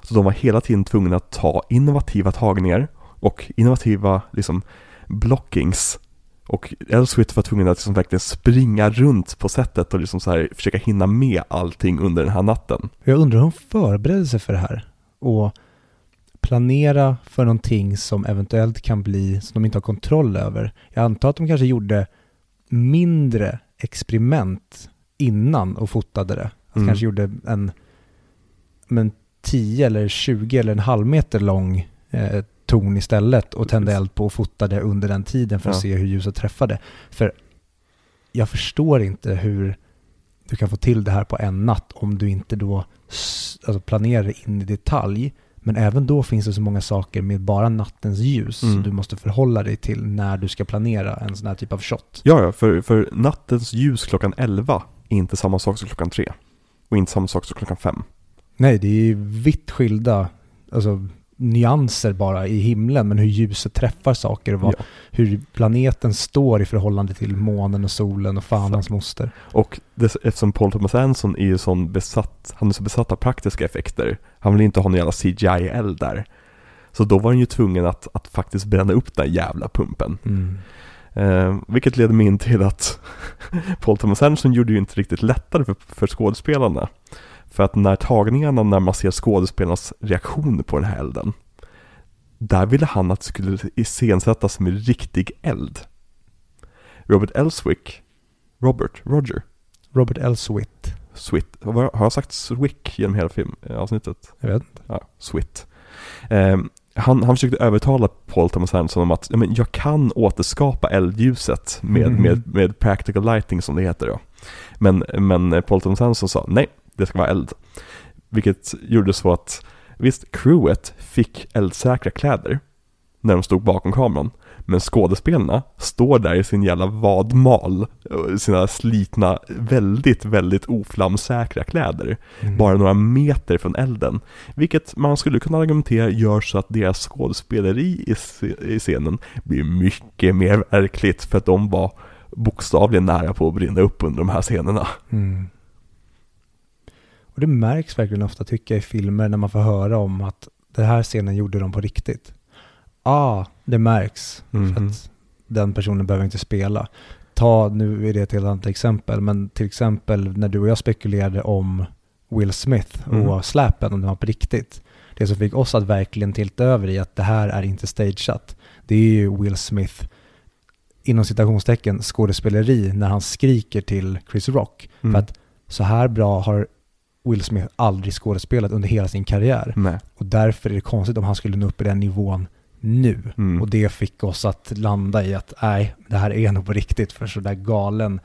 Så de var hela tiden tvungna att ta innovativa tagningar och innovativa liksom blockings. Och Elswit var tvungen att liksom verkligen springa runt på sättet och liksom så här försöka hinna med allting under den här natten. Jag undrar hur hon förberedde sig för det här. Och planera för någonting som eventuellt kan bli, som de inte har kontroll över. Jag antar att de kanske gjorde mindre experiment innan och fotade det. Att Mm. kanske gjorde en, men 10 eller 20 eller en halv meter lång eh, torn istället och tände eld på och fotade under den tiden för att Ja. se hur ljuset träffade. För jag förstår inte hur du kan få till det här på en natt om du inte då alltså planerar in i detalj. Men även då finns det så många saker med bara nattens ljus Mm. du måste förhålla dig till när du ska planera en sån här typ av shot. Ja, ja, för, för nattens ljus klockan 11 är inte samma sak som klockan 3. Och inte samma sak som klockan 5. Nej, det är ju vitt skilda alltså, nyanser bara i himlen, men hur ljuset träffar saker och vad, Ja. hur planeten står i förhållande till månen och solen och fan hans moster. Och dess, eftersom Paul Thomas Anderson är ju sån besatt, han är så besatt av praktiska effekter. Han vill inte ha någon jävla CGI-eld där. Så då var han ju tvungen att, att faktiskt bränna upp den jävla pumpen. Mm. Eh, vilket leder mig in till att Paul Thomas Anderson gjorde ju inte riktigt lättare för, för skådespelarna. För att när tagningarna, när man ser skådespelarnas reaktioner på den här elden, där ville han att det skulle iscensättas med riktig eld. Robert Elswick, Robert, Roger, Robert Elswit. Switt, har jag sagt Swick genom hela filmavsnittet? Jag vet inte. Ja, Switt. Eh, han, han försökte övertala Paul Thomas Anderson om att ja, men jag kan återskapa eldljuset med, Mm. med, med practical lighting som det heter då. Men, men Paul Thomas Anderson sa nej, det ska vara eld. Vilket gjorde så att visst, crewet fick eldsäkra kläder när de stod bakom kameran. Men skådespelarna står där i sin jävla vadmal, och sina slitna, väldigt, väldigt oflamsäkra kläder Mm. bara några meter från elden. Vilket man skulle kunna argumentera gör så att deras skådespeleri i scenen blir mycket mer verkligt för att de var bokstavligen nära på att brinna upp under de här scenerna. Mm. Och det märks verkligen ofta tycker jag i filmer när man får höra om att den här scenen gjorde de på riktigt. Ah, det märks. För Mhm. att den personen behöver inte spela. Ta, nu är det ett helt annat exempel, men till exempel när du och jag spekulerade om Will Smith och Mm. släpen, om det var på riktigt. Det som fick oss att verkligen tilta över i att det här är inte stageat. Det är ju Will Smith, inom citationstecken, skådespeleri när han skriker till Chris Rock. Mm. För att så här bra har Will Smith aldrig skådespelat under hela sin karriär. Nej. Och därför är det konstigt om han skulle nå upp i den nivån nu. Mm. Och det fick oss att landa i att nej, det här är nog på riktigt. För så där galen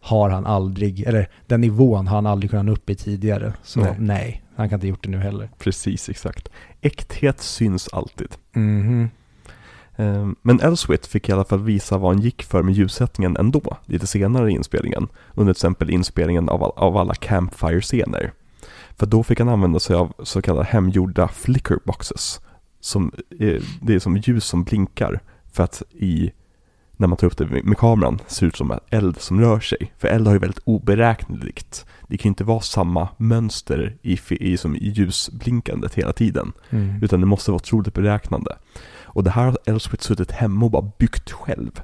har han aldrig, eller den nivån har han aldrig kunnat nå upp i tidigare. Så Nej. nej, han kan inte gjort det nu heller. Precis, exakt. Äkthet syns alltid. Eh, Men Elswit fick i alla fall visa vad han gick för med ljussättningen ändå, lite senare i inspelningen. Under till exempel inspelningen av, all- av alla Campfire-scener. För då fick han använda sig av så kallade hemgjorda flicker boxes. Som, är- det är som ljus som blinkar för att i, när man tar upp det med kameran, ser ut som en eld som rör sig. För eld har ju väldigt oberäkneligt. Det kan ju inte vara samma mönster i, i, som i ljusblinkandet hela tiden. Mm. Utan det måste vara otroligt beräknande. Och det här har Elswit suttit hemma och bara byggt själv.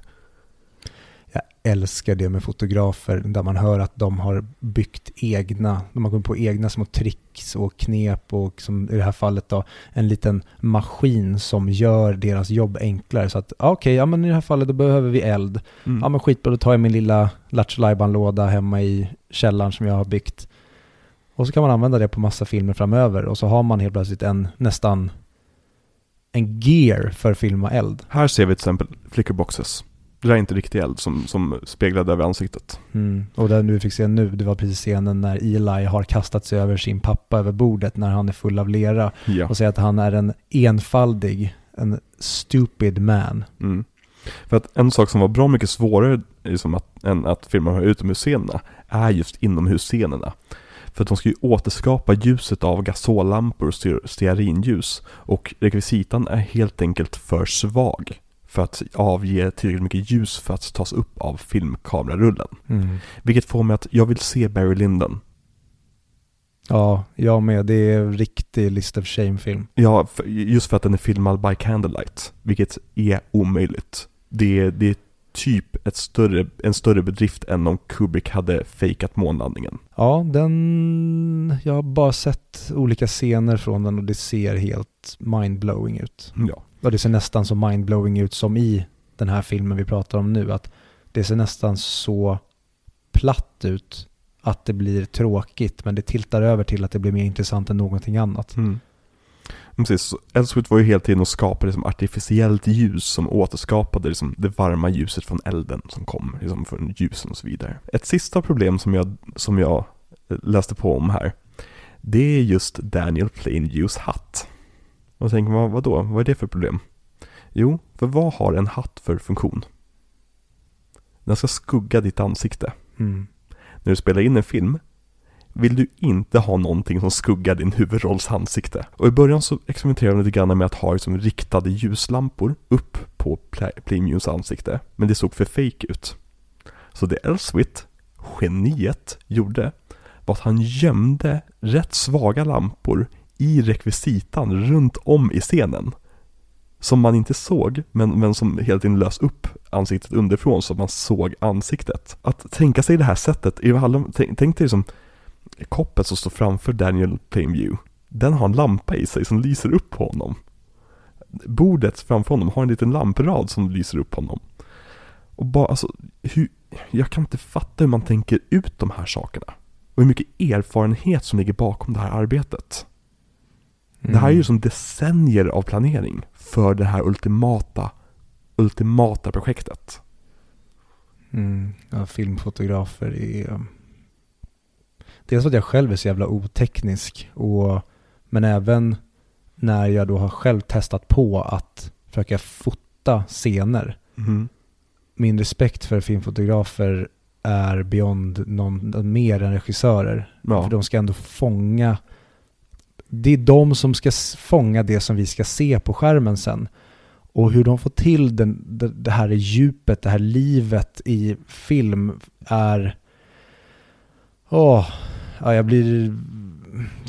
Älskar det med fotografer där man hör att de har byggt egna, de har kommit på egna små tricks och knep och som i det här fallet då en liten maskin som gör deras jobb enklare. Så att okej, ja men i det här fallet då behöver vi eld. Mm. Ja men skitbra, då tar jag min lilla Lattjo låda hemma i källaren som jag har byggt. Och så kan man använda det på massa filmer framöver och så har man helt plötsligt en nästan en gear för att filma eld. Här ser vi till exempel flickerboxes. Det där är inte riktig eld som, som speglade över ansiktet. Mm. Och den du fick se nu, det var precis scenen när Eli har kastat sig över sin pappa över bordet när han är full av lera Ja. och säger att han är en enfaldig, en stupid man. Mm. För att en sak som var bra mycket svårare liksom att, än att filma de här utomhusscenerna är just inomhusscenerna. För att de ska ju återskapa ljuset av gasollampor och stear- stearinljus och rekvisitan är helt enkelt för svag för att avge tillräckligt mycket ljus för att tas upp av filmkamerarullen. Mm. Vilket får mig att jag vill se Barry Lyndon. Ja, jag med. Det är en riktig list of shame-film. Ja, för, just för att den är filmad by candlelight, vilket är omöjligt. Det, är- det är typ ett större, en större bedrift än om Kubrick hade fejkat månlandningen. Ja, den... Jag har bara sett olika scener från den och det ser helt mindblowing ut. Ja. Och det ser nästan så mindblowing ut som i den här filmen vi pratar om nu. Att det ser nästan så platt ut att det blir tråkigt. Men det tiltar över till att det blir mer intressant än någonting annat. Mm. Precis, Elswit var ju hela tiden och skapade liksom artificiellt ljus som återskapade liksom det varma ljuset från elden som kom liksom från ljusen och så vidare. Ett sista problem som jag, som jag eh, läste på om här, det är just Daniel Plainviews hatt. Och tänker, vad, vadå? Vad är det för problem? Jo, för vad har en hatt för funktion? Den ska skugga ditt ansikte. Mm. När du spelar in en film vill du inte ha någonting som skuggar din huvudrolls ansikte. Och i början så experimenterade de lite grann med att ha liksom riktade ljuslampor upp på Pla- Playmunes ansikte. Men det såg för fake ut. Så det Elswit, geniet, gjorde var att han gömde rätt svaga lampor i rekvisitan runt om i scenen. Som man inte såg, men, men som hela tiden lös upp ansiktet underifrån så att man såg ansiktet. Att tänka sig det här sättet, i alla, tänk, tänk dig som koppet som står framför Daniel Plainview. Den har en lampa i sig som lyser upp på honom. Bordet framför honom har en liten lamprad som lyser upp honom. Och bara alltså, hur, jag kan inte fatta hur man tänker ut de här sakerna. Och hur mycket erfarenhet som ligger bakom det här arbetet. Det här är ju som decennier av planering för det här ultimata, ultimata projektet. Mm. Ja, filmfotografer är... Dels för att jag själv är så jävla oteknisk och men även när jag då har själv testat på att försöka fota scener. Mm. Min respekt för filmfotografer är beyond någon mer än regissörer. Ja. För de ska ändå fånga det är de som ska fånga det som vi ska se på skärmen sen. Och hur de får till den, det, det här djupet, det här livet i film är... Åh, ja, jag blir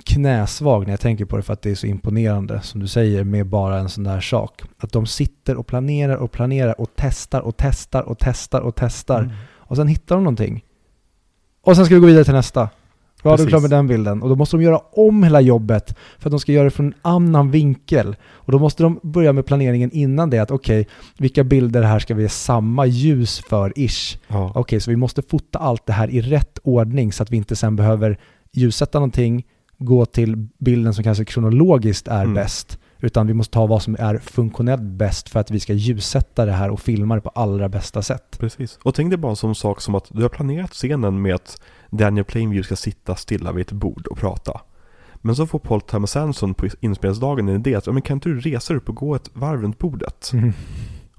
knäsvag när jag tänker på det för att det är så imponerande, som du säger, med bara en sån där sak. Att de sitter och planerar och planerar och testar och testar och testar och testar. Mm. Och sen hittar de någonting. Och sen ska vi gå vidare till nästa. Ja, då Precis. du klar med den bilden. Och då måste de göra om hela jobbet för att de ska göra det från en annan vinkel. Och då måste de börja med planeringen innan det. Att okej, vilka bilder här ska vi ge samma ljus för, ish? Ja. Okej, så vi måste fota allt det här i rätt ordning så att vi inte sen behöver ljussätta någonting, gå till bilden som kanske kronologiskt är Mm. bäst. Utan vi måste ta vad som är funktionellt bäst för att vi ska ljussätta det här och filma det på allra bästa sätt. Precis. Och tänk dig bara en sån sak som att du har planerat scenen med att Daniel Plainview ska sitta stilla vid ett bord och prata. Men så får Paul Thomas Anderson på inspelningsdagen en idé att, men kan inte du resa upp och gå ett varv runt bordet?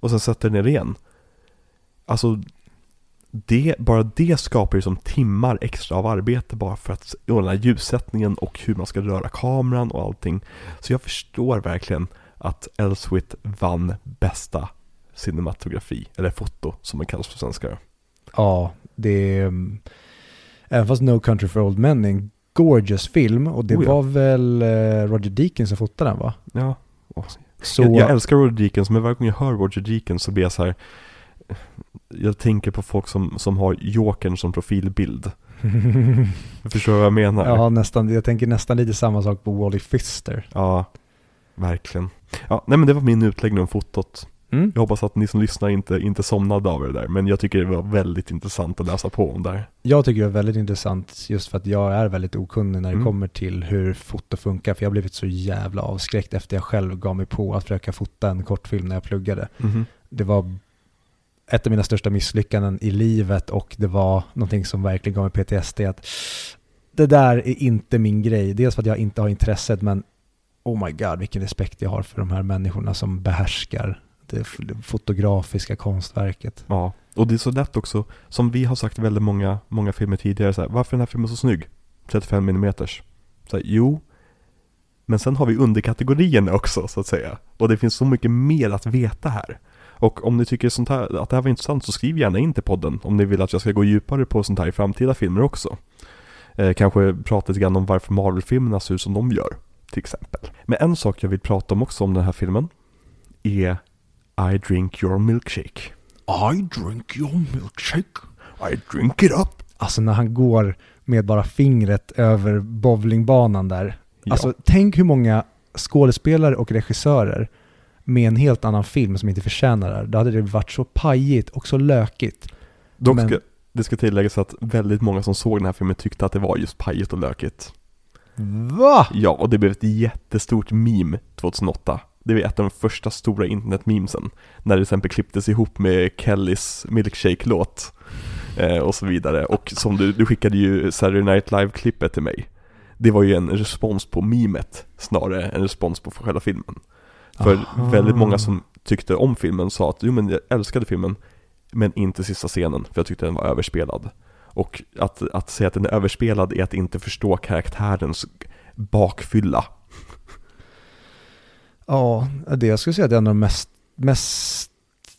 Och sen sätta dig ner igen. Alltså, det, bara det skapar ju som timmar extra av arbete bara för att ordna ljussättningen och hur man ska röra kameran och allting. Så jag förstår verkligen att Elswit vann bästa cinematografi, eller foto som det kallas på svenska. Ja, det är... mm, Även fast No Country for Old Men är en gorgeous film och det Oh ja. var väl eh, Roger Deakins som fotade den va? Ja, Så, jag, jag älskar Roger Deakins, men varje gång jag hör Roger Deakins så blir jag så här. Jag tänker på folk som, som har Jokern som profilbild. Förstår vad jag menar? ja, nästan, jag tänker nästan lite samma sak på Wally Pfister. Ja, verkligen. Ja, nej men det var min utläggning om fotot. Mm. Jag hoppas att ni som lyssnar inte, inte somnade av det där, men jag tycker det var väldigt intressant att läsa på om där. Jag tycker det är väldigt intressant just för att jag är väldigt okunnig när det Mm. kommer till hur foto funkar. För jag har blivit så jävla avskräckt efter jag själv gav mig på att försöka fota en kortfilm när jag pluggade. Mhm. Det var ett av mina största misslyckanden i livet och det var någonting som verkligen gav mig PTSD. Att det där är inte min grej. Dels för att jag inte har intresset men oh my god vilken respekt jag har för de här människorna som behärskar det fotografiska konstverket. Ja, och det är så lätt också, som vi har sagt väldigt många, många filmer tidigare, så här, varför är den här filmen så snygg? 35 mm. Så här, jo, men sen har vi underkategorierna också så att säga. Och det finns så mycket mer att veta här. Och om ni tycker sånt här, att det här var intressant så skriv gärna in till podden om ni vill att jag ska gå djupare på sånt här i framtida filmer också. Eh, kanske prata lite grann om varför Marvel-filmerna ser ut som de gör, till exempel. Men en sak jag vill prata om också om den här filmen är I drink your milkshake. I drink your milkshake. I drink it up. Alltså när han går med bara fingret över bowlingbanan där. Ja. Alltså tänk hur många skådespelare och regissörer med en helt annan film som inte förtjänar det här. Då hade det varit så pajigt och så lökigt. Dock Men- ska, det ska tilläggas att väldigt många som såg den här filmen tyckte att det var just pajigt och lökigt. Va? Ja, och det blev ett jättestort meme 2008. Det var ett av de första stora internetmemesen. När det till exempel klipptes ihop med Kellys milkshake-låt. Eh, och så vidare. Och som du, du skickade ju Saturday Night Live-klippet till mig. Det var ju en respons på memet snarare än respons på själva filmen. För Aha. väldigt många som tyckte om filmen sa att jo men jag älskade filmen men inte sista scenen för jag tyckte den var överspelad. Och att, att säga att den är överspelad är att inte förstå karaktärens bakfylla. Ja, det jag skulle säga det är en av de mest, mest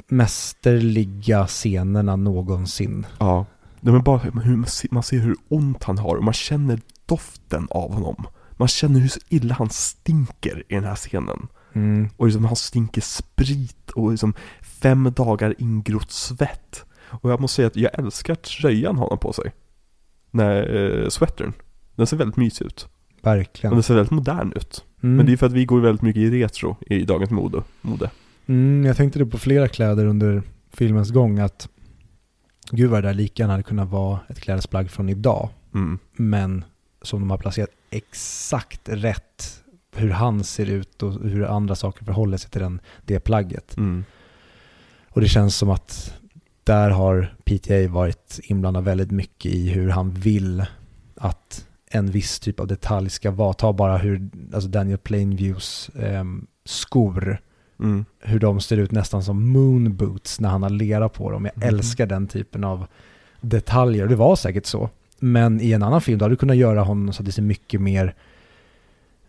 mästerliga scenerna någonsin. Ja, är bara hur man ser, hur ont han har och man känner doften av honom. Man känner hur illa han stinker i den här scenen. Mm. Och liksom han stinker sprit och liksom fem dagar ingrott svett. Och jag måste säga att jag älskar tröjan han har på sig. Nej, eh, sweatern. Den ser väldigt mysig ut. Och Verkligen. den ser väldigt modern ut. Mm. Men det är för att vi går väldigt mycket i retro i dagens mode. mode. Mm, jag tänkte det på flera kläder under filmens gång att gud vad det där lika hade kunnat vara ett klädesplagg från idag. Mm. Men som de har placerat exakt rätt hur han ser ut och hur andra saker förhåller sig till den, det plagget. Mm. Och det känns som att där har PTA varit inblandad väldigt mycket i hur han vill att en viss typ av detalj ska vara. Ta bara hur alltså Daniel Plainviews ehm, skor Mm. hur de ser ut nästan som moon boots när han har lera på dem. Jag Mhm. älskar den typen av detaljer. Det var säkert så. Men i en annan film då hade du kunnat göra honom så att det ser mycket mer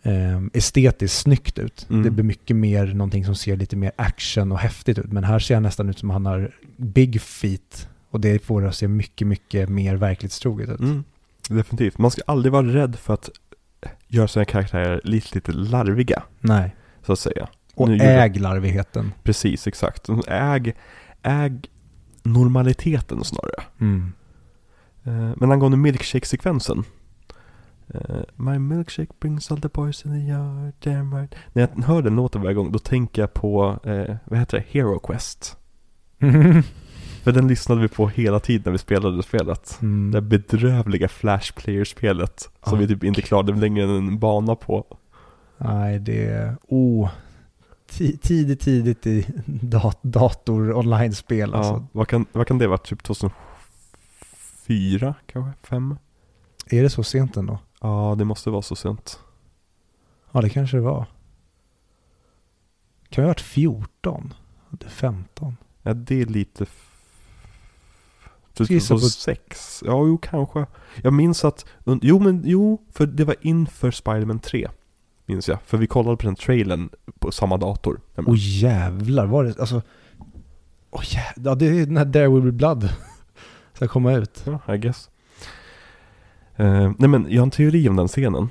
eh, estetiskt snyggt ut. Mm. Det blir mycket mer någonting som ser lite mer action och häftigt ut. Men här ser han nästan ut som han har big feet. Och det får det att se mycket, mycket mer verklighetstroget ut. Mm. Definitivt. Man ska aldrig vara rädd för att göra sina karaktärer lite, lite larviga, Nej. så att säga. Och Nu äg larvigheten. Precis, exakt. Äg, äg normaliteten snarare. Mm. Eh, Men angående milkshake-sekvensen. Eh, My milkshake brings all the boys in the yard, damn right. När jag hör den låten varje gång, då tänker jag på, eh, vad heter det, Hero Quest. För den lyssnade vi på hela tiden när vi spelade spelet. Mm. Det bedrövliga Flash Player-spelet. Som Ah. vi typ inte klarade längre än en bana på. Nej, det är... Oh, ti- tidigt, tidigt i dat- dator online-spel. Ja, Alltså. vad, kan, vad kan det vara? Typ 2004 kanske? Fem? Är det så sent ändå? Ja, det måste vara så sent. Ja, det kanske det var. Kan det ha varit 14? Det är 15. Ja, det är lite... Ska gissa på- 2006? Ja, jo, kanske. Jag minns att... Jo, men jo, för det var inför Spider-Man 3. Minns jag. För vi kollade på den trailern på samma dator. Åh jävlar, var det, alltså. Åh jävlar, ja, det är när There Will Be Blood ska komma ut. Ja, I guess. Eh, nej men, jag har en teori om den scenen.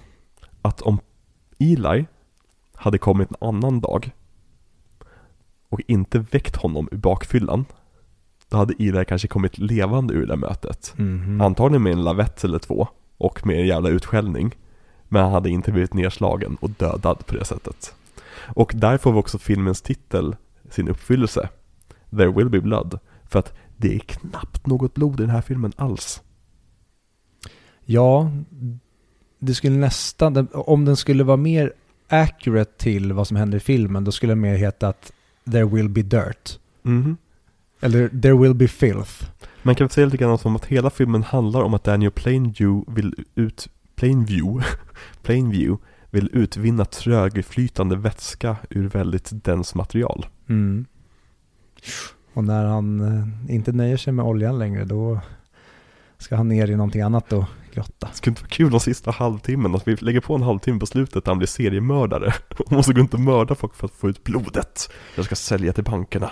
Att om Eli hade kommit en annan dag och inte väckt honom ur bakfyllan, då hade Eli kanske kommit levande ur det mötet. Mhm. Antagligen med en lavett eller två och med en jävla utskällning. Men han hade inte blivit nedslagen och dödad på det sättet. Och där får vi också filmens titel sin uppfyllelse. There will be blood. För att det är knappt något blod i den här filmen alls. Ja, det skulle nästan, om den skulle vara mer accurate till vad som händer i filmen, då skulle den mer heta att “There will be dirt”. Mm. Eller “There will be filth”. Man kan väl säga lite grann som att hela filmen handlar om att Daniel Plainview vill ut, Plainview, Plainview vill utvinna trögflytande vätska ur väldigt dens material. Mm. Och när han eh, inte nöjer sig med oljan längre, då ska han ner i någonting annat då. 38. Det skulle inte vara kul de sista halvtimmen, att vi lägger på en halvtimme på slutet där han blir seriemördare. Han måste gå runt och mörda folk för att få ut blodet. Jag ska sälja till bankerna.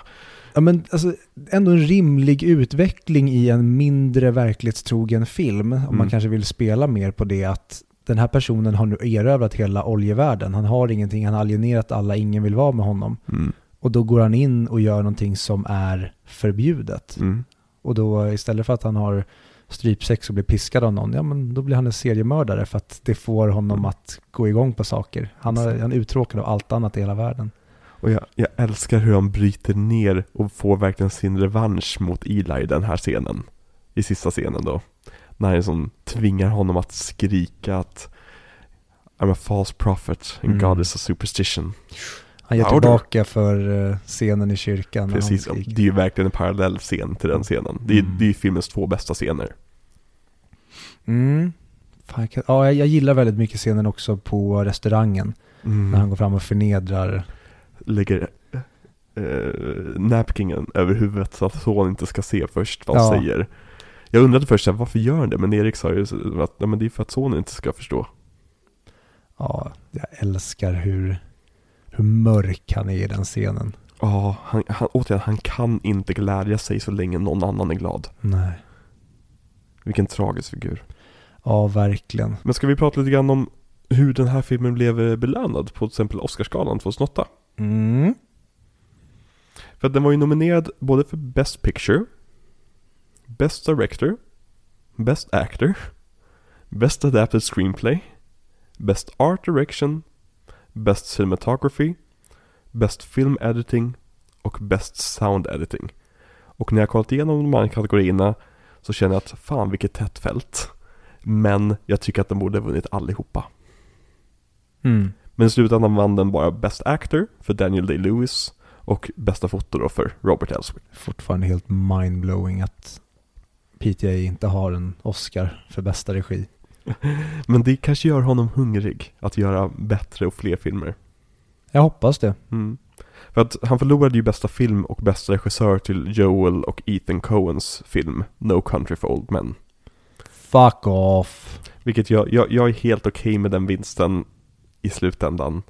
Ja men alltså, ändå en rimlig utveckling i en mindre verklighetstrogen film. Om mm. man kanske vill spela mer på det att den här personen har nu erövrat hela oljevärlden. Han har ingenting, han har alienerat alla, ingen vill vara med honom. Mm. Och då går han in och gör någonting som är förbjudet. Mm. Och då istället för att han har strypsex och blir piskad av någon, ja men då blir han en seriemördare för att det får honom Mm. att gå igång på saker. Han, har, han är uttråkad av allt annat i hela världen. Och jag, jag älskar hur han bryter ner och får verkligen sin revansch mot Eli i den här scenen. I sista scenen då. När han som tvingar honom att skrika att I'm a false prophet and Mm. God is a superstition. Han ger tillbaka för eh, scenen i kyrkan. Precis, skriker. det är ju verkligen en parallell scen till den scenen. Det är, Mm. det är ju filmens två bästa scener. Mm. Fan, jag, kan, ja, jag, gillar väldigt mycket scenen också på restaurangen. Mm. När han går fram och förnedrar. Lägger eh, napkingen över huvudet så att son inte ska se först vad han Ja. säger. Jag undrade först varför gör han det? Men Erik sa ju att nej, men det är för att sonen inte ska förstå. Ja, jag älskar hur, hur mörk han är i den scenen. Ja, han, han, återigen, han kan inte glädja sig så länge någon annan är glad. Nej. Vilken tragisk figur. Ja, verkligen. Men ska vi prata lite grann om hur den här filmen blev eh, belönad på till exempel Oscarsgalan 2008? Mm. För att den var ju nominerad både för Best Picture, Best Director, Best Actor, Best Adapted Screenplay, Best Art Direction, Best Cinematography, Best Film Editing och Best Sound Editing. Och när jag kollat igenom de här kategorierna så känner jag att fan vilket tätt fält. Men jag tycker att den borde ha vunnit allihopa. Mm. Men i slutändan vann den bara Best Actor för Daniel Day-Lewis och bästa foto då för Robert Elswit. Fortfarande helt mindblowing att PTA inte har en Oscar för bästa regi. Men det kanske gör honom hungrig att göra bättre och fler filmer. Jag hoppas det. Mm. För att han förlorade ju bästa film och bästa regissör till Joel och Ethan Coens film No Country for Old Men. Fuck off. Vilket jag, jag, jag är helt okej med den vinsten i slutändan.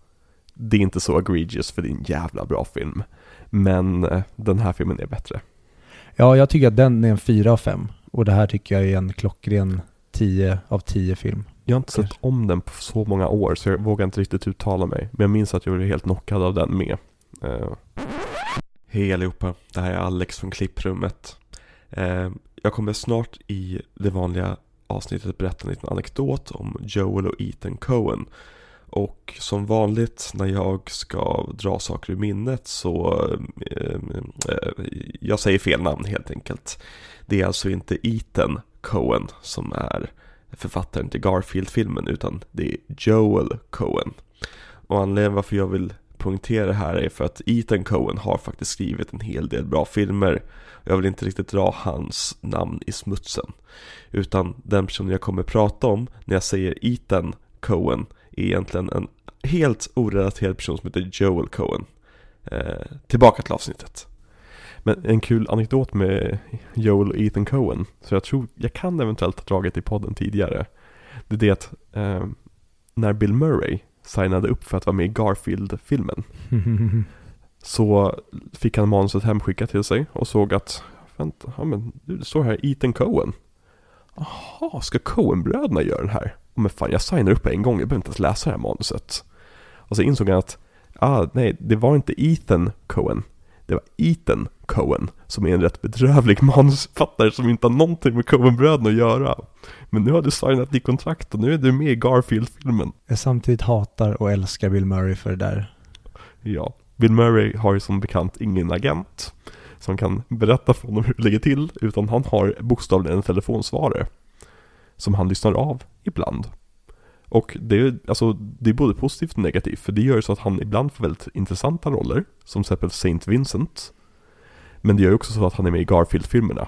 Det är inte så egregious för det är en jävla bra film. Men eh, den här filmen är bättre. Ja, jag tycker att den är en 4 av 5. Och det här tycker jag är en klockren 10 av 10 film. Jag har inte sett om den på så många år så jag vågar inte riktigt uttala mig. Men jag minns att jag blev helt knockad av den med. Eh, Hej allihopa, det här är Alex från klipprummet. Eh, jag kommer snart i det vanliga avsnittet berätta en liten anekdot om Joel och Ethan Coen. Och som vanligt när jag ska dra saker ur minnet så eh, eh, jag säger fel namn helt enkelt. Det är alltså inte Ethan Coen som är författaren till Garfield-filmen utan det är Joel Coen. Och anledningen varför jag vill poängtera det här är för att Ethan Coen har faktiskt skrivit en hel del bra filmer. Jag vill inte riktigt dra hans namn i smutsen. Utan den person jag kommer prata om när jag säger Ethan Coen är egentligen en helt orelaterad person som heter Joel Coen. Eh, tillbaka till avsnittet. Men en kul anekdot med Joel och Ethan Coen, så jag tror, jag kan eventuellt ha dragit i podden tidigare. Det är det att eh, när Bill Murray signade upp för att vara med i Garfield-filmen så fick han manuset hemskickat till sig och såg att vänta, ja men det står här Ethan Coen. Jaha, ska Coen-bröderna göra den här? Men fan, jag signar upp en gång, jag behöver inte ens läsa det här manuset. Och så insåg han att, ah, nej, det var inte Ethan Coen. Det var Ethan Coen, som är en rätt bedrövlig manusförfattare som inte har någonting med Coen-bröderna att göra. Men nu har du signat ditt kontrakt och nu är du med i Garfield-filmen. Jag samtidigt hatar och älskar Bill Murray för det där. Ja, Bill Murray har ju som bekant ingen agent som kan berätta för honom hur det ligger till, utan han har bokstavligen en telefonsvarare som han lyssnar av ibland. Och det är, alltså, det är både positivt och negativt, för det gör ju så att han ibland får väldigt intressanta roller, som till exempel Saint Vincent. Men det gör ju också så att han är med i Garfield-filmerna.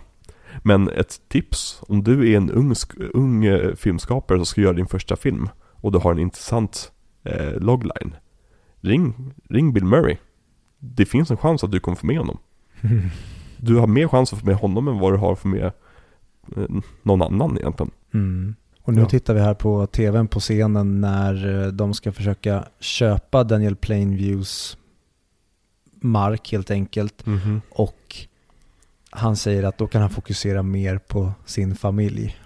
Men ett tips, om du är en ung, ung eh, filmskapare som ska göra din första film och du har en intressant eh, logline, ring, ring Bill Murray. Det finns en chans att du kommer få med honom. Du har mer chans att få med honom än vad du har att få med eh, någon annan egentligen. Mm. Och nu Ja. tittar vi här på tvn på scenen när eh, de ska försöka köpa Daniel Plainviews mark helt enkelt. Och han säger att då kan han fokusera mer på sin familj.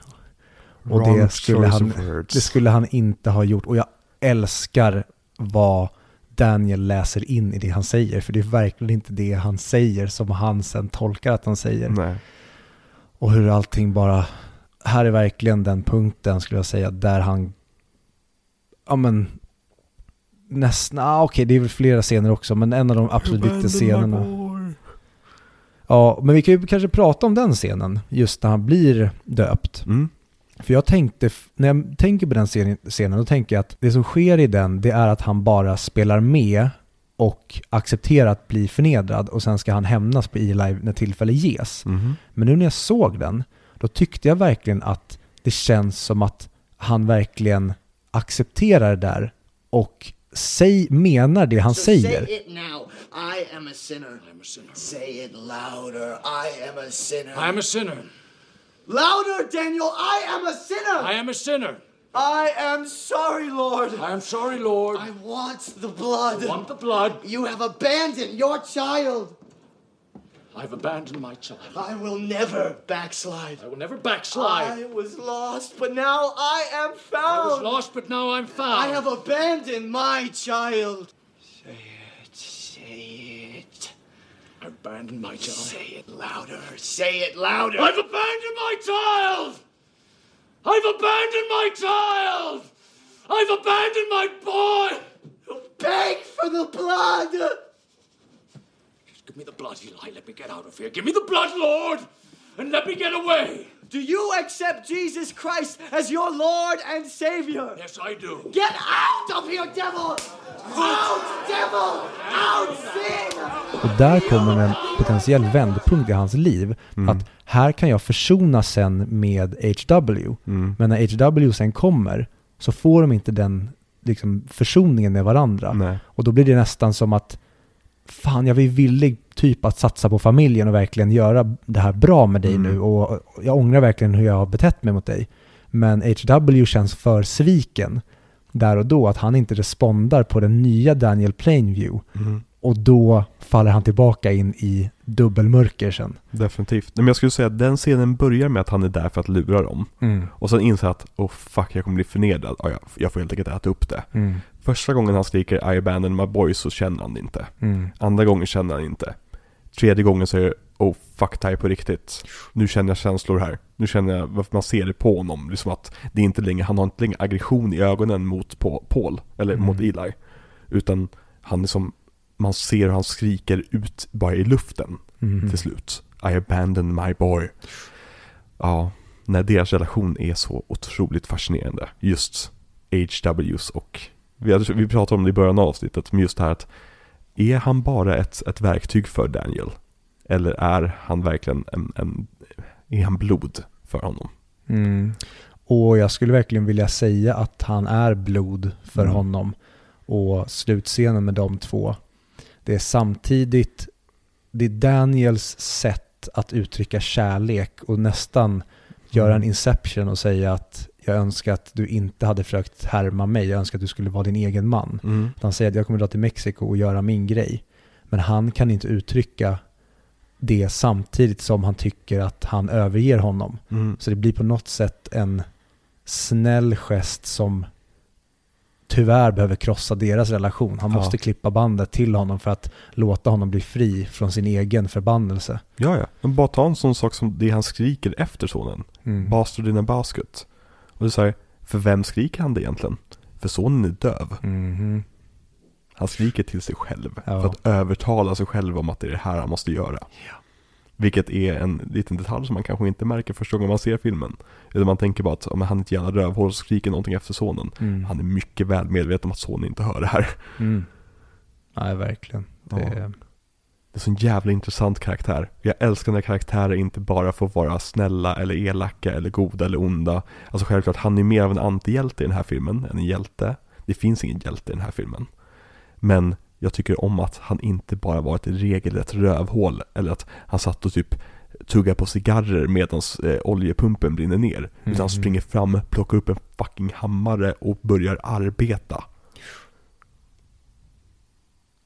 Och det skulle, han, det skulle han inte ha gjort. Och jag älskar vad Daniel läser in i det han säger. För det är verkligen inte det han säger som han sen tolkar att han säger. Nej. Och hur allting bara... Här är verkligen den punkten skulle jag säga där han... Ja men... Nästan... Ah, Okej, det är väl flera scener också, men en av de absolut viktigaste scenerna. Ja, men vi kan ju kanske prata om den scenen, just när han blir döpt. Mm. För jag tänkte, när jag tänker på den scenen, då tänker jag att det som sker i den, det är att han bara spelar med och accepterar att bli förnedrad och sen ska han hämnas på Eli när tillfälle ges. Mhm. Men nu när jag såg den, då tyckte jag verkligen att det känns som att han verkligen accepterar det där och säg, menar det han So säger. Say it now. I am a sinner. I'm a sinner. Say it louder. I am a sinner. I am a sinner. louder, Daniel. I am a sinner. I am a sinner. I am sorry, Lord. I am sorry, Lord. I want the blood. I want the blood. You have abandoned your child. I've abandoned my child. I will never backslide. I will never backslide. I was lost, but now I am found. I was lost, but now I'm found. I have abandoned my child. Say it. Say it. I've abandoned my child. Say it louder. Say it louder. I've abandoned my child. I've abandoned my child. I've abandoned my boy. Beg for the blood. Give me the blood, Eli. Let me get out of here. Give me the blood, Lord, and let me get away. Do you accept Jesus Christ as your Lord and Savior? Yes, I do. Get out of here, devil! Out, devil! Out, sin! Och där kommer en potentiell vändpunkt i hans liv. Att här kan jag försona sen med HW. Men när HW sen kommer så får de inte den liksom, försoningen med varandra. Nej. Och då blir det nästan som att fan, jag är villig typ att satsa på familjen och verkligen göra det här bra med dig nu. Och jag ångrar verkligen hur jag har betett mig mot dig. Men HW känns för sviken där och då, att han inte respondar på den nya Daniel Plainview. Och då faller han tillbaka in i dubbelmörker sen. Definitivt. Men jag skulle säga att den scenen börjar med att han är där för att lura dem. Och sen inser att, oh fuck, jag kommer bli förnedrad. Ja, jag, får helt enkelt äta upp det. Första gången han skriker I abandon my boy så känner han det inte. Andra gången känner han inte. Tredje gången så är det, oh fuck, det är på riktigt. Nu känner jag känslor här. Nu känner jag varför man ser det på honom. Liksom att det är inte längre, han har inte längre aggression i ögonen mot Pa- Paul, eller mot Eli. Utan han är som, man ser hur han skriker ut bara i luften till slut. I abandoned my boy. Ja, när deras relation är så otroligt fascinerande. Just HWs och, vi, hade, vi pratade om det i början av avsnittet, men just det här att är han bara ett, ett verktyg för Daniel? Eller är han verkligen en, en är han blod för honom? Mm. Och jag skulle verkligen vilja säga att han är blod för Mm. honom. Och slutscenen med de två. Det är samtidigt, det är Daniels sätt att uttrycka kärlek och nästan göra en Mm. inception och säga att jag önskar att du inte hade försökt härma mig, jag önskar att du skulle vara din egen man. Mm. Han säger att jag kommer dra till Mexiko och göra min grej. Men han kan inte uttrycka det samtidigt som han tycker att han överger honom. Mm. Så det blir på något sätt en snäll gest som tyvärr behöver krossa deras relation. Han Ja. måste klippa bandet till honom för att låta honom bli fri från sin egen förbannelse. Ja, ja. Men bara ta en sån sak som det han skriker efter sonen. Mm. Bastard in a basket. Och så här, för vem skriker han det egentligen? För sonen är döv. Mhm. Han skriker till sig själv. Ja. För att övertala sig själv om att det är det här han måste göra. Vilket är en liten detalj som man kanske inte märker första gången man ser filmen. Utan man tänker bara att om han är ett jävla rövhål så skriker någonting efter sonen. Mm. Han är mycket väl medveten om att sonen inte hör det här. Mm. Nej, verkligen. Det, Ja. Det är en jävla intressant karaktär. Jag älskar när karaktärer inte bara får vara snälla eller elaka eller goda eller onda. Alltså självklart, han är mer av en antihjälte i den här filmen än en hjälte. Det finns ingen hjälte i den här filmen. Men jag tycker om att han inte bara var ett regelrätt rövhål eller att han satt och typ tuggar på cigarrer medan eh, oljepumpen brinner ner. Utan han springer fram, plockar upp en fucking hammare och börjar arbeta.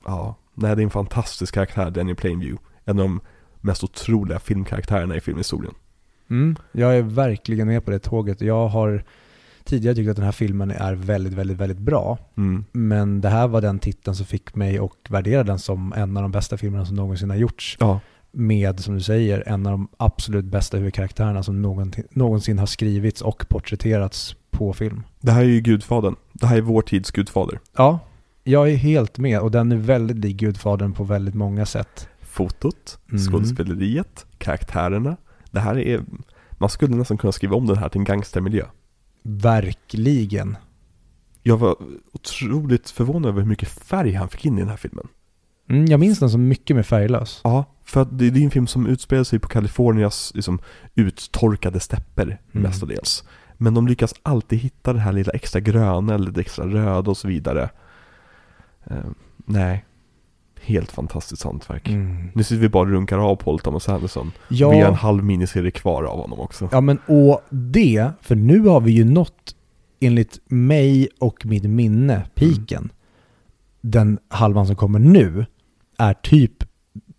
Ja, nej det är en fantastisk karaktär, Daniel Plainview. En av de mest otroliga filmkaraktärerna i filmhistorien. Mm, jag är verkligen med på det tåget. Jag har tidigare tyckt att den här filmen är väldigt, väldigt, väldigt bra. Mm. Men det här var den titeln som fick mig att värdera den som en av de bästa filmerna som någonsin har gjorts. Ja, Med, som du säger, en av de absolut bästa huvudkaraktärerna som någonsin, har skrivits och porträtterats på film. det här är ju Gudfadern. Det här är vår tids Gudfader. Ja, jag är helt med och den är väldigt lik Gudfadern på väldigt många sätt. Fotot, Mm. skådespeleriet, karaktärerna. Det här är, man skulle nästan kunna skriva om den här till en gangstermiljö. Verkligen. Jag var otroligt förvånad över hur mycket färg han fick in i den här filmen. Mm, jag minns den som mycket mer färglös. Ja, för det är en film som utspelar sig på Kalifornias liksom, uttorkade stäpper Mm. mestadels. Men de lyckas alltid hitta det här lilla extra gröna eller det extra röda och så vidare. Eh, nej, helt fantastiskt hantverk. Mm. Nu sitter vi bara och runkar av Paul Thomas Anderson. Ja. Vi har en halv miniserie kvar av honom också. Ja men och det, för nu har vi ju nått enligt mig och mitt minne piken. Den halvan som kommer nu är typ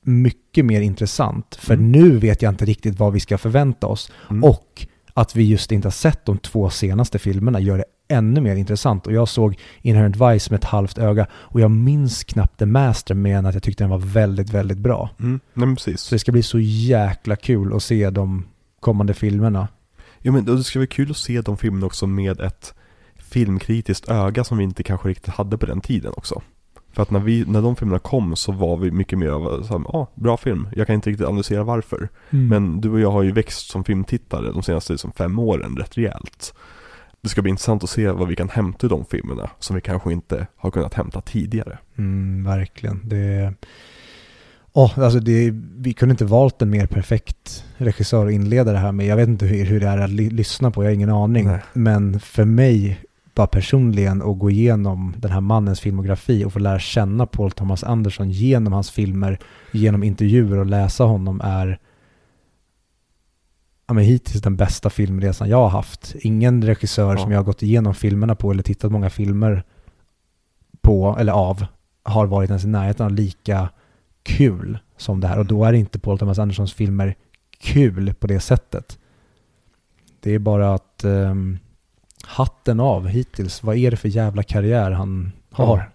mycket mer intressant. För Mm. nu vet jag inte riktigt vad vi ska förvänta oss. Mm. Och att vi just inte har sett de två senaste filmerna gör det ännu mer intressant. Och jag såg Inherent Vice med ett halvt öga och jag minns knappt The Master men att jag tyckte den var väldigt, väldigt bra. Mm, nej precis. Så det ska bli så jäkla kul att se de kommande filmerna. Ja men det ska vara kul att se de filmerna också med ett filmkritiskt öga som vi inte kanske riktigt hade på den tiden också. För att när, vi, när de filmerna kom så var vi mycket mer av här, ah, bra film. Jag kan inte riktigt analysera varför. Mm. Men du och jag har ju växt som filmtittare de senaste liksom, fem åren rätt rejält. Det ska bli intressant att se vad vi kan hämta i de filmerna som vi kanske inte har kunnat hämta tidigare. Mm, verkligen. Det, oh, alltså det, vi kunde inte valt en mer perfekt regissör att inleda det här med. Jag vet inte hur, hur det är att ly- lyssna på, jag har ingen aning. Nej. Men för mig, bara personligen, att gå igenom den här mannens filmografi och få lära känna Paul Thomas Anderson genom hans filmer, genom intervjuer och läsa honom är ja, men hittills den bästa filmresan jag har haft. Ingen regissör Ja. som jag har gått igenom filmerna på eller tittat många filmer på eller av har varit ens i närheten av lika kul som det här. Och då är inte Paul Thomas Andersons filmer kul på det sättet. Det är bara att ehm, hatten av hittills. Vad är det för jävla karriär han har?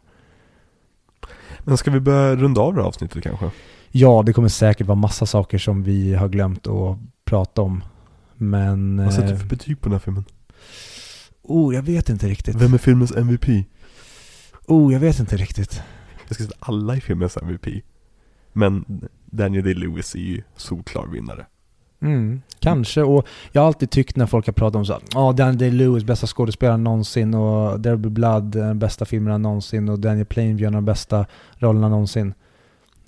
Men ska vi börja runda av det här avsnittet kanske? Ja, det kommer säkert vara massa saker som vi har glömt att prata om. Men... Vad sätter du eh, för betyg på den här filmen? oh, jag vet inte riktigt. Vem är filmens MVP? Oh, jag vet inte riktigt. Jag ska säga att alla är filmens MVP. Men Daniel Day-Lewis är ju solklar vinnare. Mm, kanske, och jag har alltid tyckt när folk har pratat om så ja Daniel Day-Lewis, bästa skådespelaren någonsin och There Will Be Blood, den bästa filmerna någonsin och Daniel Plainview, de bästa rollerna någonsin.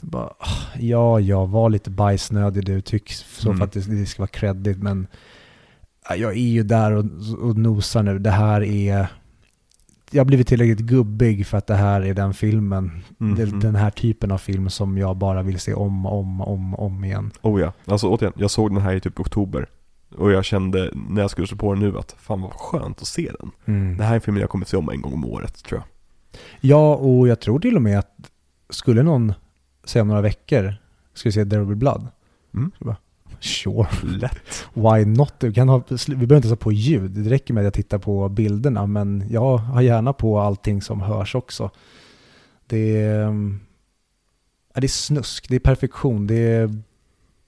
Bara, ja, ja, var lite bajsnödig du, tyck så Mm. för att det, det ska vara credit, men ja, jag är ju där och, och nosar nu. Det här är... Jag har blivit tillräckligt gubbig för att det här är den filmen. Mhm. Den, den här typen av film som jag bara vill se om, om, om, om igen. Oh ja, alltså återigen, jag såg den här i typ oktober. Och jag kände när jag skulle slå på den nu att fan vad skönt att se den. Mm. Det här är en film jag kommer att se om en gång om året tror jag. Ja, och jag tror till och med att skulle någon säga om några veckor, ska vi se There Will Be Blood? Mm. Så bara, sure, Lätt. why not? Du kan ha, vi behöver inte ha på ljud, det räcker med att jag tittar på bilderna, men jag har gärna på allting som hörs också. Det är, mm, ja, det är snusk, det är perfektion, det är,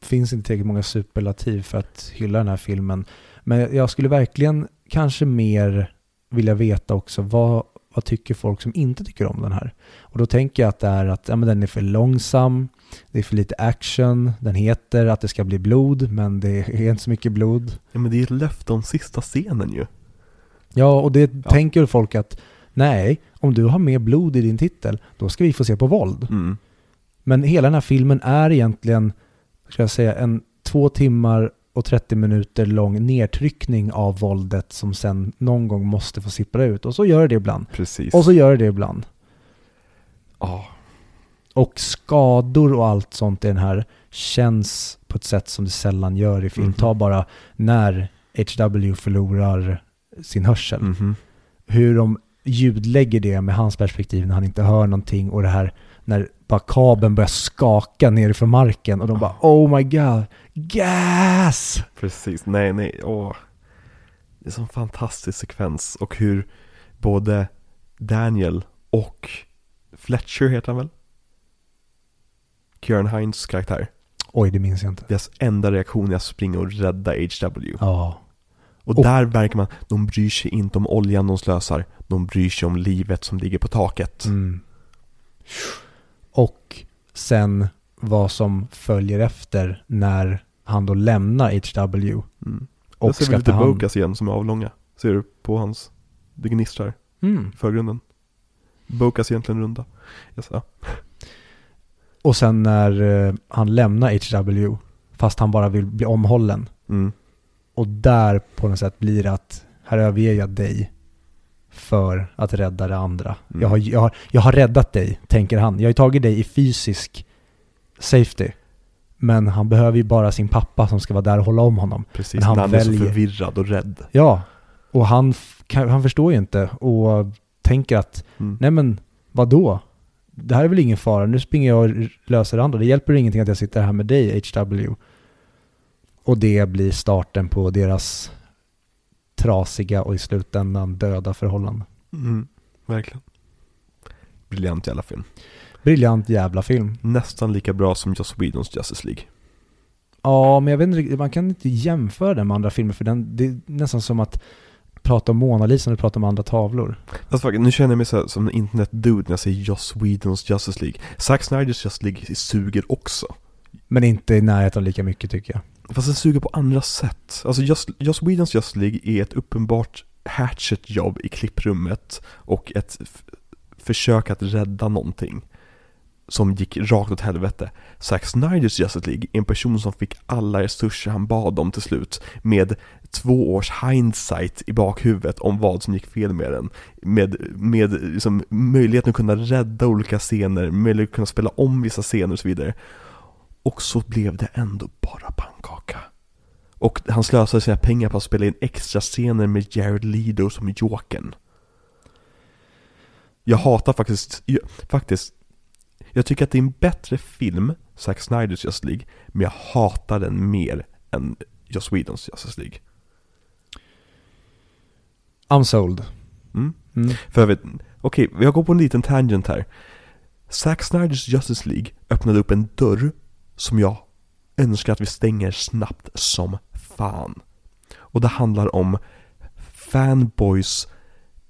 finns inte tillräckligt många superlativ för att hylla den här filmen. Men jag skulle verkligen kanske mer vilja veta också vad, vad tycker folk som inte tycker om den här? Och då tänker jag att det är att ja, men den är för långsam, det är för lite action, den heter att det ska bli blod, men det är inte så mycket blod. Ja men det är ett löfte om sista scenen ju. Ja, och det tänker folk att nej, om du har mer blod i din titel, då ska vi få se på våld. Mm. Men hela den här filmen är egentligen, ska jag säga, en två timmar och 30 minuter lång nedtryckning av våldet som sen någon gång måste få sippra ut. Och så gör det ibland. Precis. Och så gör det ibland. Ja. Och skador och allt sånt i den här känns på ett sätt som det sällan gör i film. Mhm. Ta bara när H.W. förlorar sin hörsel. Mhm. Hur de ljudlägger det med hans perspektiv när han inte hör någonting och det här när bara kabeln börjar skaka nerifrån marken och de bara oh my god, gas! Precis, nej nej, åh. Det är en sån fantastisk sekvens och hur både Daniel och Fletcher heter han väl? Kieran Hines karaktär. Oj, det minns jag inte. Deras enda reaktion är att springa och rädda HW. Ja. Och, Och- där märker man, de bryr sig inte om oljan de slösar. De bryr sig om livet som ligger på taket. Mm. Och sen vad som följer efter när han då lämnar HW. Mm. Och Där ser vi lite hand... Bokas igen som är avlånga. Ser du på hans, det gnistrar Mm. i förgrunden. Bokas egentligen runda. Yes, ja. Och sen när eh, han lämnar HW, fast han bara vill bli omhållen. Mm. Och där på något sätt blir det att här överger jag dig för att rädda det andra. Mm. Jag, har, jag, har, jag har räddat dig, tänker han. Jag har tagit dig i fysisk safety. Men han behöver ju bara sin pappa som ska vara där och hålla om honom. Precis, Men han han är så väljer- förvirrad och rädd. Ja, och han, han förstår ju inte och tänker att Mm. nej men vadå? Det här är väl ingen fara, nu springer jag och löser det andra. Det hjälper ingenting att jag sitter här med dig, HW. Och det blir starten på deras trasiga och i slutändan döda förhållanden. Mm. Verkligen. Briljant jävla film. Briljant jävla film. Nästan lika bra som Joss Whedons Justice League. Ja, men jag vet inte, man kan inte jämföra den med andra filmer för den, det är nästan som att prata om Mona Lisa när du pratar om andra tavlor. Alltså, nu känner jag mig så här, som en internet-dude när jag säger Joss Whedons Justice League. Zack Snyders Justice League suger också. Men inte i närheten lika mycket tycker jag. Fast den suger på andra sätt. Alltså Joss, Joss Whedons Just League är ett uppenbart hatchet-jobb i klipprummet och ett försök att rädda någonting som gick rakt åt helvete. Zack Snyders Justice League är en person som fick alla resurser han bad om till slut med två års hindsight i bakhuvudet om vad som gick fel med den. Med, med liksom, möjligheten att kunna rädda olika scener, möjligheten att kunna spela om vissa scener och så vidare. Och så blev det ändå bara pang. Och han slösade sina pengar på att spela in extra scener med Jared Leto som Jokern. Jag hatar faktiskt, jag, faktiskt, jag tycker att det är en bättre film, Zack Snyders Justice League, men jag hatar den mer än Joss Whedons Justice League. I'm sold. Mm. Mm. För jag vet, okej, jag går på en liten tangent här. Zack Snyders Justice League öppnade upp en dörr som jag önskar att vi stänger snabbt som fan. Och det handlar om fanboys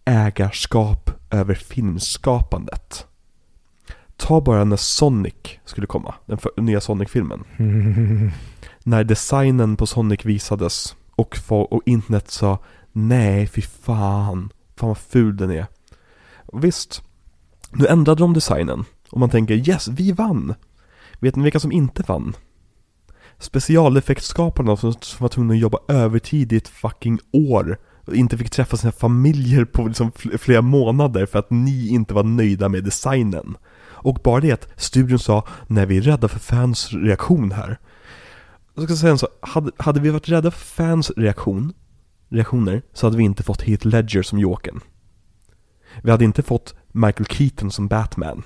ägarskap över filmskapandet. Ta bara när Sonic skulle komma, den för, nya Sonic-filmen. När designen på Sonic visades och, och internet sa nej, fy fan, fan vad ful den är. Och visst, nu ändrade de designen och man tänker yes, vi vann. Vet ni vilka som inte vann? Specialeffektskaparna som, som var tvungna att jobba övertid i ett fucking år och inte fick träffa sina familjer på liksom flera månader för att ni inte var nöjda med designen. Och bara det att studion sa, nej vi är rädda för fans reaktion här. Jag ska säga så, hade, hade vi varit rädda för fans reaktion, reaktioner, så hade vi inte fått Heath Ledger som Jokern. Vi hade inte fått Michael Keaton som Batman.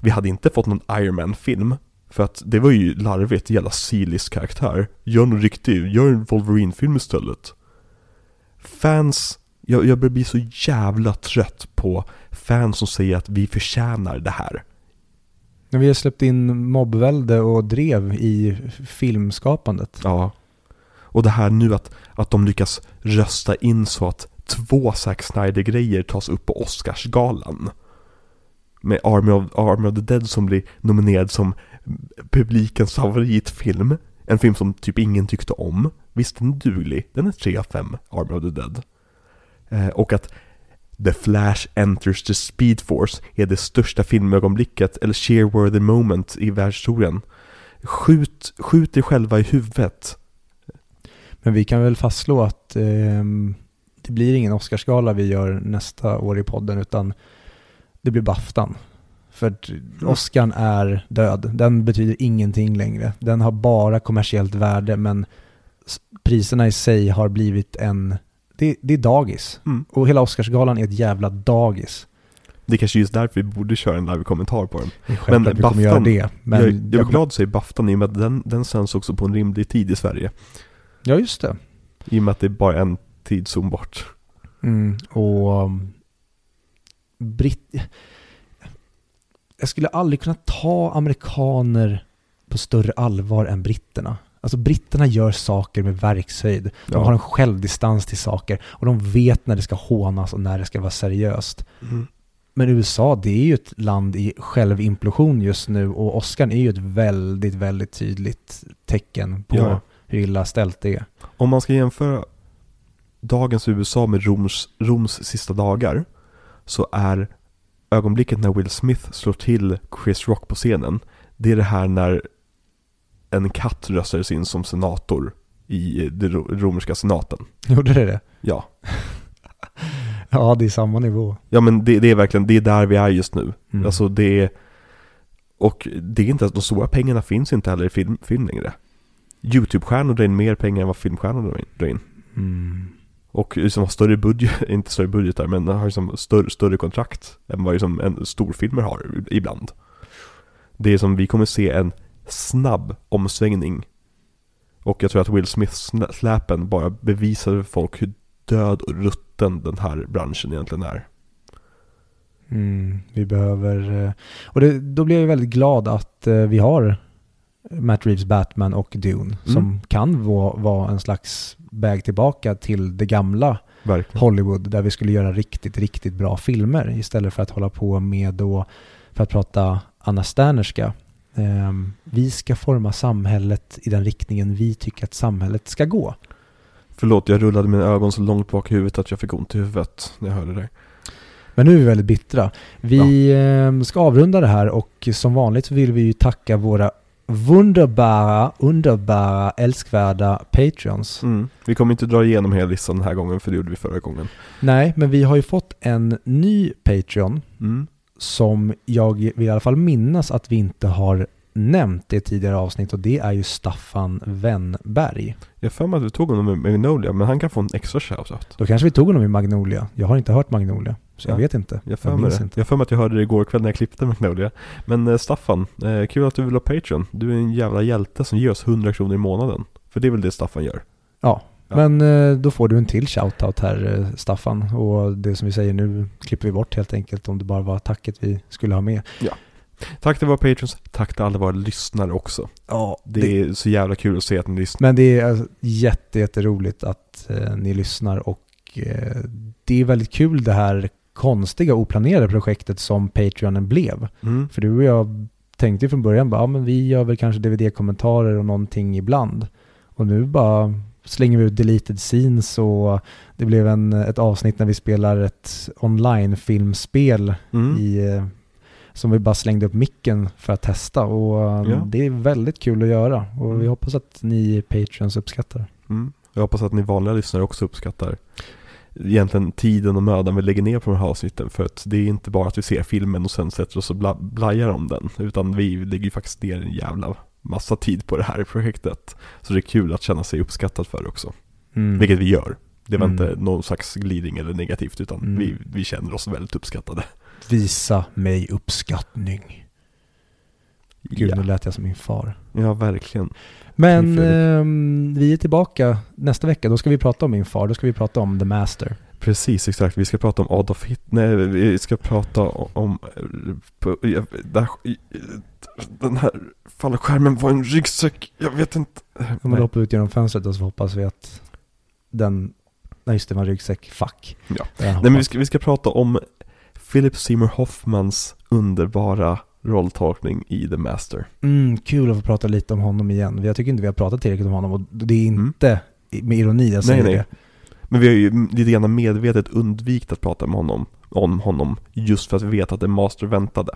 Vi hade inte fått någon Iron Man-film, för att det var ju larvigt, jävla Sealisk karaktär. Gör någon riktig, gör en Wolverine-film istället. Fans, jag, jag börjar bli så jävla trött på fans som säger att vi förtjänar det här. Men vi har släppt in mobbvälde och drev i filmskapandet. Ja. Och det här nu att, att de lyckas rösta in så att två Zack Snyder-grejer tas upp på Oscarsgalan. Med Army of, Army of the Dead som blir nominerad som publikens favoritfilm. En film som typ ingen tyckte om. Visst, den är duglig. Den är 3 av 5, Army of the Dead. Eh, och att The Flash Enters the Speed Force är det största filmögonblicket, eller cheerworthy moment i världshistorien. Skjut, skjut er själva i huvudet. Men vi kan väl fastslå att eh, det blir ingen Oscarsgala vi gör nästa år i podden utan det blir Baftan. För att Oscarn är död. Den betyder ingenting längre. Den har bara kommersiellt värde men priserna i sig har blivit en... Det, det är dagis. Mm. Och hela Oscarsgalan är ett jävla dagis. Det är kanske just därför vi borde köra en live-kommentar på den. Det är Men vi kommer göra Baftan- det. Men jag, jag är kommer- glad att säga Baftan i och med att den, den sänds också på en rimlig tid i Sverige. Ja, just det. I och med att det är bara en tidszon bort. Mm, och um, britt... Jag skulle aldrig kunna ta amerikaner på större allvar än britterna. Alltså britterna gör saker med verkshöjd. De Ja. har en självdistans till saker och de vet när det ska hånas och när det ska vara seriöst. Mm. Men USA, det är ju ett land i självimplosion just nu och Oscar är ju ett väldigt, väldigt tydligt tecken på Ja. hur illa ställt det är. Om man ska jämföra dagens USA med Roms, Roms sista dagar så är ögonblicket när Will Smith slår till Chris Rock på scenen det är det här när en katt röstades in som senator i den ro- romerska senaten. Gjorde det det? Ja, Ja, det är samma nivå. ja men det, det är verkligen, det är där vi är just nu. Mm. Alltså det är, och det är inte, de stora pengarna finns inte heller i film, film längre. YouTube-stjärnor drar in mer pengar än vad filmstjärnor. Drar in. Mm. Och liksom har större budget, inte större budgetar, men har liksom större, större kontrakt än vad liksom en storfilmer har ibland. Det är som vi kommer se en snabb omsvängning. Och jag tror att Will Smith-släpen bara bevisar för folk hur död och rutten den här branschen egentligen är. Mm, vi behöver... eh, Och det, då blir jag väldigt glad att eh, vi har Matt Reeves Batman och Dune som kan vara en slags väg tillbaka till det gamla Verkligen. Hollywood där vi skulle göra riktigt, riktigt bra filmer istället för att hålla på med då, för att prata Anna Sternerska, ehm, vi ska forma samhället i den riktningen vi tycker att samhället ska gå. Förlåt, jag rullade mina ögon så långt bak i huvudet att jag fick ont i huvudet när jag hörde det. Men nu är vi väldigt bittra. Vi eh, ska avrunda det här och som vanligt vill vi ju tacka våra wunderbara, underbara, älskvärda Patreons. Mm. Vi kommer inte dra igenom hela listan den här gången, för det gjorde vi förra gången. Nej, men vi har ju fått en ny Patreon Mm. som jag vill i alla fall minnas att vi inte har nämnt i tidigare avsnitt och det är ju Staffan Wennberg. Jag för mig att vi tog honom med Magnolia, men han kan få en extra shoutout. Då kanske vi tog honom i Magnolia. Jag har inte hört Magnolia, så jag Ja. vet inte. Jag för mig minns det. inte. Jag har för mig att jag hörde det igår kväll när jag klippte Magnolia. Men eh, Staffan, eh, kul att du vill ha Patreon. Du är en jävla hjälte som ger oss 100 kronor i månaden. För det är väl det Staffan gör. Ja, Ja. men eh, då får du en till shoutout här eh, Staffan. Och det som vi säger nu klipper vi bort helt enkelt om det bara var tacket vi skulle ha med. Tack till våra Patreons, tack till alla våra lyssnare också. Ja, Det, är så jävla kul att se att ni lyssnar. Men det är jätte, jätteroligt att eh, ni lyssnar och det är väldigt kul det här konstiga oplanerade projektet som Patreonen blev. Mm. För du och jag tänkte ju från början bara, ja men vi gör väl kanske DVD-kommentarer och någonting ibland. Och nu bara slänger vi ut deleted scenes och det blev en, ett avsnitt när vi spelar ett online-filmspel Mm. i, eh, som vi bara slängde upp micken för att testa. Och eh, Ja. det är väldigt kul att göra. Och vi Mm. hoppas att ni Patreons uppskattar. Mm. Jag hoppas att ni vanliga lyssnare också uppskattar egentligen tiden och mödan vi lägger ner på de här avsnitten. För att det är inte bara att vi ser filmen och sen sätter oss och bla- blajar om den. Utan vi lägger ju faktiskt ner en jävla massa tid på det här projektet. Så det är kul att känna sig uppskattad för det också. Mm. Vilket vi gör. Det var Mm. inte någon slags glidning eller negativt utan Mm. vi, vi känner oss väldigt uppskattade. Visa mig uppskattning. Gud, ja. nu lät jag som min far. ja, verkligen. Men ehm, vi är tillbaka nästa vecka. Då ska vi prata om min far. Då ska vi prata om The Master. Precis, exakt. Vi ska prata om Adolf Hitler. Nej, vi ska prata om... Där, den här fallskärmen var en ryggsäck. Jag vet inte. Om man hoppar ut genom fönstret och så hoppas vi att den... Nej just det, var en ryggsäck. Fuck. Ja. Nej, men vi ska, vi ska prata om Philip Seymour Hoffmans underbara rolltolkning i The Master. Mm, kul att få prata lite om honom igen. Jag tycker inte vi har pratat tillräckligt om honom och det är Mm. inte med ironi jag säger nej, det. Men vi har ju lite grann medvetet undvikit att prata med honom, om honom just för att vi vet att The Master väntade.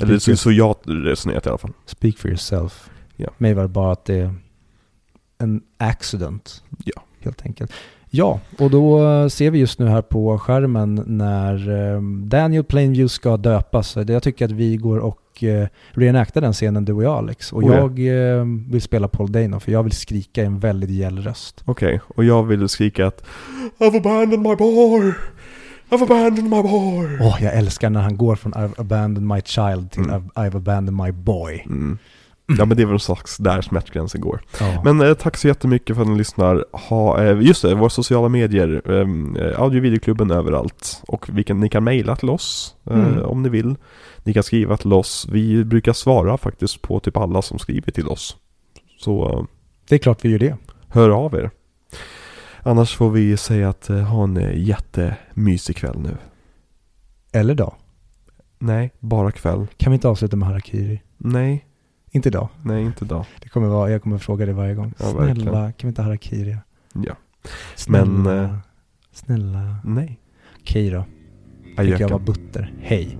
Eller Speak, så, så jag resonerat i alla fall. speak for yourself. Ja. Mig var det bara att det är en accident. Ja. Helt enkelt. Ja, och då eh, ser vi just nu här på skärmen när eh, Daniel Plainview ska döpas. Jag tycker att vi går och eh, reenactar den scenen du och jag Alex. Och Oh, ja. jag vill spela Paul Dano för jag vill skrika i en väldigt gäll röst. Okej, och jag vill skrika att I've abandoned my boy! I've abandoned my boy! Åh, jag älskar när han går från I've abandoned my child till Mm. I've, I've abandoned my boy. Mm. Ja men det är väl slags där smärtgränsen går. Ja. Men eh, tack så jättemycket för att ni lyssnar. Ha, eh, just det, våra sociala medier, eh, audio och videoklubben överallt. Och vi kan, ni kan mejla till oss eh, Mm. om ni vill. Ni kan skriva till oss. Vi brukar svara faktiskt på typ alla som skriver till oss. Så eh, det är klart vi gör det. hör av er. Annars får vi säga att eh, ha en jättemysig kväll nu. Eller då? Nej, bara kväll. Kan vi inte avsluta med harakiri? Nej, Inte idag. nej inte idag. Det kommer vara, jag kommer fråga det varje gång. Ja, snälla, verkligen. kan vi inte harakiri? Ja, Snälla. Men, eh, snälla. nej. Okej då. Fick jag vara butter. Hej.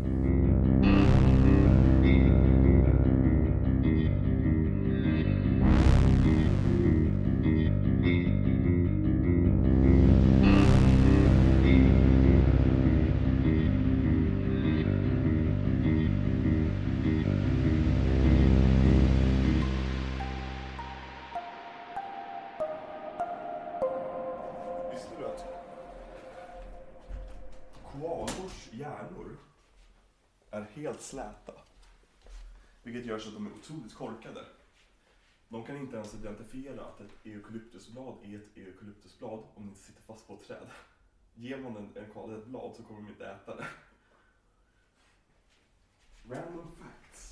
Helt släta? Vilket gör så att de är otroligt korkade. De kan inte ens identifiera att ett eukalyptusblad är ett eukalyptusblad om det inte sitter fast på ett träd. Ger man en, en koala ett blad så kommer de inte äta det. Random fact.